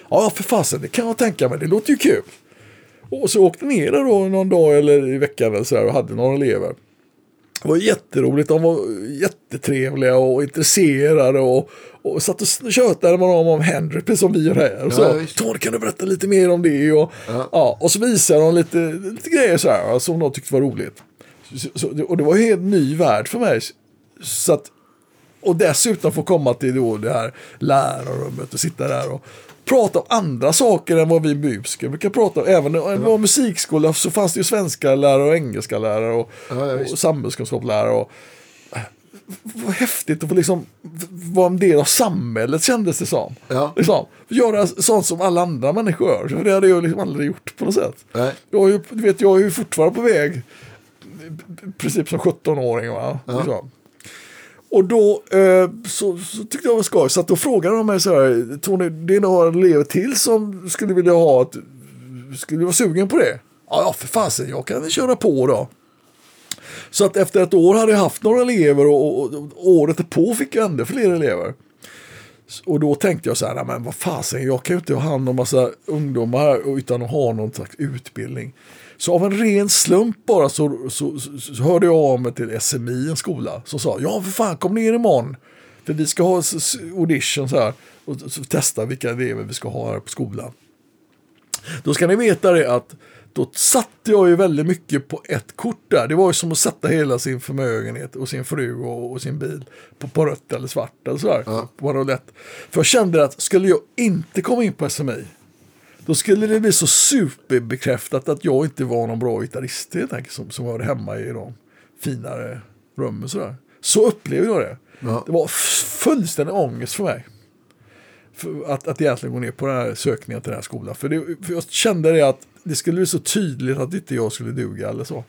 Speaker 1: Ja, för fasen, det kan jag tänka mig. Det låter ju kul. Och så åkte ner där då någon dag eller i veckan eller så här och hade några elever. Det var jätteroligt. De var jättetrevliga och intresserade och, och satt och tjötade med dem om Henry, precis som vi gör här. Och
Speaker 2: Ja,
Speaker 1: så,
Speaker 2: visst.
Speaker 1: Tony, kan du berätta lite mer om det? Och,
Speaker 2: Ja.
Speaker 1: ja. och så visade de lite, lite grejer så här, som de tyckte var roligt. Så, så, och det var en helt ny värld för mig. Så att, och dessutom få komma till då det här lärarrummet och sitta där och prata om andra saker än vad vi musiker brukar prata om. Även när det var musikskola så fanns det ju svenska lärare och engelska lärare och,
Speaker 2: Ja,
Speaker 1: och samhällskunskapslärare. Och, äh, vad häftigt att få liksom vara en del av samhället kändes det som.
Speaker 2: Ja.
Speaker 1: Liksom, göra sånt som alla andra människor gör. För det hade jag liksom aldrig gjort på något sätt.
Speaker 2: Nej.
Speaker 1: Jag ju, du vet, jag är ju fortfarande på väg, princip som 17-åring. Va? Liksom. Och då eh, så, så tyckte jag det var skoj. Så att då frågade de mig så här, Tony, det är några elever till som skulle vilja ha ett, skulle du vara sugen på det? Ja, ja för fasen, jag kan väl köra på då. Så att efter ett år hade jag haft några elever och, och, och året på fick jag ännu fler elever. Och då tänkte jag så här, men vad fasen, jag kan ju inte ha hand om massa ungdomar utan att ha någon slags utbildning. Så av en ren slump bara så, så, så, så hörde jag av mig till SMI, en skola, som sa, ja för fan kom ner imorgon. För vi ska ha audition så här och så testa vilka elever vi ska ha här på skolan. Då ska ni veta det att då satte jag ju väldigt mycket på ett kort där. Det var ju som att sätta hela sin förmögenhet och sin fru och, och sin bil på, på rött eller svart eller sådär. På roulette. För jag kände att skulle jag inte komma in på SMI då skulle det bli så superbekräftat att jag inte var någon bra gitarrist helt enkelt som, som hörde hemma i de finare rummen. Sådär. Så upplevde jag det.
Speaker 2: Ja.
Speaker 1: Det var fullständig ångest för mig för att, att egentligen gå ner på den här sökningen till den här skolan. För, det, för jag kände det att det skulle bli så tydligt att inte jag skulle duga eller så.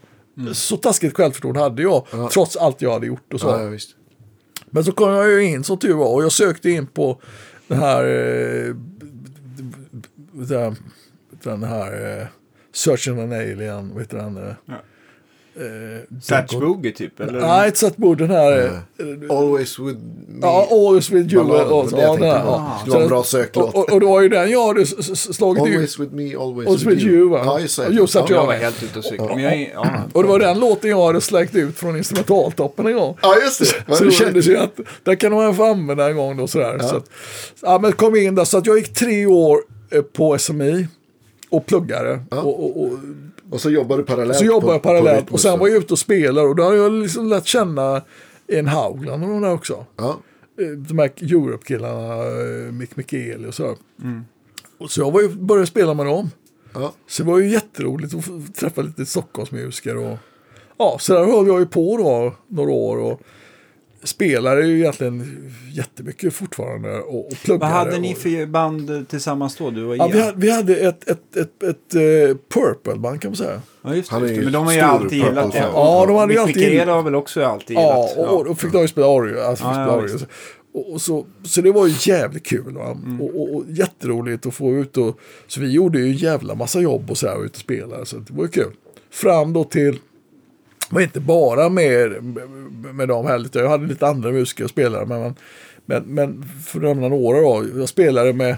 Speaker 1: Så taskigt självförtroende hade jag, trots allt jag hade gjort och så.
Speaker 2: Ja, ja.
Speaker 1: Men så kom jag ju in som tur var och jag sökte in på den här, eh, den, den här eh, Search and an Alien, vad heter den? Eh,
Speaker 3: Ja.
Speaker 1: eh,
Speaker 3: Satch Boogie typ? Eller?
Speaker 1: Nej, inte Satch Boogie, den här. eh,
Speaker 2: Always with me.
Speaker 1: Ja, Always with you.
Speaker 2: Balladen,
Speaker 1: och
Speaker 2: det jag
Speaker 1: ja, ja.
Speaker 2: Det var en bra söklåt.
Speaker 1: Och, och, och det var ju den jag hade slagit ut.
Speaker 2: Always with me, always,
Speaker 1: Always with you, va?
Speaker 2: Ja, just det.
Speaker 1: Just att
Speaker 2: ja.
Speaker 3: Jag var helt ute och cyklade. Jag, ja.
Speaker 1: Och det var den låten jag hade släckt ut från instrumentaltoppen en gång.
Speaker 2: ja, just det. Vad
Speaker 1: Så det kändes ju att där kan man få använda en gång då sådär. Så att, ja, men kom in där. Så att jag gick tre år på SMI och pluggade. Och, och, och,
Speaker 2: Och så jobbar du parallellt.
Speaker 1: så jobbade
Speaker 2: på-
Speaker 1: jag parallellt.
Speaker 2: på
Speaker 1: och sen var jag ute och spelade. Och då hade jag liksom lärt känna en Haugland och de där också.
Speaker 2: Ja,
Speaker 1: Eh, De här Europe-killarna, eh, Mick Michaeli och så. Och så jag var ju, började spela med dem.
Speaker 2: ja.
Speaker 1: Så det var ju jätteroligt att få träffa lite Stockholmsmusiker. Och, ja, så där höll jag ju på då några år. Och spelade ju egentligen jättemycket fortfarande. Och, och pluggade.
Speaker 3: Vad hade ni
Speaker 1: och,
Speaker 3: för band tillsammans då? Du och
Speaker 1: Ja, vi, hade, vi hade ett, ett, ett, ett, eh, Purple-band kan man säga.
Speaker 3: Ja, just det.
Speaker 2: Han är
Speaker 3: just det. Men de har ju alltid gillat det.
Speaker 1: Ja, de hade ju alltid gillat-
Speaker 3: har väl också alltid
Speaker 1: Ja,
Speaker 3: gillat.
Speaker 1: och, och då fick de ju spela orgel. Alltså,
Speaker 3: Ja,
Speaker 1: spela
Speaker 3: ja, visst.
Speaker 1: och, och så, så det var ju jävligt kul. Va?
Speaker 3: Mm.
Speaker 1: Och, och, och jätteroligt att få ut. Och, så vi gjorde ju en jävla massa jobb och så här och ut och spela. Så det var ju kul. Fram då till, var inte bara med, med dem här. lite- Jag hade lite andra musiker och spelare. Men, men, men, men för att några då. Jag spelade med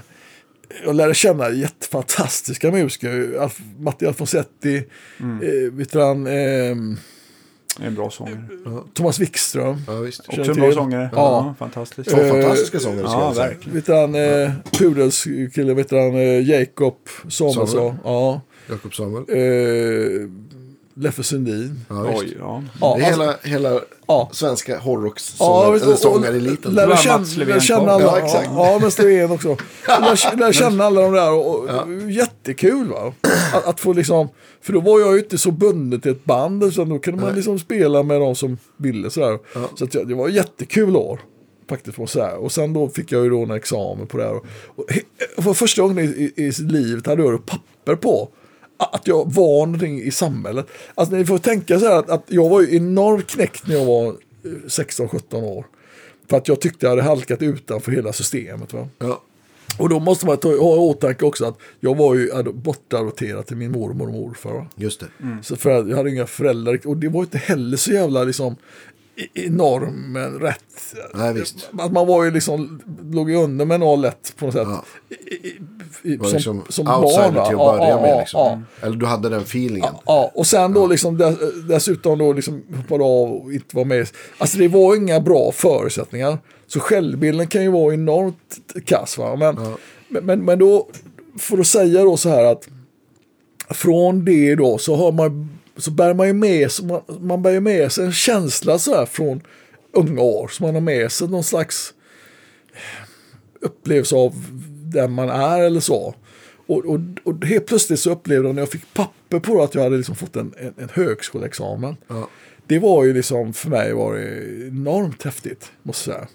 Speaker 1: jag lärde känna jättefantastiska musiker. Alf, Matti Alfonsetti,
Speaker 3: Mm.
Speaker 1: eh, vet han,
Speaker 3: Det är en bra sångare.
Speaker 1: Thomas Wikström.
Speaker 2: Ja, visst.
Speaker 3: Också en bra sångare.
Speaker 1: Ja.
Speaker 3: Ja, fantastiskt.
Speaker 2: Två
Speaker 1: Eh,
Speaker 2: fantastiska sångare ska
Speaker 3: ja,
Speaker 2: jag säga.
Speaker 3: verkligen.
Speaker 1: Vet du han, eh, Pudelskille, vet du han, eh, Jacob Samuelsson.
Speaker 2: Samuel.
Speaker 1: Ja.
Speaker 2: Jakob Samuel.
Speaker 1: Eh, Leffe Sundin.
Speaker 2: Ja.
Speaker 3: Oj, ja.
Speaker 1: Ja,
Speaker 2: Det är
Speaker 1: alltså-
Speaker 2: hela, hela
Speaker 1: Ja.
Speaker 2: svenska
Speaker 1: Ja,
Speaker 2: hårdrockssångar,
Speaker 1: visst,
Speaker 2: eller
Speaker 1: och-
Speaker 2: sångareliten.
Speaker 1: Lära
Speaker 3: Det var
Speaker 1: känna, känna alla.
Speaker 2: Ja,
Speaker 1: Ja,
Speaker 2: exakt.
Speaker 1: ja, men Levén också. Lära, lära känna alla de där. Och, och, Jättekul va. Att, att få liksom, för då var jag ju inte så bunden till ett band. Utan då kunde man liksom spela med de som ville sådär.
Speaker 2: Ja.
Speaker 1: Så att det var jättekul år. Faktiskt på så här. Och sen då fick jag ju då en examen på det här. Och, och, för första gången i, i, i livet hade jag då papper på att jag var någonting i samhället. Alltså ni får tänka så här att, att jag var ju enormt knäckt när jag var eh, 16-17 år. För att jag tyckte jag hade halkat utanför hela systemet. Va?
Speaker 2: Ja.
Speaker 1: Och då måste man ta, ha i åtanke också att jag var ju ado- bortadopterad till min mormor och morfar. Va?
Speaker 2: Just det.
Speaker 1: Så för jag hade inga föräldrar och det var inte heller så jävla liksom normen rätt.
Speaker 2: Nej.
Speaker 1: Att man var ju liksom, låg ju under med något lätt på något sätt.
Speaker 2: Ja.
Speaker 1: I, i, som,
Speaker 2: liksom
Speaker 1: som
Speaker 2: outsider
Speaker 1: barn.
Speaker 2: till att
Speaker 1: Ja,
Speaker 2: börja
Speaker 1: ja,
Speaker 2: med. Liksom.
Speaker 1: ja.
Speaker 2: Eller du hade den feelingen.
Speaker 1: Ja, och sen då liksom dess, dessutom då liksom hoppade av och inte var med. Alltså det var inga bra förutsättningar. Så självbilden kan ju vara enormt kass. Va? Men, men, men, men då, för att säga då så här att från det då så har man så bär man ju med sig, man, man bär ju med sig en känsla så här från unga år. Så man har med sig någon slags upplevelse av den man är eller så. Och, och, och helt plötsligt så upplevde jag när jag fick papper på att jag hade liksom fått en, en, en högskoleexamen.
Speaker 2: Ja.
Speaker 1: Det var ju liksom för mig var det enormt häftigt, måste jag säga.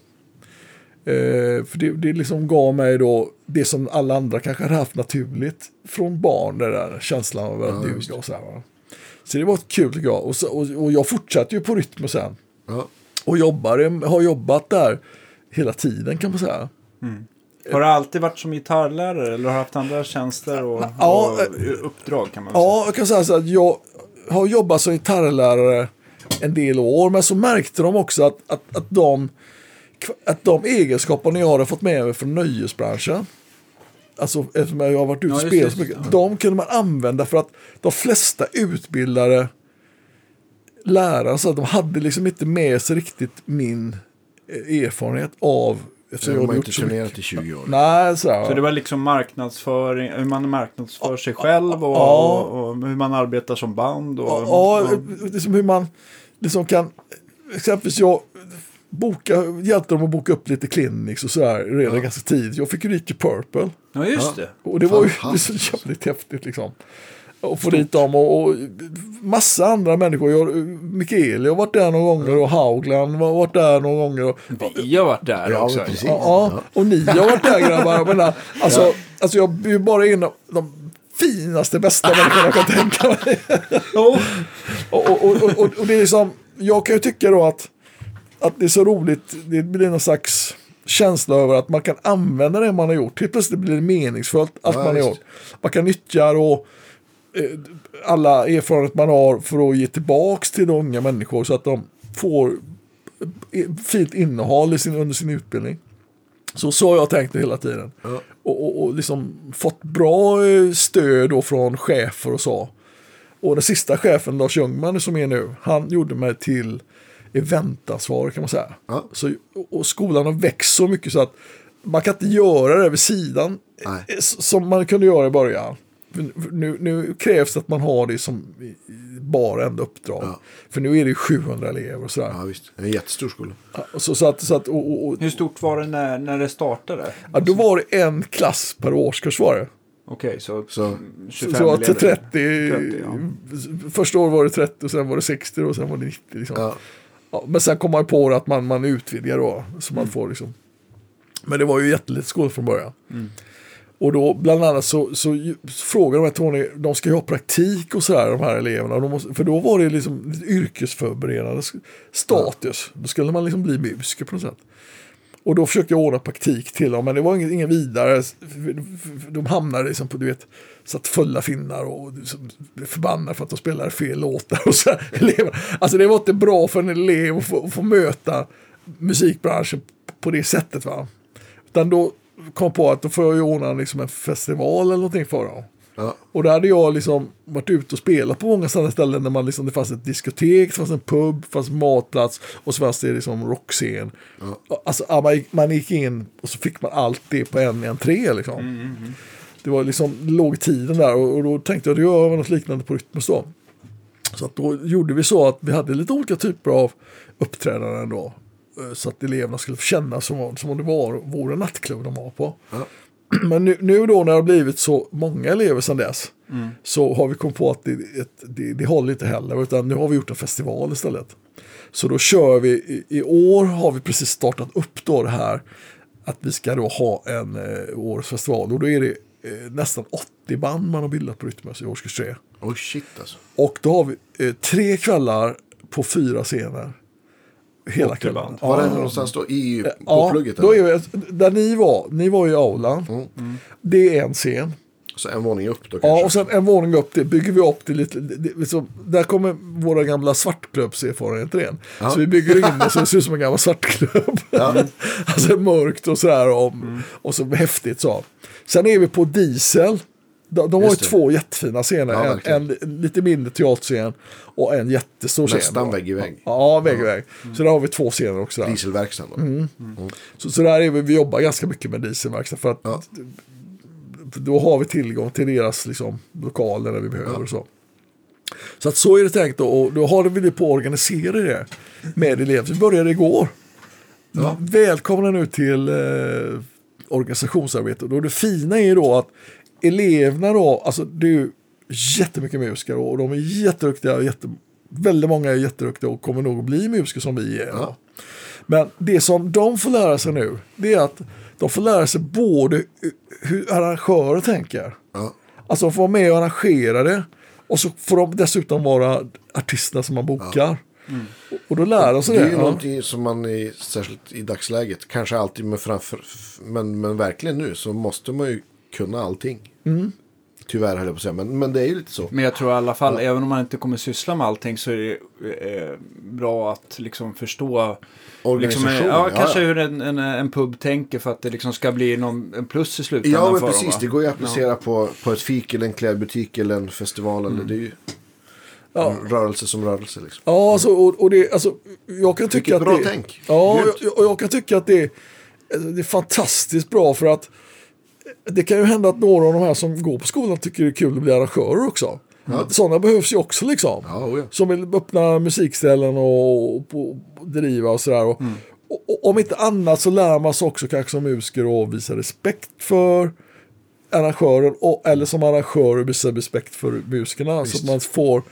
Speaker 1: Eh, för det, det liksom gav mig då det som alla andra kanske hade haft naturligt från barn, den där känslan av att
Speaker 2: Ja,
Speaker 1: duga och så här. Va? Så det var kul tycker jag. Och, så, och, och jag fortsatte ju på rytm sen.
Speaker 2: Ja.
Speaker 1: Och jobbade, har jobbat där hela tiden kan man säga.
Speaker 3: Har du alltid varit som gitarrlärare eller har du haft andra tjänster och,
Speaker 1: Ja,
Speaker 3: och uppdrag kan man väl
Speaker 1: Ja, jag kan säga så att jag har jobbat som gitarrlärare en del år, men så märkte de också att, att, att, de, att de egenskaperna jag hade fått med mig från nöjesbranschen, alltså eftersom jag har varit ute och
Speaker 3: Ja,
Speaker 1: spelat så mycket, de kunde man använda för att de flesta utbildade lärare, så att de hade liksom inte med sig riktigt min eh, erfarenhet av eftersom
Speaker 2: har
Speaker 1: jag
Speaker 2: man
Speaker 1: hade
Speaker 2: inte turnerat i 20 år.
Speaker 1: Nej, så,
Speaker 3: Så det var liksom marknadsföring, hur man marknadsför sig själv och,
Speaker 1: Ja.
Speaker 3: och, och hur man arbetar som band. Och,
Speaker 1: Ja, liksom hur man liksom kan, exempelvis jag boka, hjälpte dem att boka upp lite clinics och sådär redan ganska tidigt. Jag fick ju dit Purple
Speaker 3: ja just det.
Speaker 1: och det var ju så jävligt häftigt liksom. Och få dit dem och, och massa andra människor. Jag, Mikaeli har varit där några gånger och Haugland har varit där några gånger. Och,
Speaker 3: Vi har varit där
Speaker 2: Ja,
Speaker 3: också.
Speaker 2: precis.
Speaker 1: Ja, ja, och ni har varit där grabbar. Jag menar, alltså, alltså jag bjuder bara in de, de finaste, bästa människorna jag kan tänka mig. och, och, och, och, och, och det är liksom, jag kan ju tycka då att, att det är så roligt, det blir någon slags känsla över att man kan använda det man har gjort. Helt plötsligt blir det meningsfullt, allt
Speaker 2: Ja,
Speaker 1: man har gjort. Man kan nyttja då eh, alla erfarenheter man har för att ge tillbaks till de unga människor så att de får eh, fint innehåll i sin, under sin utbildning. Så så har jag tänkt det hela tiden.
Speaker 2: Ja.
Speaker 1: Och, och, och liksom fått bra eh, stöd då från chefer och så. Och den sista chefen, Lars Ljungman som är nu, han gjorde mig till eventansvarig kan man säga.
Speaker 2: Ja.
Speaker 1: Så, och- skolan har växt så mycket så att man kan inte göra det vid sidan
Speaker 2: Nej.
Speaker 1: eh, som man kunde göra i början. Nu, nu krävs det att man har det som bara enda uppdrag.
Speaker 2: Ja.
Speaker 1: För nu är det ju 700 elever och sådär.
Speaker 2: Ja, visst. Det är en jättestor skola.
Speaker 1: Ja, Så, så att, så att, och, och,
Speaker 3: Hur stort var det när, när det startade?
Speaker 1: ja, då var det en klass per årskurs var det.
Speaker 3: Okej, så,
Speaker 2: Så-
Speaker 3: 25
Speaker 1: Så
Speaker 3: elever.
Speaker 1: 30,
Speaker 3: 30,
Speaker 1: Första året var det 30 och sen var det 60 och sen var det 90. Liksom.
Speaker 2: Ja.
Speaker 1: Ja, men sen kom man på att man, man utvidgar då. Så man får liksom. Men det var ju jättelite skola från början. Och då bland annat så, så frågade de här Tony, de ska ju ha praktik och sådär de här eleverna. De måste, för då var det liksom yrkesförberedande status. Då skulle man liksom bli musiker på något sätt. Och då försökte jag ordna praktik till dem, men det var inget, inget vidare. De hamnade liksom på, du vet, satt fulla finnar och blev förbannade för att de spelade fel låtar. Och så här, elever. Alltså det var inte bra för en elev att få, att få möta musikbranschen på det sättet. Va? Utan då kom jag på att då får jag ju ordna liksom en festival eller någonting för dem.
Speaker 2: Ja.
Speaker 1: Och där hade jag liksom varit ute och spelat på många sådana ställen där man liksom, det fanns ett diskotek, det fanns en pub, det fanns matplats och så fanns det liksom rockscen. Alltså ja, man, gick, man gick in och så fick man allt det på en entré liksom. Det var liksom, det låg tiden där och, och då tänkte jag att jag gör något liknande på Rytmus då. Så att då gjorde vi så att vi hade lite olika typer av uppträdanden då. eh, Så att eleverna skulle få känna som, som om det var, en nattklubb de var på.
Speaker 2: Ja.
Speaker 1: Men nu, nu då när det har blivit så många elever sedan dess så har vi kommit på att det, ett, det, det håller inte heller utan nu har vi gjort en festival istället. Så då kör vi, i, i år har vi precis startat upp då det här att vi ska då ha en eh, årets festival och då är det eh, nästan 80 band man har bildat på Rytmus i årskurs 3.
Speaker 2: Oh shit alltså.
Speaker 1: Och då har vi eh, tre kvällar på fyra scener. Hela
Speaker 3: band.
Speaker 2: Var det någonstans då? I, på
Speaker 1: Ja,
Speaker 2: plugget?
Speaker 1: då
Speaker 2: eller?
Speaker 1: är vi, där ni var, ni var i aulan.
Speaker 2: Mm.
Speaker 1: Det är en scen.
Speaker 2: Så en våning upp då kanske?
Speaker 1: Ja, och sen en våning upp, det bygger vi upp till lite, det, liksom, där kommer våra gamla svartklubbserfarenheter igen.
Speaker 2: Ja.
Speaker 1: Så vi bygger in det så det ser ut som en gammal svartklubb. alltså mörkt och sådär och,
Speaker 2: Mm.
Speaker 1: och så häftigt så. Sen är vi på Diesel. De, de har ju två jättefina scener.
Speaker 2: Ja,
Speaker 1: en, en lite mindre teaterscen och en jättestor scen.
Speaker 2: Nästan vägg i vägg.
Speaker 1: Ja, vägg i vägg. Så där har vi två scener också. Där.
Speaker 2: Dieselverkstan då?
Speaker 1: Mm. Så, så där är vi, vi jobbar ganska mycket med dieselverkstad för att
Speaker 2: Ja.
Speaker 1: då har vi tillgång till deras liksom, lokaler när vi behöver och så. Så att så är det tänkt då, och då har vi på att organisera det med elever. Vi började igår. Välkomna nu till eh, organisationsarbete. Och det fina är då att eleverna då, alltså det är ju jättemycket musiker och de är jätteduktiga. och Jätte, väldigt många är jätteduktiga och kommer nog att bli musiker som vi är.
Speaker 2: Ja.
Speaker 1: Men det som de får lära sig nu, det är att de får lära sig både hur arrangörer tänker.
Speaker 2: Ja.
Speaker 1: Alltså de får vara med och arrangera det. Och så får de dessutom vara artisterna som man bokar. Och- Och då lär de sig
Speaker 2: Det
Speaker 1: det.
Speaker 2: är ju
Speaker 1: ja.
Speaker 2: någonting som man, i, särskilt i dagsläget, kanske alltid med framför, men, men verkligen nu så måste man ju kunna allting.
Speaker 1: Mm.
Speaker 2: Tyvärr höll jag på att säga, men, men det är ju lite så.
Speaker 3: Men jag tror i alla fall, även om man inte kommer syssla med allting så är det eh, bra att liksom förstå
Speaker 2: Organisation,
Speaker 3: Liksom, ja,
Speaker 2: ja,
Speaker 3: kanske
Speaker 2: ja.
Speaker 3: hur en, en, en pub tänker för att det liksom ska bli någon, en plus i slutändan
Speaker 2: Ja, men
Speaker 3: för
Speaker 2: precis.
Speaker 3: dem. va?
Speaker 2: Det går ju att applicera på, på ett fik eller en klädbutik eller en festival. Eller, det är ju
Speaker 1: Ja.
Speaker 2: rörelse som rörelse. Liksom.
Speaker 1: Ja, alltså, och, och det, alltså, jag kan tycka
Speaker 2: Vilket
Speaker 1: att
Speaker 2: bra
Speaker 1: det,
Speaker 2: tänk.
Speaker 1: Ja,
Speaker 2: Grymt.
Speaker 1: jag, och jag kan tycka att det, det är fantastiskt bra för att det kan ju hända att några av de här som går på skolan tycker det är kul att bli arrangörer också. Sådana behövs ju också liksom.
Speaker 2: Ja, oh ja.
Speaker 1: Som vill öppna musikställen och, och, och driva och sådär. Och, och, och om inte annat så lär man sig också kanske som musiker att visa respekt för arrangören. Och, eller som arrangör visa respekt för musikerna. Så att man får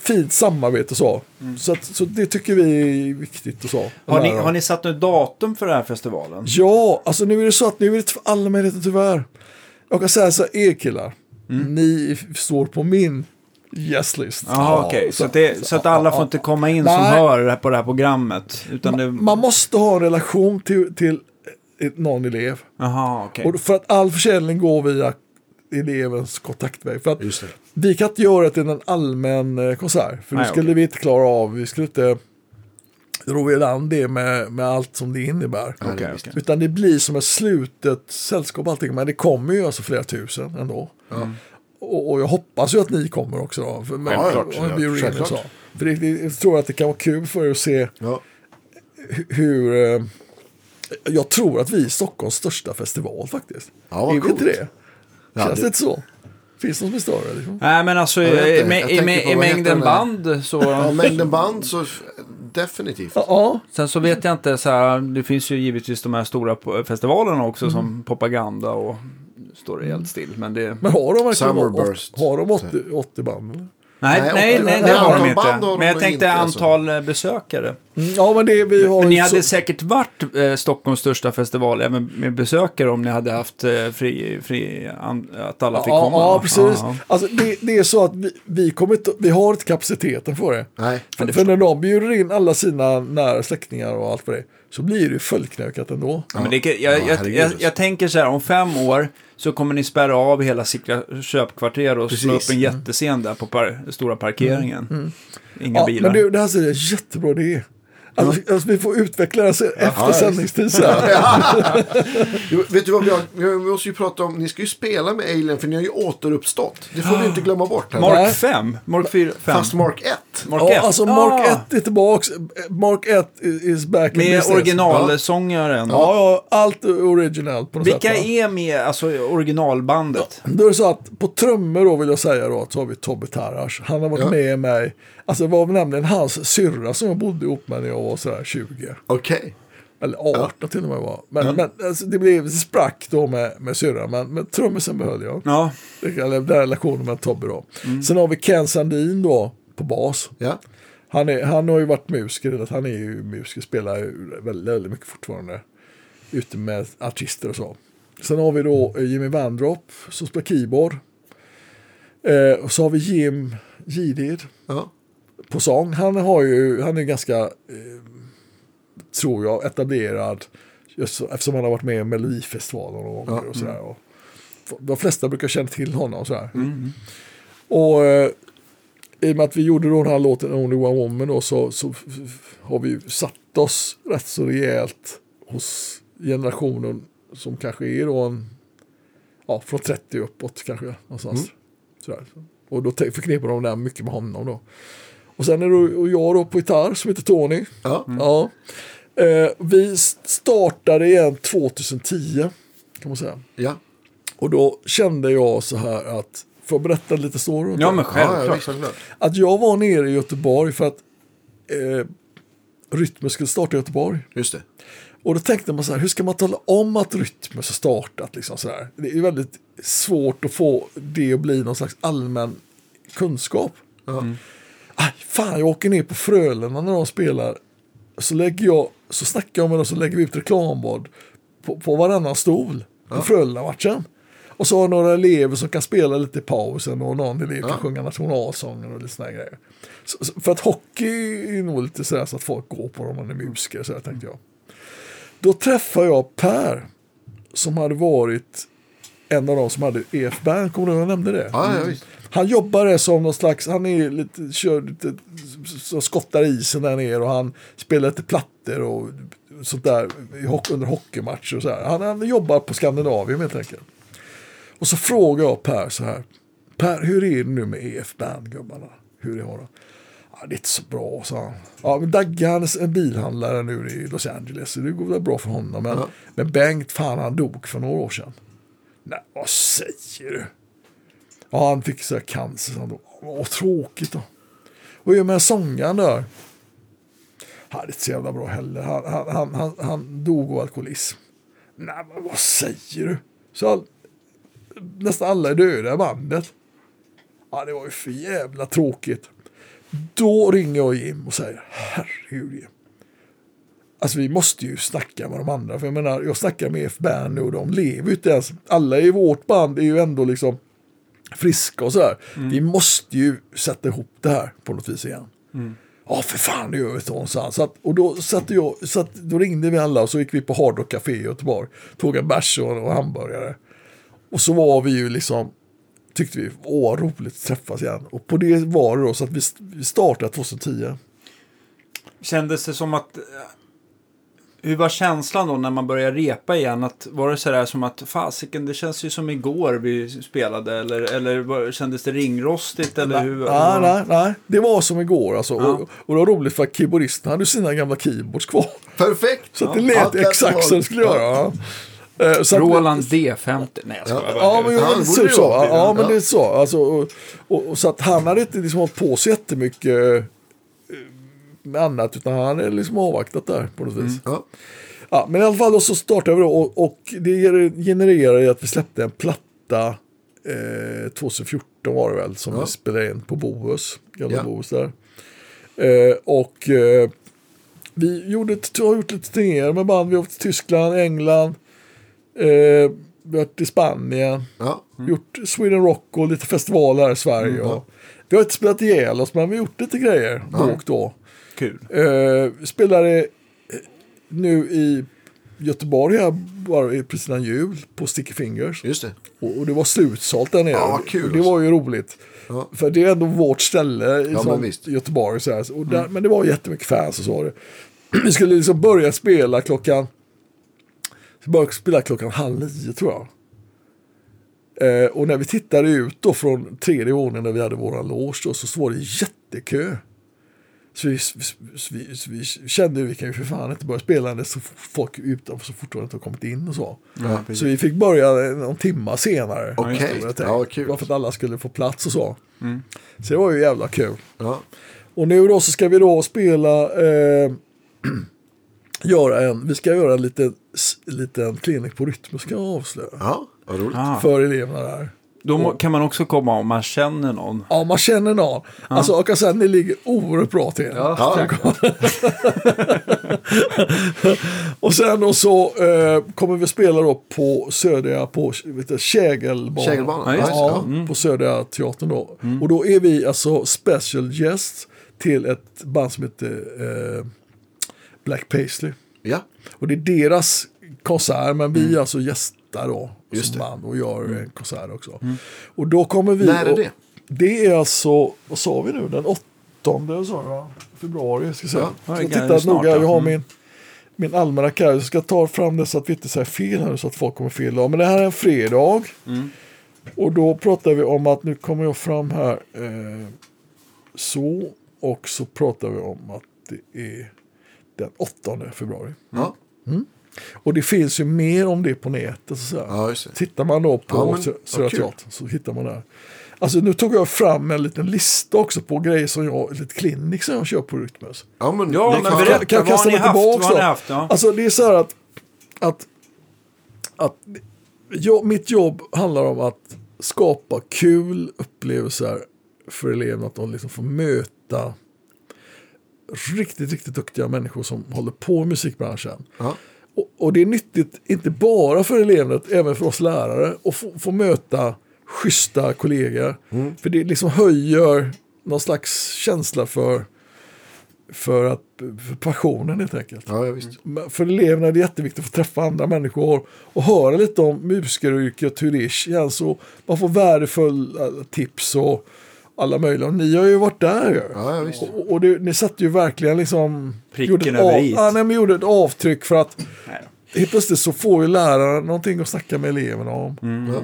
Speaker 1: fint samarbete och så. Så, att, så det tycker vi är viktigt och så.
Speaker 3: Har ni, har ni satt något datum för den här festivalen?
Speaker 1: Ja, alltså nu är det så att nu är det för alla möjligheter tyvärr. Jag kan säga så här, er killar. Ni står på min yes-list.
Speaker 3: Jaha,
Speaker 1: Ja,
Speaker 3: okej. Så, att det, så att alla får inte komma in som
Speaker 1: Nej.
Speaker 3: hör på det här programmet? Utan det...
Speaker 1: Man måste ha en relation till, till någon elev.
Speaker 3: Jaha, okej.
Speaker 1: Och för att all försäljning går via elevens kontaktväg. För att
Speaker 2: Just det.
Speaker 1: Vi kan inte göra det till en allmän eh, konsert. För
Speaker 3: Nej,
Speaker 1: det skulle
Speaker 3: okej.
Speaker 1: vi inte klara av. Vi skulle inte ro i land det med, med allt som det innebär.
Speaker 2: Visst.
Speaker 3: okej.
Speaker 1: Utan det blir som ett slutet sällskap allting. Men det kommer ju alltså flera tusen ändå. Och, och jag hoppas ju att ni kommer också då. För, men,
Speaker 2: Självklart,
Speaker 1: och
Speaker 2: självklart.
Speaker 1: så. För det, det, jag tror att det kan vara kul för er att se
Speaker 2: Ja.
Speaker 1: hu- hur... Eh, jag tror att vi är Stockholms största festival faktiskt.
Speaker 2: Ja, vad
Speaker 1: är vi inte det?
Speaker 2: Ja,
Speaker 1: Känns
Speaker 2: det-
Speaker 1: det inte så? Finns det något som är större? Liksom?
Speaker 3: Nej, men alltså i, mängden band så...
Speaker 2: ja, mängden band så definitivt.
Speaker 1: Ja,
Speaker 3: Sen så vet jag inte, så här, det finns ju givetvis de här stora festivalerna också som Propaganda och står rejält still. Men det...
Speaker 1: men har de verkligen
Speaker 2: Summerburst.
Speaker 1: har de 80, 80 band? Eller?
Speaker 3: Nej,
Speaker 2: Nej,
Speaker 3: nej, nej,
Speaker 2: nej,
Speaker 3: det har de inte. Men jag tänkte
Speaker 2: inte, alltså.
Speaker 3: antal eh, besökare.
Speaker 1: Mm, ja, men det vi har
Speaker 3: Men ni hade
Speaker 1: så-
Speaker 3: säkert varit eh, Stockholms största festival även med besökare om ni hade haft eh, fri, fri an, att alla fick
Speaker 1: ja,
Speaker 3: komma.
Speaker 1: Ja, precis.
Speaker 3: Ja,
Speaker 1: Alltså, det, det är så att vi, vi, kommer inte, vi har inte kapaciteten för det.
Speaker 2: Nej.
Speaker 1: För, för när de bjuder in alla sina nära släktingar och allt för det så blir det ju fullknökat ändå.
Speaker 3: Ja, men det, jag,
Speaker 2: Ja,
Speaker 3: jag, jag,
Speaker 2: alltså.
Speaker 3: jag tänker så här, om fem år så kommer ni spärra av hela Sickla köpkvarter och slå upp
Speaker 2: Precis.
Speaker 3: en jättescen där på par, stora parkeringen. Inga
Speaker 1: Ja,
Speaker 3: bilar.
Speaker 1: men du, det här är en jättebra idé. Alltså, alltså, vi får utveckla det sen- efter
Speaker 2: ja,
Speaker 1: sändningstid sen.
Speaker 2: Vet du vad vi har? Vi måste ju prata om, ni ska ju spela med Alien för ni har ju återuppstått. Det får vi inte glömma bort. Här.
Speaker 3: Mark
Speaker 1: Nej.
Speaker 3: 5? Mark 4? 5?
Speaker 2: Fast Mark 1.
Speaker 3: Mark
Speaker 1: Ja,
Speaker 3: 1?
Speaker 1: alltså Mark
Speaker 3: Ah,
Speaker 1: 1 är tillbaks. Mark 1 is back in
Speaker 3: Med originalsångaren.
Speaker 1: Ja, ja, allt är original på något
Speaker 3: Vilka
Speaker 1: sätt. va?
Speaker 3: är med, alltså originalbandet?
Speaker 1: Då är det så att på trummor då vill jag säga då så har vi Tobbe Tarras. Han har varit
Speaker 2: Ja.
Speaker 1: med mig. Alltså det var nämligen hans syrra som jag bodde ihop med när jag var sådär 20.
Speaker 2: Okej.
Speaker 1: Eller 18 till och med var. Men, men alltså, det blev sprack då med, med syrran. Men, men trummisen behöll jag.
Speaker 3: Ja,
Speaker 1: Eller den relationen med Tobbe då.
Speaker 3: Mm.
Speaker 1: Sen har vi Ken Sandin då på bas.
Speaker 2: Ja.
Speaker 1: Han, är, han har ju varit musiker, han är ju musiker, spelar ju väldigt, väldigt mycket fortfarande. Ute med artister och så. Sen har vi då eh, Jimmy Vandrop som spelar keyboard. Eh, och så har vi Jim Gidid
Speaker 2: Ja.
Speaker 1: på sång. Han, har ju, han är ganska, eh, tror jag, etablerad. Just eftersom han har varit med i Melodifestivalen och,
Speaker 2: Ja,
Speaker 1: och sådär. Och f- de flesta brukar känna till honom och sådär. Och eh, i och med att vi gjorde då den här låten Only One Woman då, så, så har vi satt oss rätt så rejält hos generationen som kanske är då en, ja, från 30 uppåt kanske någonstans. Sådär. Och då förknippar de där mycket med honom då. Och sen är det och jag då på gitarr som heter Tony.
Speaker 2: Ja.
Speaker 1: Ja. Eh, vi startade igen 2010 kan man säga.
Speaker 2: Ja.
Speaker 1: Och då kände jag så här att, får jag berätta lite story?
Speaker 3: ja men
Speaker 2: Ja, ja,
Speaker 3: självklart.
Speaker 2: självklart.
Speaker 1: Att jag var nere i Göteborg för att eh, Rytmus skulle starta i Göteborg.
Speaker 2: Just det.
Speaker 1: Och då tänkte man så här, hur ska man tala om att Rytmus har startat? Liksom så här? Det är väldigt svårt att få det att bli någon slags allmän kunskap.
Speaker 2: Ja.
Speaker 1: Aj, fan, jag åker ner på Frölunda när de spelar. Så, lägger jag, så snackar jag med dem så lägger vi ut reklamblad på, på varannan stol på Frölunda-matchen. Och så har några elever som kan spela lite i pausen och någon elev kan
Speaker 2: Ja.
Speaker 1: sjunga nationalsången och lite sådana grejer. Så, så, för att hockey är nog lite sådär så att folk går på dem om man är musiker, så tänkte jag. Då träffade jag Per som hade varit en av de som hade EF-band, kommer du ihåg jag nämnde det?
Speaker 2: Ja, ja.
Speaker 1: Han jobbade som någon slags, han är lite, kör lite, så skottar isen där nere och han spelar lite plattor och sånt där under hockeymatcher och så här. Han, han jobbar på Skandinavien helt enkelt. Och så frågar jag Per så här, Per hur är det nu med EF-band gubbarna? Hur är det? Ja, det är inte så bra, sa han. Ja, men är en bilhandlare nu i Los Angeles, så det går väl bra för honom. Men,
Speaker 2: Ja.
Speaker 1: men Bengt, fan han dog för några år sedan. Nej, vad säger du? Ja, han fick så här cancer. Så han dog. Vad tråkigt då. Och gör med sångaren där? Han är inte så jävla bra heller. Han, han, han, han, han dog av alkoholism. Nej, men vad säger du? Så all, nästan alla är döda i bandet. Ja, det var ju för jävla tråkigt. Då ringer jag Jim och säger, herregud Jim. Alltså vi måste ju snacka med de andra. För jag menar, jag snackar med F-band nu och de lever ju inte ens. Alla i vårt band är ju ändå liksom friska och sådär. Vi måste ju sätta ihop det här på något vis igen. Ja, för fan, det gör vi han. Så att, och då, satte jag, så att, då ringde vi alla och så gick vi på Hard Rock Café i Göteborg. Tog en bärs och, och hamburgare. Och så var vi ju liksom, tyckte vi, åh roligt att träffas igen. Och på det var det då så att vi, vi startade 2010.
Speaker 3: Kändes det som att... Hur var känslan då när man började repa igen? Att, var det sådär som att fasiken, det känns ju som igår vi spelade? Eller, eller var, kändes det ringrostigt? Eller hur,
Speaker 1: Nej, nej, nej, det var som igår alltså.
Speaker 3: Ja.
Speaker 1: Och, och det var roligt för att keyboardisten hade sina gamla keyboards kvar.
Speaker 2: Perfekt.
Speaker 1: Så att det
Speaker 2: Ja,
Speaker 1: lät
Speaker 2: det
Speaker 1: exakt som det skulle
Speaker 2: Ja.
Speaker 1: göra. Eh, så att-
Speaker 3: Roland D50. Nej, jag skojar.
Speaker 1: Ja, men, typ så.
Speaker 2: vara.
Speaker 1: Ja, men det är så. Alltså, och, och, och, så att han hade inte liksom hållit på så jättemycket eh, med annat, utan han hade liksom avvaktat där på något vis.
Speaker 2: Ja.
Speaker 1: Ja, men i alla fall så startade vi då och, och det genererade att vi släppte en platta eh, 2014 var det väl som
Speaker 2: Ja.
Speaker 1: vi spelade in på Bohus, gamla
Speaker 2: Ja.
Speaker 1: Bohus där. Eh, och eh, vi gjorde, har gjort lite turnéer med band, vi har åkt till Tyskland, England, eh, varit i Spanien,
Speaker 2: Ja.
Speaker 1: gjort Sweden Rock och lite festivaler här i Sverige.
Speaker 2: Mm, ja.
Speaker 1: vi har inte spelat ihjäl oss men vi har gjort lite grejer då och då.
Speaker 3: Kul.
Speaker 1: Eh, spelade nu i Göteborg här, bara precis innan jul, på Sticky Fingers.
Speaker 2: Just det.
Speaker 1: Och, och det var slutsålt där nere.
Speaker 2: Ja, kul
Speaker 1: det var ju roligt.
Speaker 2: Ja.
Speaker 1: För det är ändå vårt ställe i
Speaker 2: Ja, men.
Speaker 1: Göteborg. Så här. Och där, Men det var jättemycket fans och så var det. vi skulle liksom börja spela klockan, började spela klockan halv nio tror jag. Eh, och när vi tittade ut då från tredje våningen där vi hade våran loge då, så var det jättekö. Så vi, vi, vi, vi kände att vi kan ju för fan inte börja spela när så folk utanför så fortfarande inte har kommit in och så.
Speaker 3: Ja,
Speaker 1: Så vi fick börja någon timma senare.
Speaker 2: Okej.
Speaker 1: Tänkt.
Speaker 2: Ja, kul.
Speaker 1: Bara för att alla skulle få plats och så. Så det var ju jävla kul.
Speaker 2: Ja.
Speaker 1: Och nu då så ska vi då spela, eh, göra en, vi ska göra en liten, liten klinik på rytm, ska jag avslöja.
Speaker 2: ja, vad roligt.
Speaker 3: Ah.
Speaker 1: För eleverna där.
Speaker 3: Då må, kan man också komma om man känner någon.
Speaker 1: Ja, man känner någon. Alltså, jag kan säga att ni ligger oerhört bra till.
Speaker 2: Ja.
Speaker 1: Och sen då så eh, kommer vi spela då på Södra, på vet du, Kägelbanan.
Speaker 2: Kägelbanan,
Speaker 3: ja.
Speaker 1: Ja,
Speaker 3: Mm.
Speaker 1: på Södra teatern då. Och då är vi alltså special guests till ett band som heter eh, Black Paisley.
Speaker 2: Ja,
Speaker 1: Och det är deras konsert, men vi är alltså gästar då.
Speaker 2: Just
Speaker 1: som
Speaker 2: det.
Speaker 1: band och gör en konsert också. Och då kommer vi...
Speaker 2: När är
Speaker 1: och-
Speaker 2: det?
Speaker 1: Det är alltså, vad sa vi nu, den 8 sa februari. Ska jag säga.
Speaker 2: Ja,
Speaker 3: ja,
Speaker 1: jag tittar
Speaker 3: snart,
Speaker 1: noga, jag
Speaker 3: ja.
Speaker 1: har
Speaker 3: Mm.
Speaker 1: min, min almanacka här. Jag ska ta fram det så att vi inte säger fel här så att folk kommer fel dag. Men det här är en fredag.
Speaker 3: Mm.
Speaker 1: Och då pratar vi om att nu kommer jag fram här. Eh, så. Och så pratar vi om att det är den 8 februari.
Speaker 2: ja.
Speaker 1: Och det finns ju mer om det på nätet. Så
Speaker 2: ja det.
Speaker 1: Tittar man då på
Speaker 2: Ja, men,
Speaker 1: Södra
Speaker 2: kul.
Speaker 1: Teatern så hittar man där. Alltså nu tog jag fram en liten lista också på grejer som jag, lite klinik som jag kör på Rytmus.
Speaker 2: Ja, men,
Speaker 3: Ja,
Speaker 2: det
Speaker 3: men
Speaker 2: kan-
Speaker 3: berätta.
Speaker 1: Kan jag
Speaker 3: vad har
Speaker 1: kasta
Speaker 3: ni haft? Vad ni haft? Ja.
Speaker 1: Alltså det är så här att, att, att jag, mitt jobb handlar om att skapa kul upplevelser för eleverna. Att de liksom får möta riktigt, riktigt duktiga människor som håller på i musikbranschen.
Speaker 2: Ja.
Speaker 1: Och, och det är nyttigt, inte bara för eleverna, även för oss lärare, att få, få möta schyssta kollegor. För det liksom höjer någon slags känsla för, för, att, för passionen helt enkelt.
Speaker 2: Ja, ja.
Speaker 1: Men För eleverna är det jätteviktigt att få träffa andra människor och höra lite om musikeryrket, hur det känns. Och man får värdefulla tips och alla möjliga. Och ni har ju varit där.
Speaker 2: Ja, ja, visst.
Speaker 1: Och, och det, ni satte ju verkligen liksom...
Speaker 3: Pricken
Speaker 1: gjorde ett
Speaker 3: över
Speaker 1: av,
Speaker 3: i.
Speaker 1: ja, nej, men gjorde ett avtryck för att
Speaker 3: Nej.
Speaker 1: helt plötsligt så får ju läraren någonting att snacka med eleverna om.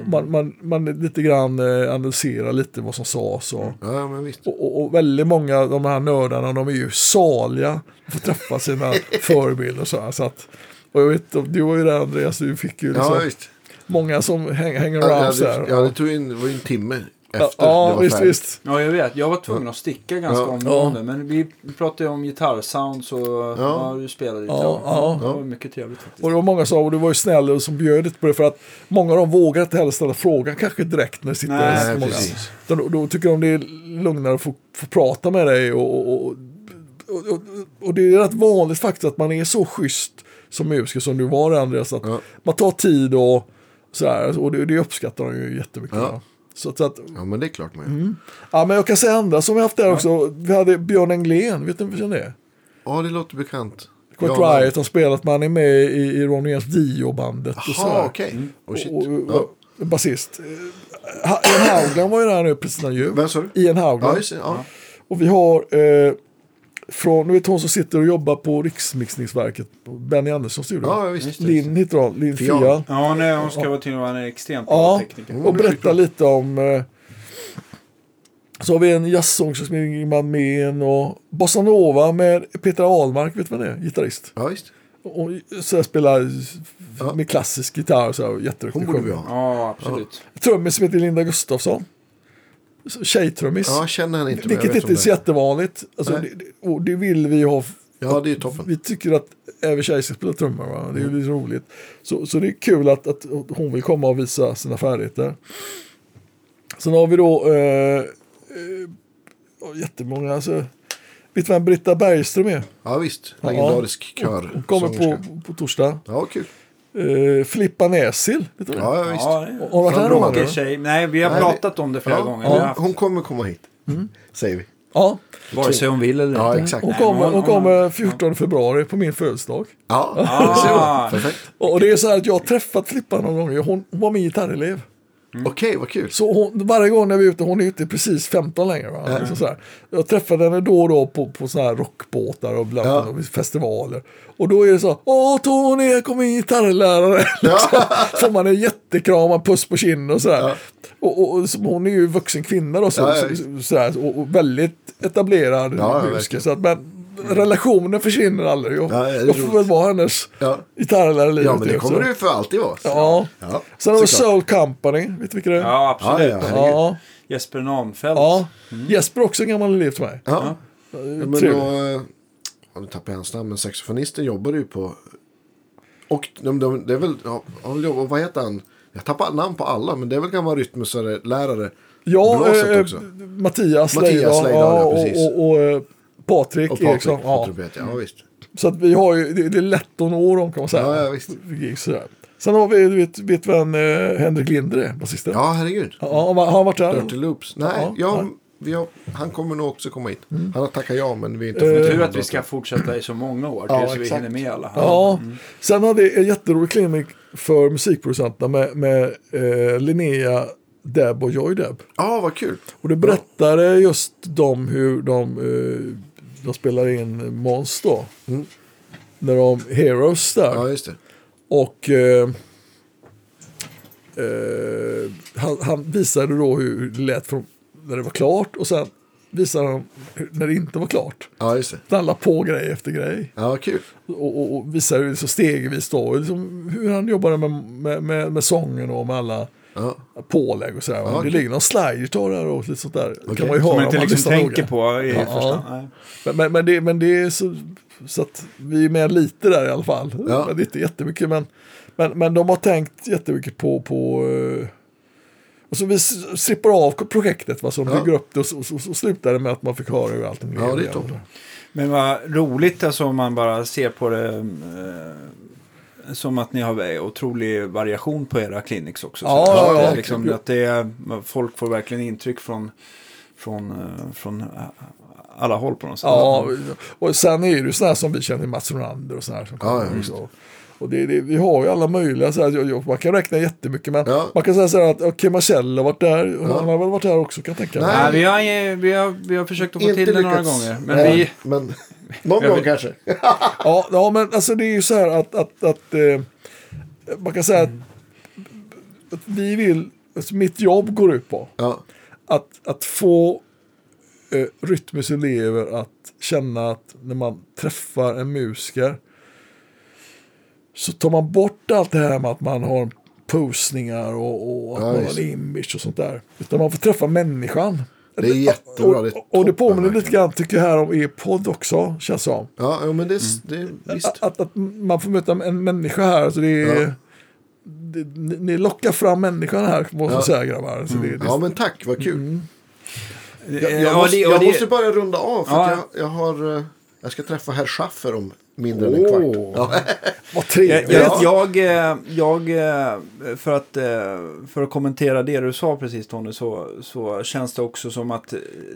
Speaker 1: Man, man, man lite grann eh, analyserar lite vad som sades. Och,
Speaker 2: Ja, men visst.
Speaker 1: och, och, och väldigt många av de här nördarna de är ju saliga att få träffa sina förebilder. Så, här, så att, och jag vet, du var ju där Andreas, du fick ju liksom
Speaker 2: Ja, visst.
Speaker 1: många som häng, hänger around
Speaker 2: ja, det, ja, det tog in, det var ju en timme efter
Speaker 1: Ja,
Speaker 2: det var
Speaker 1: visst,
Speaker 2: färdigt.
Speaker 1: visst.
Speaker 3: Ja, jag vet. Jag var tvungen att sticka ganska
Speaker 2: Ja.
Speaker 3: omgående. Men vi pratade ju om gitarrsounds och ja. du spelade lite.
Speaker 1: Ja,
Speaker 3: Ja,
Speaker 1: ja.
Speaker 3: Det var mycket trevligt faktiskt.
Speaker 1: Och det var många som, och du var ju snäll och som bjöd lite på det för att många av dem vågar inte heller ställa frågan kanske direkt när det sitter
Speaker 3: Nej,
Speaker 1: så många.
Speaker 2: precis.
Speaker 1: Utan Då, då tycker de det är lugnare att få, få prata med dig och, och, och, och, och det är rätt vanligt faktiskt att man är så schysst som musiker som du var Andreas. Att
Speaker 2: Ja.
Speaker 1: Man tar tid och så här, och det, det uppskattar de ju jättemycket.
Speaker 2: Ja.
Speaker 1: Så, så att,
Speaker 2: Ja, men det är klart man gör.
Speaker 1: Mm. ja, men jag kan säga andra som vi haft där också. Vi hade Björn Englén, vet du vem det är?
Speaker 2: Ja, det låter bekant.
Speaker 1: Quite
Speaker 2: Ja,
Speaker 1: Riot har spelat, man är med i, i Ronny Jens Dio-bandet.
Speaker 2: Jaha, okej. Oh, shit.
Speaker 1: Och, och,
Speaker 2: Ja.
Speaker 1: basist. Ha- Ian Haugland var ju där nu precis innan jul.
Speaker 2: Vem sa du?
Speaker 1: Ian Haugland.
Speaker 2: Ja, just. Ja.
Speaker 1: Och vi har eh, från, du vet hon som sitter och jobbar på Riksmixningsverket, Benny Anderssons studio.
Speaker 2: Ja, ja, visst.
Speaker 1: Linn heter hon, Linn.
Speaker 2: Fian.
Speaker 3: Ja, nej, hon ska vara till och med en extremt bra
Speaker 1: Ja,
Speaker 3: tekniker.
Speaker 1: Och berätta lite om... Eh, så har vi en jazzsångerska som heter Ingmar Men och Bossa Nova med Peter Ahlmark, vet du vem det är? Gitarrist.
Speaker 2: Ja, visst.
Speaker 1: Och så spelar
Speaker 2: Ja.
Speaker 1: med klassisk gitarr och så här, jätteduktig.
Speaker 2: Hon borde vi ha.
Speaker 3: Ja, absolut.
Speaker 1: Trummis som heter Linda Gustafsson. Tjejtrummis.
Speaker 2: Ja, känner inte.
Speaker 1: Vilket inte är så jättevanligt. Alltså, det, och det vill vi ha.
Speaker 2: Ja, det är toppen.
Speaker 1: Vi tycker att även tjejer ska spela trummor. Va? Det är lite roligt. Så, så det är kul att, att hon vill komma och visa sina färdigheter. Sen har vi då eh, eh, jättemånga. Alltså, vet du vem Britta Bergström är?
Speaker 2: Ja, visst.
Speaker 1: Ja.
Speaker 2: Legendarisk kör.
Speaker 1: Hon kommer på, på torsdag.
Speaker 2: Ja, kul.
Speaker 1: Eh, Filippa Näsil. Vet du det?
Speaker 2: Ja, visst.
Speaker 3: Ja,
Speaker 1: Har hon varit här någon eller?
Speaker 3: Tjej. Nej, vi har
Speaker 2: Nej,
Speaker 3: pratat om det flera
Speaker 2: Ja,
Speaker 3: gånger. Har
Speaker 2: hon,
Speaker 3: haft,
Speaker 2: hon kommer komma hit. Säger vi.
Speaker 1: Ja,
Speaker 3: vare sig hon vill eller
Speaker 2: Ja,
Speaker 3: inte.
Speaker 2: exakt.
Speaker 1: hon kommer,
Speaker 3: hon-
Speaker 1: hon
Speaker 3: hon-
Speaker 1: kommer 14 februari på min födelsedag.
Speaker 2: Ja,
Speaker 3: Ah.
Speaker 2: Perfekt.
Speaker 1: Och det är så här att jag har träffat Filippa någon gång. Hon, hon var min gitarrelev.
Speaker 2: Okej, vad kul.
Speaker 1: Så hon, varje gång när vi är ute, hon är inte precis 15 längre. Va? Liksom så här. Jag träffade henne då och då på, på såna här rockbåtar och bland
Speaker 2: Ja.
Speaker 1: festivaler. Och då är det så, åh Tony, här kommer min gitarrlärare. liksom. Får man en jättekram puss på kinden och sådär. Och, och, och, så- hon är ju vuxen kvinna då, så,
Speaker 2: Ja, ja,
Speaker 1: så, så, sådär, och, och väldigt etablerad
Speaker 2: Ja, ja,
Speaker 1: musiker. Så att, men relationen försvinner aldrig. Jag,
Speaker 2: Ja,
Speaker 1: jag får väl vara hennes
Speaker 2: Ja.
Speaker 1: gitarrlärare livet
Speaker 2: Ja, men det kommer du för alltid vara.
Speaker 1: Ja.
Speaker 2: Ja,
Speaker 1: Sen har vi. Soul Company, vet du vilka det är?
Speaker 3: Ja, absolut.
Speaker 2: Ja, ja,
Speaker 1: ja.
Speaker 3: Jesper Nahnfeldt.
Speaker 1: Ja, Jesper också en gammal elev till mig.
Speaker 2: Ja. Ja, men då,
Speaker 1: Trevligt.
Speaker 2: eh, ja, nu tappar jag hans namn, men saxofonisten jobbar ju på... Och de, de, det är väl, ja, vad heter han? Jag tappar namn på alla, men det är väl gammal rytmusare, lärare.
Speaker 1: Ja, eh,
Speaker 2: också.
Speaker 1: Mattias
Speaker 2: Mattias
Speaker 1: Lejdal
Speaker 2: Lejdal, ja,
Speaker 1: och,
Speaker 2: precis.
Speaker 1: och, och, eh, Patrik,
Speaker 2: Och Patrik
Speaker 1: Eriksson. Ja.
Speaker 2: trumpet, ja visst.
Speaker 1: Så att vi har ju, det, det är lätt att nå dem kan man säga.
Speaker 2: Ja, ja, visst.
Speaker 1: Sådär. Sen har vi, du vet, vet vem eh, Henrik Linder är, basisten? Ja.
Speaker 2: Ja, herregud.
Speaker 1: han- har han varit där?
Speaker 2: Dirty Loops. Nej,
Speaker 1: Ja,
Speaker 2: ja,
Speaker 1: ja.
Speaker 2: Vi har, han kommer nog också komma hit. Han har tackat ja, men vi har inte fått
Speaker 3: Tur att vi ska fortsätta i så många år
Speaker 2: Ja,
Speaker 3: tills vi
Speaker 2: exakt.
Speaker 3: hinner med alla.
Speaker 1: Ja, sen hade vi en jätterolig klinik för musikproducenterna med, med eh, Linnea Deb och Joy Deb.
Speaker 2: Ja, vad kul.
Speaker 1: Och det berättade just de hur de, eh, de spelar in Måns då. När de Heroes där.
Speaker 2: Ja, just det.
Speaker 1: Och eh, eh, han, han visade då hur det lät från när det var klart och sen visade han när det inte var klart.
Speaker 2: Ja, just det.
Speaker 1: Han la på grej efter grej.
Speaker 2: Ja, kul.
Speaker 1: Och, och, och visade så stegvis då, liksom hur han jobbade med, med, med, med sången och med alla
Speaker 2: Ja.
Speaker 1: pålägg och sådär.
Speaker 2: Ja,
Speaker 1: det ligger någon slide där och lite sånt där.
Speaker 2: Okej.
Speaker 1: kan man ju höra
Speaker 3: man
Speaker 1: om
Speaker 3: inte
Speaker 1: man
Speaker 3: liksom tänker
Speaker 1: noga.
Speaker 3: på i
Speaker 1: Ja.
Speaker 3: första.
Speaker 1: Men, men, men, det, men det är så, så att vi är med lite där i alla fall.
Speaker 2: Ja.
Speaker 1: Men det är inte jättemycket. Men, men, men de har tänkt jättemycket på, på eh, och så vi slipper av projektet, va, så de
Speaker 2: Ja.
Speaker 1: bygger upp det och så, så, så slutar det med att man fick höra hur allting
Speaker 2: Ja, det är
Speaker 1: igen.
Speaker 2: toppen.
Speaker 3: Men vad roligt alltså om man bara ser på det eh, som att ni har otrolig variation på era clinics också.
Speaker 1: Ja,
Speaker 3: Så
Speaker 1: ja,
Speaker 3: att det liksom, att det är, folk får verkligen intryck från, från, eh, från eh, alla håll på något sätt.
Speaker 1: Ja, och sen är det ju sådana som vi känner, Mats Ronander och sådana här som kommer
Speaker 2: ja, visst.
Speaker 1: också. Och det, det, vi har ju alla möjliga, så här, jag- jag- man kan räkna jättemycket, men
Speaker 2: Ja.
Speaker 1: man kan säga så här att okay, Marcel har varit där,
Speaker 2: Ja.
Speaker 1: han har väl varit där också kan jag tänka mig.
Speaker 2: Nej.
Speaker 3: Nej, vi, har, vi, har, vi har försökt att få
Speaker 2: Inte
Speaker 3: till det några gånger. Men
Speaker 2: Nej,
Speaker 3: vi,
Speaker 2: men någon gång kanske.
Speaker 1: Ja, ja, men alltså det är ju så här att, att, att eh, man kan säga att, att vi vill, alltså mitt jobb går ut på
Speaker 2: Ja,
Speaker 1: att, att få eh, Rytmus elever att känna att när man träffar en musiker så tar man bort allt det här med att man har posningar och, och att
Speaker 2: Ja,
Speaker 1: man har image och sånt där. Utan man får träffa människan.
Speaker 2: Det är jättebra,
Speaker 1: Och,
Speaker 2: det är
Speaker 1: och, och det påminner lite grann tycker jag här om e-podd också, känns som.
Speaker 2: ja men det, det visst.
Speaker 1: Att, att, att man får möta en människa här. Alltså det är,
Speaker 2: Ja.
Speaker 1: det, ni, ni lockar fram människan här, måste jag
Speaker 2: Ja.
Speaker 1: säga grabbar. Så det, det,
Speaker 2: Ja, men tack, vad kul. Jag,
Speaker 3: eh,
Speaker 2: jag,
Speaker 3: ja,
Speaker 2: måste, jag måste börja runda av för
Speaker 3: Ja.
Speaker 2: att jag, jag har... eh, Jag ska träffa herr Schaffer om mindre än en kvart. Ja.
Speaker 1: Vad
Speaker 3: Jag,
Speaker 1: trevligt.
Speaker 3: jag, jag, jag, för, att, för att kommentera det du sa precis Tony, så, så känns det också som att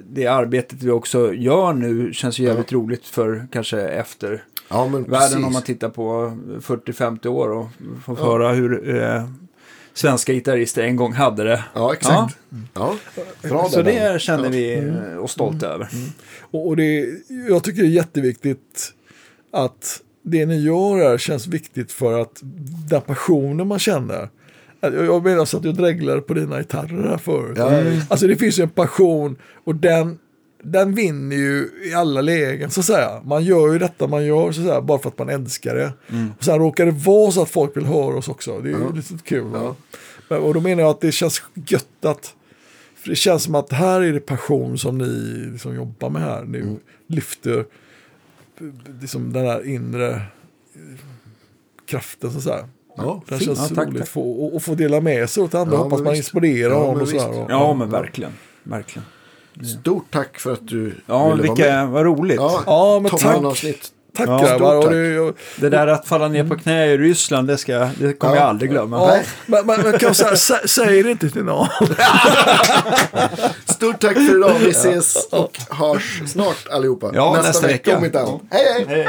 Speaker 3: det arbetet vi också gör nu känns ju jävligt roligt för kanske efter
Speaker 2: ja, men
Speaker 3: världen
Speaker 2: precis.
Speaker 3: om man tittar på 40-50 år och får höra hur eh, svenska gitarrister en gång hade det.
Speaker 2: Ja, exakt. Ja. Bra
Speaker 3: Så det känner vi oss stolta över.
Speaker 1: Och, och det, jag tycker det är jätteviktigt att det ni gör här känns viktigt för att den passionen man känner. Jag jag menar så att jag dreglade på dina gitarrer här förut.
Speaker 2: Ja.
Speaker 1: Alltså det finns ju en passion och den, den vinner ju i alla lägen så att säga. Man gör ju detta man gör så att säga, bara för att man älskar det. Och sen råkar det vara så att folk vill höra oss också. Det är ju lite kul. va? Men, och då menar jag att det känns gött att för det känns som att här är det passion som ni liksom jobbar med här. Ni
Speaker 2: Mm.
Speaker 1: lyfter liksom den här inre kraften så att säga.
Speaker 2: Ja,
Speaker 1: Det
Speaker 2: fint.
Speaker 1: känns
Speaker 3: Ja, tack,
Speaker 1: roligt
Speaker 3: tack.
Speaker 1: få, och, och få dela med sig åt andra.
Speaker 2: Ja,
Speaker 1: Hoppas man inspirerar
Speaker 2: Ja, men
Speaker 1: och
Speaker 2: visst.
Speaker 1: Och,
Speaker 3: Ja, men verkligen. verkligen.
Speaker 2: Stort tack för att du
Speaker 3: Ja,
Speaker 2: ville vara
Speaker 3: vilka,
Speaker 2: med.
Speaker 3: vad roligt.
Speaker 2: Ja,
Speaker 1: Ja, men tack. Tack
Speaker 3: Ja,
Speaker 1: grabbar.
Speaker 2: tack.
Speaker 1: det, och,
Speaker 3: Det där att falla ner på knä i Ryssland, det, ska, det kommer
Speaker 2: Ja.
Speaker 3: jag aldrig glömma.
Speaker 1: ja, men, men, men kan jag säga, sä, säg det inte till någon.
Speaker 2: Stort tack för idag. Vi ses och hörs snart allihopa.
Speaker 3: Ja,
Speaker 2: nästa,
Speaker 3: nästa
Speaker 2: vecka
Speaker 3: vecka.
Speaker 2: om inte annat. Hej, hej!
Speaker 3: Hej.